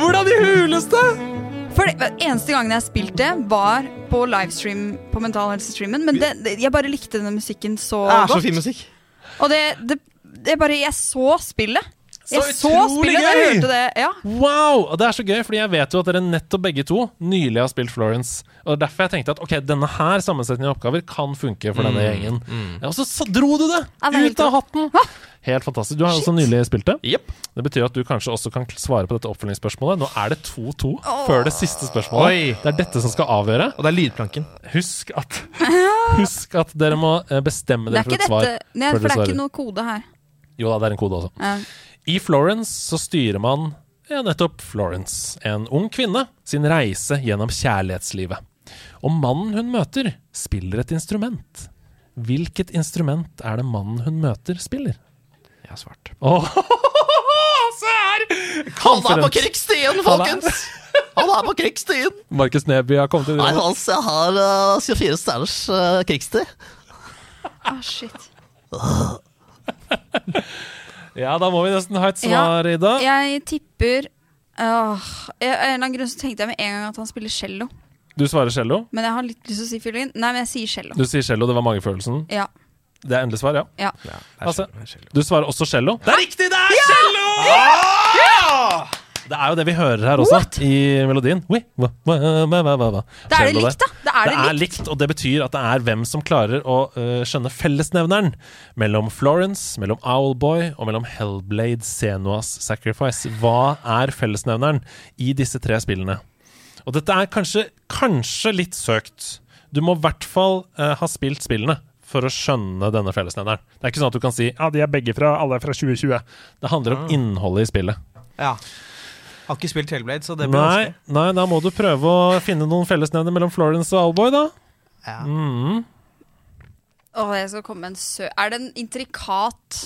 Hvordan i huleste? For det, eneste gangen jeg spilte det, var på livestream på Mental Helse-streamen. Men det, det, jeg bare likte denne musikken så Det er så godt. fin musikk. Og det, det, det bare Jeg så spillet. Så jeg så spillet da jeg hørte det. Ja. Wow! Og det er så gøy, fordi jeg vet jo at dere nettopp begge to nylig har spilt Florence. Og derfor jeg tenkte at ok, denne her sammensetningen av oppgaver kan funke for denne gjengen. Ja, og så, så dro du det! Ja, det Ut av hatten! Helt fantastisk. Du har også nylig spilt det. Yep. Det betyr at du kanskje også kan svare på dette oppfølgingsspørsmålet. Nå er det 2-2 oh. før det siste spørsmålet. Oi. Det er dette som skal avgjøre. Og det er lydplanken. Husk at, husk at dere må eh, bestemme dere er for et svar. Nei, for det er ikke noe kode her. Jo da, det er en kode også. Ja. I Florence så styrer man ja, nettopp Florence, en ung kvinne, sin reise gjennom kjærlighetslivet. Og mannen hun møter, spiller et instrument. Hvilket instrument er det mannen hun møter, spiller? Har svart. Åh, se her! Han er på krigsstien, folkens! Han er på krigsstien! Markus Neby har kommet inn. i rommet. Hans, jeg har uh, 24 stjerners uh, krigstid. Ah, shit. Ja, da må vi nesten ha et svar, Ida. Jeg tipper Åh, jeg, Av en eller annen grunn så tenkte jeg med en gang at han spiller cello. Du svarer cello. Men jeg har litt lyst til å si fiolin. Nei, men jeg sier cello. Du sier cello, det var magefølelsen. Ja. Det er endelig svar, ja. ja. Altså, du svarer også cello. Det er riktig! Det er cello! Ja! Det er jo det vi hører her også, i melodien. Oui. hva, hva, hva. Da er det likt, da. Det er det det er likt. likt, og det betyr at det er hvem som klarer å uh, skjønne fellesnevneren mellom Florence, mellom Owlboy og mellom Hellblade Senuas Sacrifice. Hva er fellesnevneren i disse tre spillene? Og dette er kanskje, kanskje litt søkt. Du må i hvert fall uh, ha spilt spillene for å skjønne denne fellesnevneren. Det er ikke sånn at du kan si ja, de er begge fra, alle er fra 2020. Det handler om innholdet i spillet. Ja. Har ikke spilt Hellblade, så det blir Nei, vanskelig. nei, da må du prøve å finne noen fellesnevner mellom Florence og Alboy, da. Ja. Mm. Åh, jeg skal komme med en sø... Er det en intrikat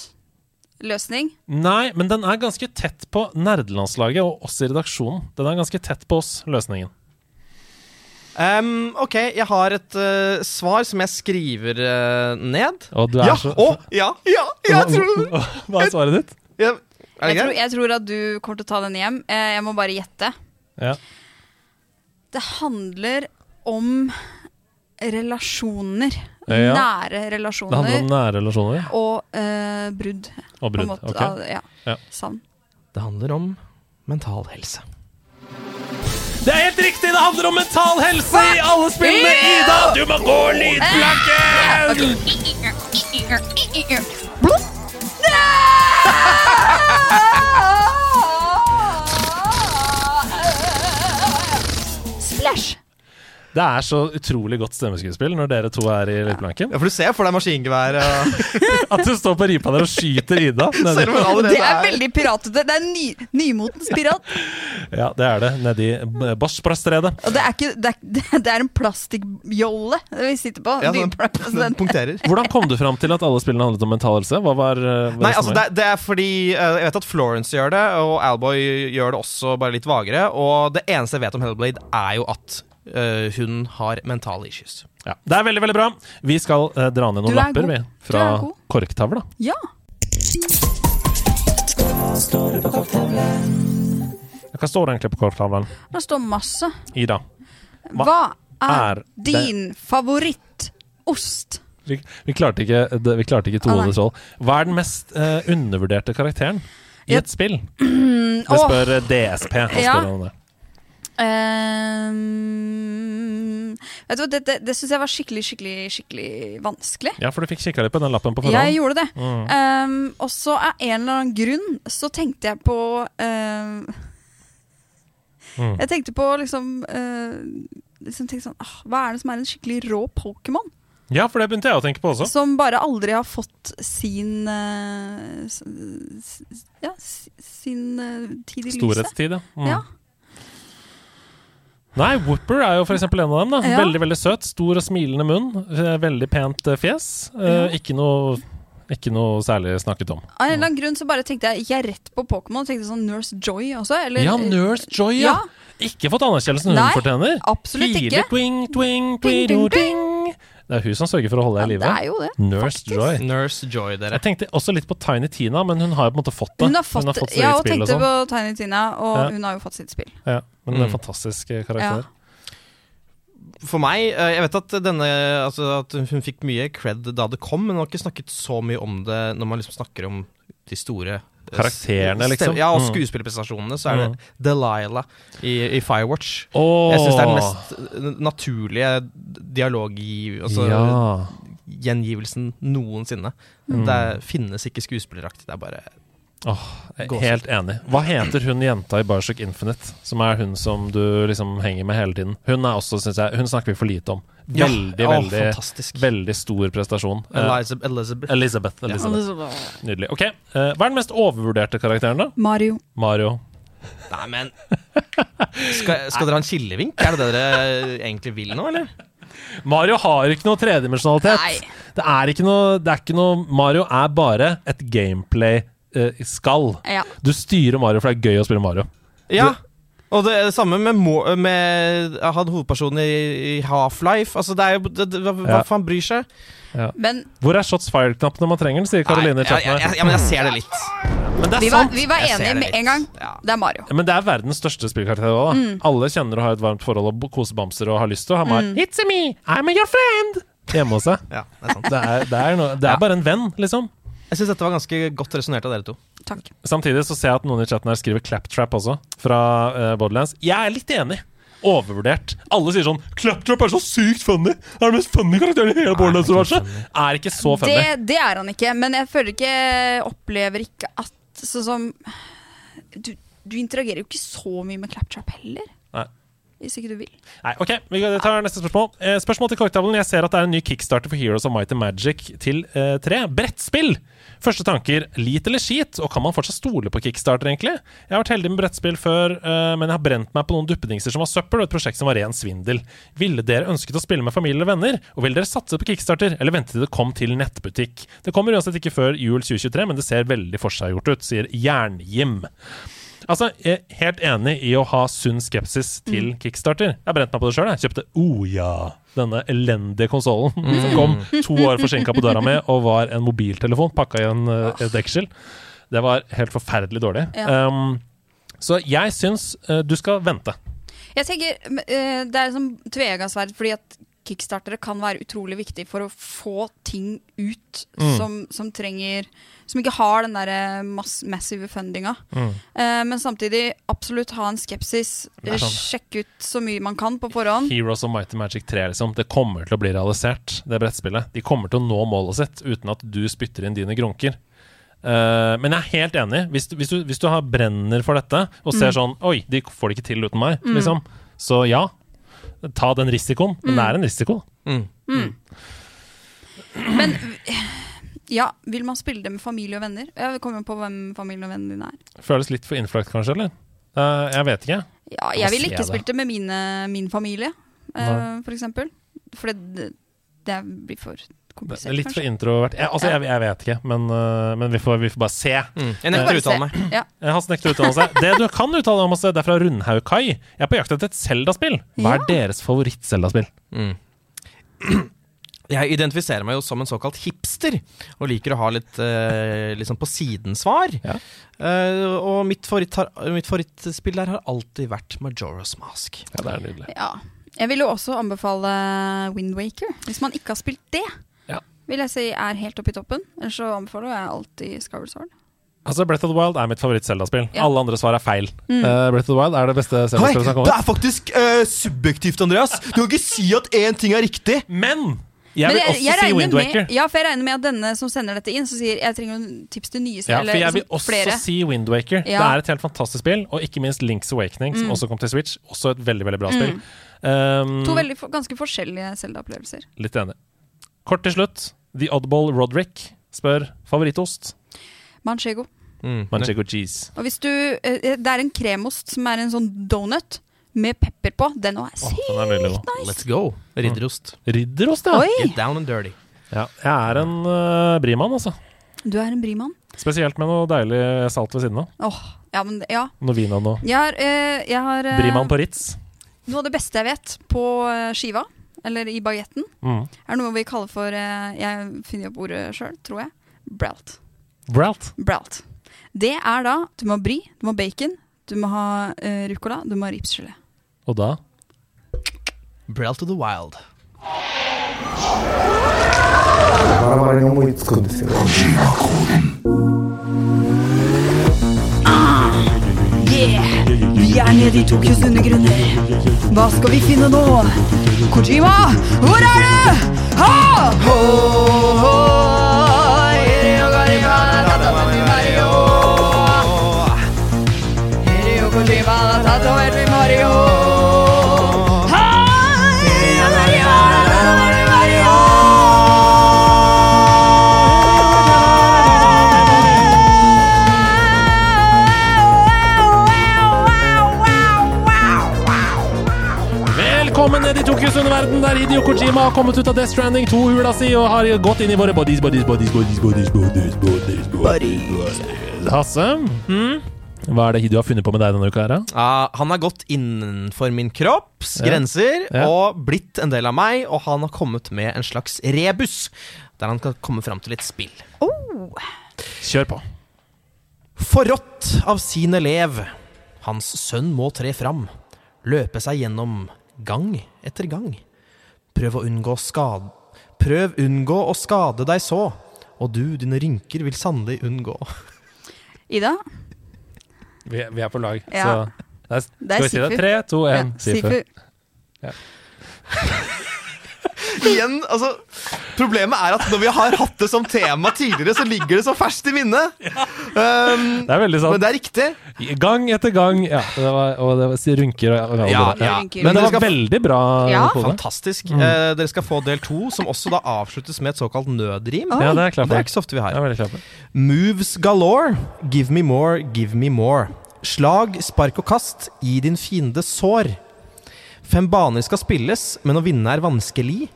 løsning? Nei, men den er ganske tett på nerdelandslaget og oss i redaksjonen. Den er ganske tett på oss, løsningen. Um, ok, jeg har et uh, svar som jeg skriver uh, ned. Og du er ja, så å, ja, ja, jeg tror Hva hva er svaret ditt? Jeg, Er det Jeg tror, jeg tror at du kommer til å ta den hjem. Eh, Jeg må bare gjette. Ja. Det handler om relasjoner. Ja. Nære Det handler om nære relasjoner Og uh, brudd. og brudd. ok. av- Ja. Ja. Savn. Det handler om mental helse. Det er helt riktig! Det handler om mental helse i alle spillene! Ida, du må gå lydplanken! Splash! Det er så utrolig godt stemmeskuespill når dere to er i lydplanken. Ja, for du ser for deg maskingevær og At du står på ripa der og skyter Ida. nedi- Selv om hun allerede Det er veldig piratete. Det er ny, nymotens pirat. Ja, det er det. Nedi B- Bosporstredet. Og det er, ikke, det er, det er en plastikkjolle vi sitter på. ja, sånn, den punkterer. Hvordan kom du fram til at alle spillene handlet om mental helse? Hva var, eh, hva Nei, altså det, det er fordi eh, Jeg vet at Florence gjør det, og Alboy gjør det også, bare litt vagere. Og det eneste jeg vet om Hellblade, er jo at hun har mentale issues. ja. Det er veldig veldig bra. Vi skal uh, dra ned noen er lapper god. vi, Du fra er god. korktavla. Ja. Hva står det egentlig på korktavlen? Det står masse. Ida. Hva Hva er er din favorittost? Vi, vi, klarte ikke, vi klarte ikke to Ah, hodet tolv. Hva er den mest uh, undervurderte karakteren i Ja. et spill? Mm, Det spør eh, DSP. Han Ja. spør om det. Ehm, vet du det, det, det syns jeg var skikkelig, skikkelig, skikkelig vanskelig. Ja, for du fikk kikka litt på den lappen på forhånd. Jeg gjorde det. Mm. Um, og så av en eller annen grunn så tenkte jeg på um, Mm. Jeg tenkte på liksom, uh, liksom tenkte sånn, ah, Hva er det som er en skikkelig rå Pokémon? Ja, for det begynte jeg å tenke på også. Som bare aldri har fått sin uh, Ja, sin uh, tid i lyset. Storhetstid, ja. Mm. Ja. Nei, Whooper er jo eksempel en av dem. da Ja. Veldig veldig søt. Stor og smilende munn. eh, Veldig pent eh, fjes. Eh, ikke, noe, ikke noe særlig snakket om. Av en eller annen grunn så bare tenkte jeg Gikk jeg rett på Pokémon. Tenkte sånn Nurse Joy også. Eller, Ja, Nurse Joy, ja! Ikke fått anerkjennelsen hun fortjener. absolutt Healy ikke. Twing, twing, twing, twing, twing. Det er hun som sørger for å holde deg i live. det er jo det, Nurse Joy. Nurse Joy, dere. Jeg tenkte også litt på Tiny Tina, men hun har jo på en måte fått det. Hun har fått, sitt Jeg eget ja, spill og tenkte sånn. på Tiny Tina, og Ja. hun har jo fått sitt spill. Ja, men det er Mm. en fantastisk karakter. karakter. For meg, eh, Jeg vet at denne altså At hun fikk mye cred da det kom, men hun har ikke snakket så mye om det når man liksom snakker om de store eh, Karakterene, liksom. Ja, og Mm. skuespillerprestasjonene. Så er det Mm. Delilah i, i Firewatch. Åh. Jeg syns det er den mest naturlige dialog... Altså, Ja. Gjengivelsen noensinne. Mm. Det finnes ikke skuespilleraktig. Det er bare er helt enig. Hva heter hun jenta i Bioshock Infinite? Som er hun som du liksom henger med hele tiden. Hun er også, synes jeg Hun snakker vi for lite om. Ja. Veldig, veldig fantastisk. Veldig stor prestasjon. Elizabeth. Elizabeth. Elizabeth. Elizabeth. Elizabeth. Nydelig. Ok, eh, Hva er den mest overvurderte karakteren, da? Mario. Mario. Nei, men skal, skal dere ha en kilevink? Er det det dere egentlig vil nå, eller? Mario har ikke noe tredimensjonalitet. Det er ikke noe, det er ikke noe Mario er bare et gameplay-skall. Ja. Du styrer Mario, for det er gøy å spille Mario. Ja. Og det det samme med, med han hovedpersonen i, i Half-Life. Altså, det er jo det, det, hva, Ja. faen bryr seg? Men Hvor er shots fired-knappen når man trenger den, sier Karoline i ja, chatten ja, ja, ja, men jeg ser det litt. Men det er vi var, sant. vi var enige med en gang. Ja. Det er Mario. Men det er verdens største spillkarakter. Mm. Alle kjenner og har et varmt forhold og kosebamser koser bamser og har lyst til å ha meg. It's a me, I'm your friend! Hjemme hos seg. Ja, det er sant. Det er, det er, noe, det er Ja. bare en venn, liksom. Jeg syns dette var ganske godt resonnert av dere to. Takk. Samtidig så ser jeg at noen i chatten her skriver Claptrap også, fra uh, Borderlands. Jeg er litt enig. Overvurdert. Alle sier sånn Claptrap er så sykt funny! Det er den mest funny karakteren i hele Borderlands-universet! Er ikke så funny. Det, det er han ikke, men jeg føler ikke Opplever ikke at Sånn som du, du interagerer jo ikke så mye med Claptrap heller. Nei. Hvis ikke du vil. Nei, ok, Vi tar neste spørsmål. Eh, spørsmål til korktavlen. Jeg ser at det er en ny kickstarter for Heroes of Might and Magic til eh, 3. Brettspill! Første tanker lit eller skit? Og kan man fortsatt stole på kickstarter, egentlig? Jeg har vært heldig med brettspill før, eh, men jeg har brent meg på noen duppedingser som var søppel, og et prosjekt som var ren svindel. Ville dere ønsket å spille med familie eller venner? Og ville dere satse på kickstarter, eller vente til det kom til nettbutikk? Det kommer uansett ikke før jul 2023, men det ser veldig forseggjort ut, sier Jern-Jim. Altså, jeg er helt enig i å ha sunn skepsis til kickstarter. Jeg har brent meg på det sjøl. Kjøpte Oja, denne elendige konsollen som kom to år forsinka på døra mi og var en mobiltelefon pakka i en, eh, et deksel. Det var helt forferdelig dårlig. Ja. Um, så jeg syns uh, du skal vente. Jeg tenker, eh, Det er liksom tveegga sverd, fordi at kickstartere kan være utrolig viktig for å få ting ut Mm. som, som trenger Som ikke har den der mass, massive fundinga. Mm. Eh, men samtidig absolutt ha en skepsis. Sånn. Sjekke ut så mye man kan på forhånd. Heroes of Mighty Magic 3, liksom. Det kommer til å bli realisert, det brettspillet. De kommer til å nå målet sitt uten at du spytter inn dine grunker. Uh, men jeg er helt enig. Hvis du, hvis du, hvis du har brenner for dette og ser Mm. sånn Oi, de får det ikke til uten meg, Mm. liksom. Så ja, ta den risikoen. Men Mm. det er en risiko. Mm. Men ja, vil man spille det med familie og venner? Jeg kommer på hvem familien og vennene dine er. Føles litt for innfløkt, kanskje, eller? Uh, jeg vet ikke. Ja, jeg ville ikke spilt det med mine, min familie, uh, f.eks. for eksempel. For det, det blir for Det komplisert, er litt for introvert. Jeg, altså, jeg, jeg vet ikke, men, eh, men vi, får, vi får bare se. Mm. Jeg nekter å uttale meg. Ja. Eh, Hans nekter å uttale seg. Det du kan uttale deg om, det er fra Rundhaug Kai. Jeg er på jakt etter et Zelda-spill. Hva er deres favoritt-Zelda-spill? Mm. Jeg identifiserer meg jo som en såkalt hipster, og liker å ha litt eh, liksom på siden-svar. Eh, og mitt, favoritt har, mitt favorittspill der har alltid vært Majora's Mask. Ja, det er nydelig. Ja. Jeg vil jo også anbefale Windwaker. Hvis man ikke har spilt det, Ja. Vil jeg si er helt oppe i toppen. Ellers så anbefaler jeg alltid Skyward Sword. Altså, Breath of the Wild er mitt favoritt-Selda-spill. Ja. Alle andre svar er feil. Mm. Uh, Breath of the Wild er det beste Hei, Zelda-spillet som har kommet. det er faktisk uh, subjektivt, Andreas! Du kan ikke si at én ting er riktig! Men jeg Men vil også si Wind Waker. Med, ja, for jeg regner med at denne som sender dette inn, som sier jeg trenger noen tips til nye spill. Ja, for jeg vil liksom også flere. si Wind Waker. Det er et helt fantastisk spill, og ikke minst Link's Awakening, som Mm. også kom til Switch. Også et veldig veldig bra Mm. spill. Um, To veldig, ganske forskjellige Selda-opplevelser. Litt enig. Kort til slutt. The Oddball Roderick spør favorittost. Manchego. Manchego cheese. Og hvis du eh, Det er en kremost som er en sånn donut med pepper på. Den òg er sykt er nice. Let's go. Ridderost. Ridderost, ja. Oi! Get down and dirty. ja. Jeg er en uh, brimann, altså. Du er en brimann. Spesielt med noe deilig salt ved siden av. Oh, ja, men ja. Noe vin og noe. Jeg har, uh, jeg har uh, Brimann på Ritz. Noe av det beste jeg vet på eh, skiva, eller i bagetten, Mm. er noe vi kaller for eh, Jeg finner opp ordet sjøl, tror jeg. Bralt. Bralt. Bralt. Det er da Du må ha brie, du må ha bacon, du må ha uh, ruccola, du må ha ripsgelé. Og da Bralt to the wild. Ah, Yeah! Vi er nede i Tokyos undergrunner. Hva skal vi finne nå? Kojima, hvor er du? Ha! Velkommen ned i Tokyos underverden, der Hideo Kojima har kommet ut av Death Stranding, to hula si, og har gått inn i våre bodies, bodies, bodies, bodies, bodies, bodies, bodies, bodies. Hasse, hva er det Hideo har funnet på med deg denne uka her, da? Ja, han har gått innenfor min kropps Ja. grenser Ja. og blitt en del av meg, og han har kommet med en slags rebus, der han kan komme fram til et spill. Kjør på. Forrådt av sin elev. Hans sønn må tre fram, løpe seg gjennom gang etter gang. Prøv å unngå skade Prøv unngå å skade deg så, og du dine rynker vil sannelig unngå. Ida? Vi, vi er på lag, Ja. så det er, Det Skal er vi si det? Tre, to, én, Ja, Sifu. Sifu. Igjen, altså Problemet er at når vi har hatt det som tema tidligere, så ligger det så ferskt i minnet. Um, Det er veldig sant. men det er riktig. Gang etter gang. Ja, det var, og det var rynker og, og Ja, det ja. Rynker. Men det var skal- veldig bra Ja. kode. Fantastisk. Mm. Eh, dere skal få del to, som også da avsluttes med et såkalt nødrim. Ja, det er klart. Det er ikke så ofte vi har. Moves galore. Give me more, give me more. Slag, spark og kast. Gi din fiende sår. Fem baner skal spilles, men å vinne er vanskelig.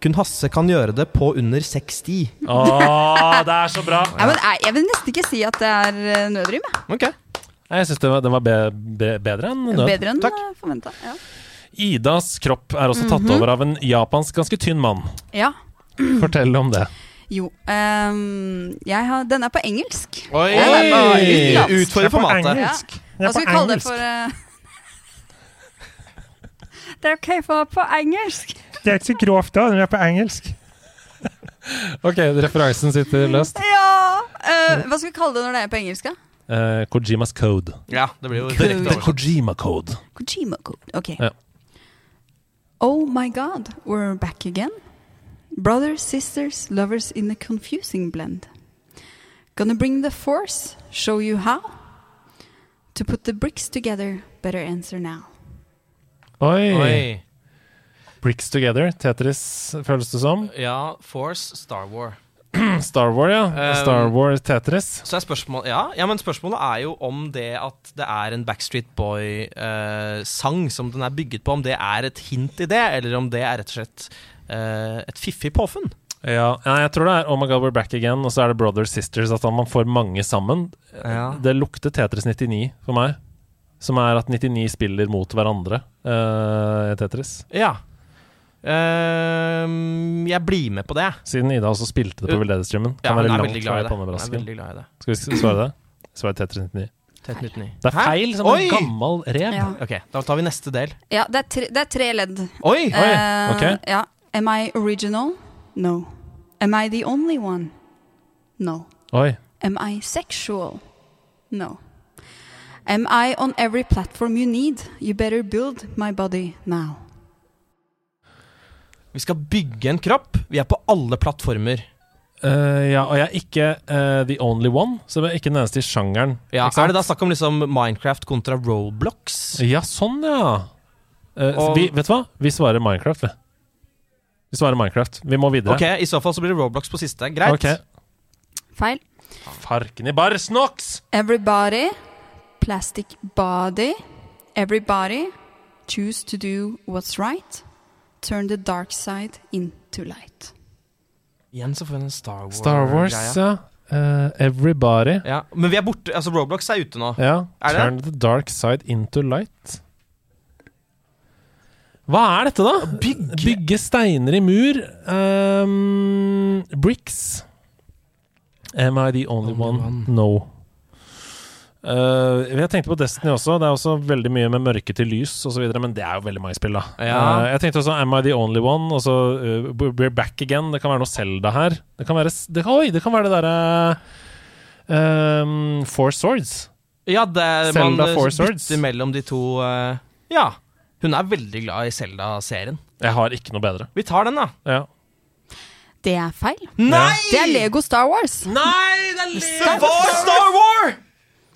Kun Hasse kan gjøre det på under 60. Åh, det er så bra! Ja, men jeg, jeg vil nesten ikke si at det er eh, nødrim. jeg. Ok. Nei, Jeg syns den var, den var be, be, bedre enn nød. Bedre enn Takk. forventa. Ja. Idas kropp er også tatt Mhm. over av en japansk ganske tynn mann. ja. Fortell om det. Jo. ehm, jeg har, den er på engelsk. Oi! Den er på utenlands. Utfordrer formatet. Ja. Hva skal vi kalle det for eh? Det er ok for på engelsk. Det er ikke så grovt, da. Den er på engelsk. Ok, referansen sitter løst. Ja! Uh, hva skal vi kalle det når det er på engelsk? da? Eh, Kojimas code. Ja, det blir jo Code. direkte The oversatt. Kojima code. Kojima code. Ok. Ja. Oh my god, we're back again. Brothers, sisters, lovers in a confusing blend. Gonna bring the force, show you how. To put the bricks together, better answer now. Oi. Oi. Bricks Together. Tetris, føles det som. Ja, Force, Star War. Star War, ja. Um, Star War Tetris. Så er spørsmål, ja, ja, men spørsmålet er jo om det at det er en Backstreet Boy-sang som den er bygget på, om det er et hint i det, eller om det er rett og slett uh, et fiffig påfunn. Ja, jeg tror det er Oh my God We're Back Again, og så er det Brothers Sisters. At man får mange sammen. Ja. Det lukter Tetris 99 for meg. Som er at 99 spiller mot hverandre eh, i Tetris. Ja. Ehm, jeg blir med på det. Siden Ida også spilte det på veldedighetsstreamen. Ja, Kan hun være er langt veldig fra glad i det. Hun er pannebrasken. veldig glad i det. Skal vi svare det? Svare Tetris 99. Tet 99. Det er feil som Oi! en gammel rev. Ja. Ok, da tar vi neste del. Ja, det er tre, det er tre ledd. Oi! Eh, ok. ja. Am I original? No. Am I the only one? No. Oi. Am I sexual? No. Am I on every platform you need? You better build my body now. Vi skal bygge en kropp. Vi er på alle plattformer. Uh, ja, og jeg er ikke uh, the only one, så jeg er ikke den eneste i sjangeren. Ja, ikke sant? er det da snakk om liksom Minecraft kontra Roblox? Ja, sånn, ja. Uh, Og- vi, vet du hva? Vi svarer Minecraft, vi. Vi svarer Minecraft. Vi må videre. Ok, I så fall så blir det Roblox på siste. Greit. Okay. Feil. Farken i barsnox! Everybody, plastic body. Everybody, choose to do what's right. Turn the dark side into light. Igjen så får vi en Star Wars. Star Wars, ja. Uh, everybody. ja. Men vi er borte. Altså, Roblox er ute nå. Ja. Er det? Turn the dark side into light. Hva er dette, da? Bygge, steiner i mur. Um, bricks. Am I the only, one? No. Eh, jeg tenkte på Destiny også. Det er også veldig mye med mørke til lys osv., men det er jo veldig mange spill, da. Ja. Uh, jeg tenkte også Am I the only one? Og så uh, We're back again. Det kan være noe Zelda her. Det kan være, det, Oi, det kan være det derre um, Four Swords. Ja, det er, man Zelda Four Swords. bytter mellom de to Ja. Hun er veldig glad i Zelda-serien. Jeg har ikke noe bedre. Vi tar den, da. Ja. Det er feil. Nei! Det er Lego Star Wars. Nei, det er Lego Star Wars! Star War!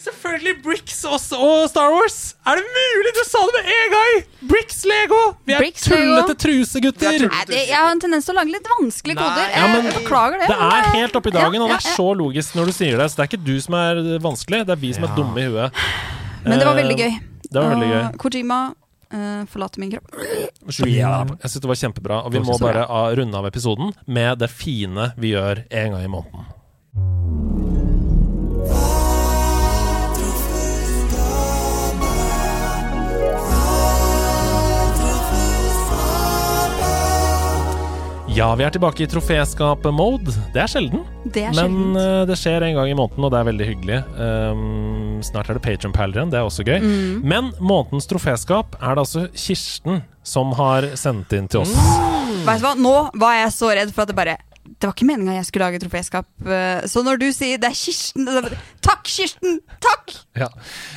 Selvfølgelig Bricks også, og Star Wars! Er det mulig? Du sa det med en gang! Bricks Lego! Vi er Bricks, tullete trusegutter! Nei, jeg har en tendens til å lage litt vanskelige koder. Ja, men jeg beklager det. Det er eh, helt oppi dagen, ja, og det er så logisk når du sier det. Så det er ikke du som er vanskelig, det er vi som er dumme i huet. Men det var veldig Eh, gøy. Det var veldig gøy. Uh, Kojima uh, forlater min kropp. Jeg syns det var kjempebra, og vi må bare ah, runde av episoden med det fine vi gjør en gang i måneden. Ja, vi er tilbake i troféskap-mode. Det er sjelden. Det er Men eh, det skjer en gang i måneden, og det er veldig hyggelig. Um, snart er det Patron-palleren, det er også gøy. Mm. Men månedens troféskap er det altså Kirsten som har sendt inn til oss. Vet du hva, Nå var jeg så redd for at det bare Det var ikke meninga jeg skulle lage troféskap. eh, Så når du sier det er Kirsten Takk, Kirsten! Takk! Ja.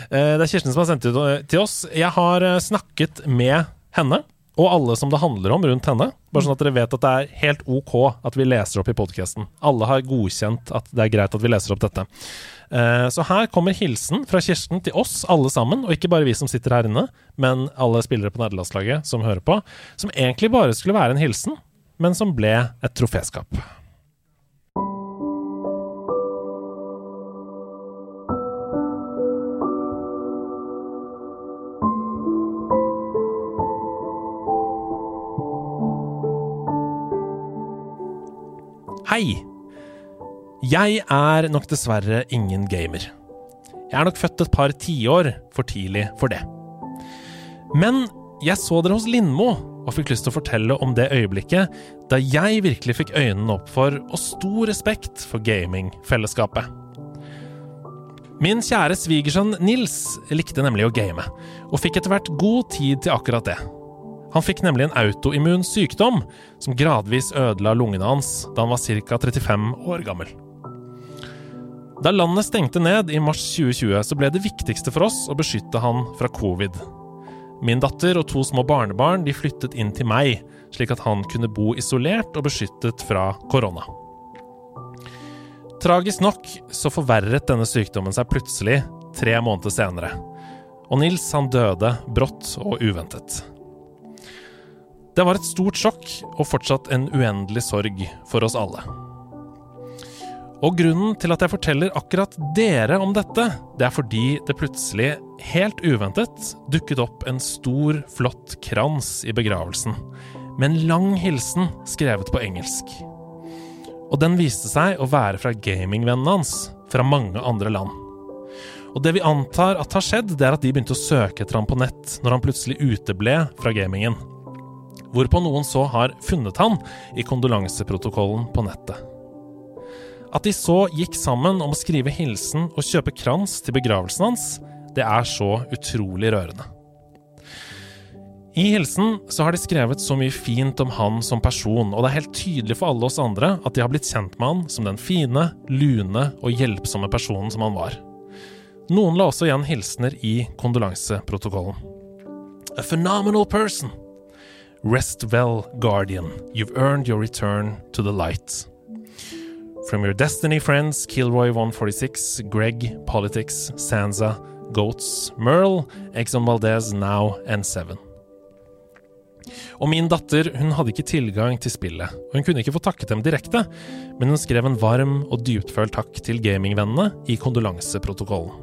Eh, Det er Kirsten som har sendt eh, til oss. Jeg har snakket med henne. Og alle som det handler om rundt henne. Bare sånn at dere vet at det er helt ok at vi leser opp i podkasten. Alle har godkjent at det er greit at vi leser opp dette. Eh, Så her kommer hilsen fra Kirsten til oss alle sammen, og ikke bare vi som sitter her inne, men alle spillere på nederlandslaget som hører på, som egentlig bare skulle være en hilsen, men som ble et troféskap. Hei! Jeg er nok dessverre ingen gamer. Jeg er nok født et par tiår for tidlig for det. Men jeg så dere hos Lindmo og fikk lyst til å fortelle om det øyeblikket da jeg virkelig fikk øynene opp for og stor respekt for gamingfellesskapet. Min kjære svigersønn Nils likte nemlig å game, og fikk etter hvert god tid til akkurat det. Han fikk nemlig en autoimmun sykdom som gradvis ødela lungene hans da han var ca. 35 år gammel. Da landet stengte ned i mars 2020, så ble det viktigste for oss å beskytte han fra covid. Min datter og to små barnebarn de flyttet inn til meg, slik at han kunne bo isolert og beskyttet fra korona. Tragisk nok så forverret denne sykdommen seg plutselig tre måneder senere. Og Nils han døde brått og uventet. Det var et stort sjokk og fortsatt en uendelig sorg for oss alle. Og grunnen til at jeg forteller akkurat dere om dette, det er fordi det plutselig, helt uventet, dukket opp en stor, flott krans i begravelsen, med en lang hilsen skrevet på engelsk. Og den viste seg å være fra gamingvennene hans, fra mange andre land. Og det vi antar at har skjedd, det er at de begynte å søke etter ham på nett når han plutselig uteble fra gamingen. Hvorpå noen så har funnet han i kondolanseprotokollen på nettet. At de så gikk sammen om å skrive hilsen og kjøpe krans til begravelsen hans, det er så utrolig rørende. I hilsen så har de skrevet så mye fint om han som person, og det er helt tydelig for alle oss andre at de har blitt kjent med han som den fine, lune og hjelpsomme personen som han var. Noen la også igjen hilsener i kondolanseprotokollen. A phenomenal person. Rest well, guardian. You've earned your return to the light. From your Destiny friends, Kilroy 146, Greg, Politics, Sansa, Goats, Merle, Exxon Valdez, Now and Seven. Og min datter hun hadde ikke tilgang til spillet, og hun kunne ikke få takket dem direkte, men hun skrev en varm og dyptfølt takk til gamingvennene i kondolanseprotokollen.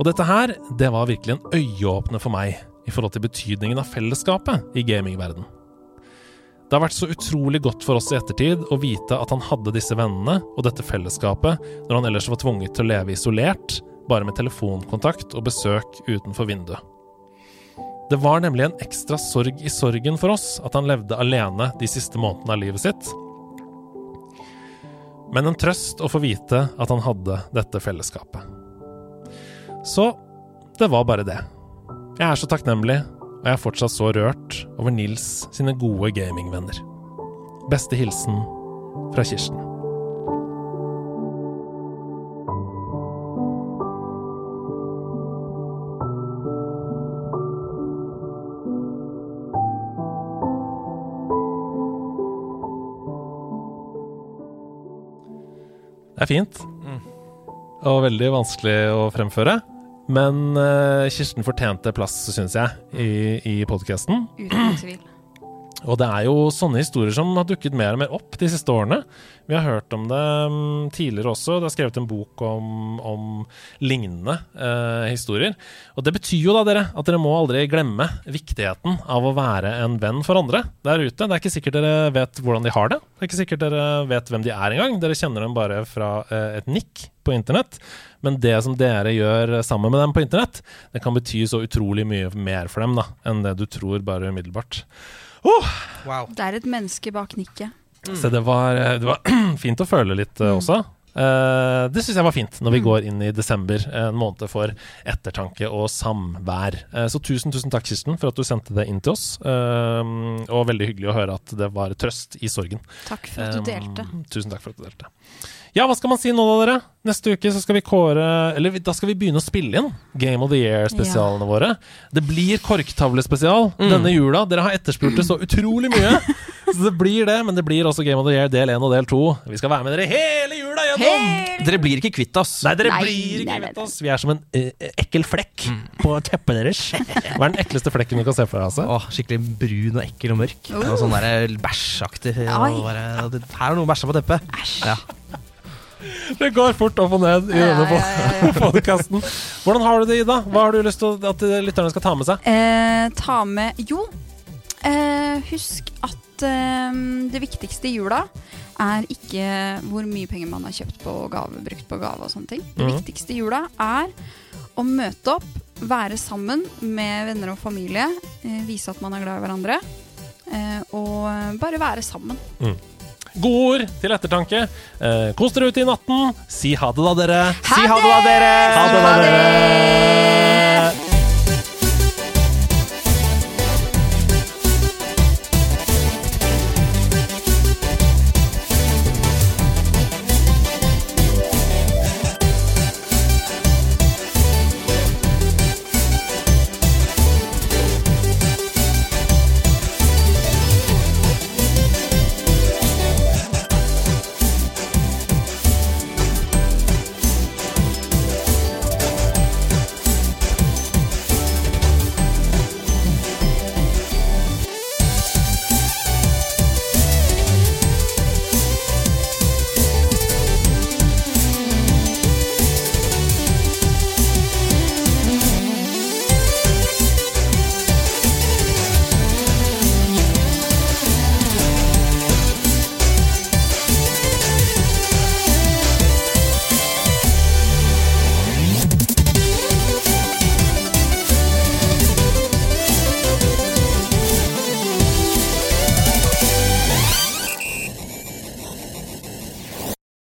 Og dette her, det var virkelig en øyeåpner for meg i forhold til betydningen av fellesskapet i gamingverden. Det har vært så utrolig godt for oss i ettertid å vite at han hadde disse vennene og dette fellesskapet når han ellers var tvunget til å leve isolert, bare med telefonkontakt og besøk utenfor vinduet. Det var nemlig en ekstra sorg i sorgen for oss at han levde alene de siste månedene av livet sitt. Men en trøst å få vite at han hadde dette fellesskapet. Så det var bare det. Jeg er så takknemlig, og jeg er fortsatt så rørt over Nils sine gode gamingvenner. Beste hilsen fra Kirsten. Det er fint. Og veldig vanskelig å fremføre. Men eh, Kirsten fortjente plass, syns jeg, i, i podkasten. Uten tvil. Og det er jo sånne historier som har dukket mer og mer opp de siste årene. Vi har hørt om det mm, tidligere også. Det er skrevet en bok om, om lignende eh, historier. Og det betyr jo da, dere, at dere må aldri glemme viktigheten av å være en venn for andre der ute. Det er ikke sikkert dere vet hvordan de har det. Det er ikke sikkert dere vet hvem de er engang. Dere kjenner dem bare fra eh, et nikk på internett. Men det som dere gjør sammen med dem på internett, det kan bety så utrolig mye mer for dem da, enn det du tror bare umiddelbart. Oh! Det er et menneske bak nikket. Så det var, det var fint å føle litt eh, også. Uh, det syns jeg var fint når vi går inn i desember, en måned for ettertanke og samvær. Uh, så tusen, tusen takk, Kirsten, for at du sendte det inn til oss. Uh, og veldig hyggelig å høre at det var trøst i sorgen. Takk for at du Um, delte. Tusen takk for at du delte. Ja, hva skal man si nå da, dere? Neste uke så skal vi kåre Eller da skal vi begynne å spille inn Game of the Year-spesialene våre. Det blir korktavlespesial denne jula. Dere har etterspurt det så utrolig mye. så det blir det, men det blir også Game of the Year del 1 og del 2. Vi skal være med dere hele jula gjennom! Dere blir ikke kvitt oss. Nei, dere Nei, blir ikke kvitt oss. Vi er som en eh, ekkel flekk på teppet deres. Hva er den ekleste flekken du kan se for deg? Altså? Åh, skikkelig brun og ekkel og mørk. Og sånn bæsjaktig. og bare- det- Her er noe bæsja på teppet. Ja. Det går fort opp og ned i denne ja, ja, podkasten. Hvordan har du det, Ida? Hva har du lyst til at lytterne skal ta med seg? Eh, ta med Jo, eh, husk at eh, det viktigste i jula er ikke hvor mye penger man har kjøpt på gave, brukt på gave og sånne ting. Det mm. viktigste i jula er å møte opp, være sammen med venner og familie, eh, vise at man er glad i hverandre, eh, og bare være sammen. Gode ord til ettertanke. Eh, kos dere ute i natten. Si ha det, da, dere. Si ha det, da, dere! Ha det, da, dere.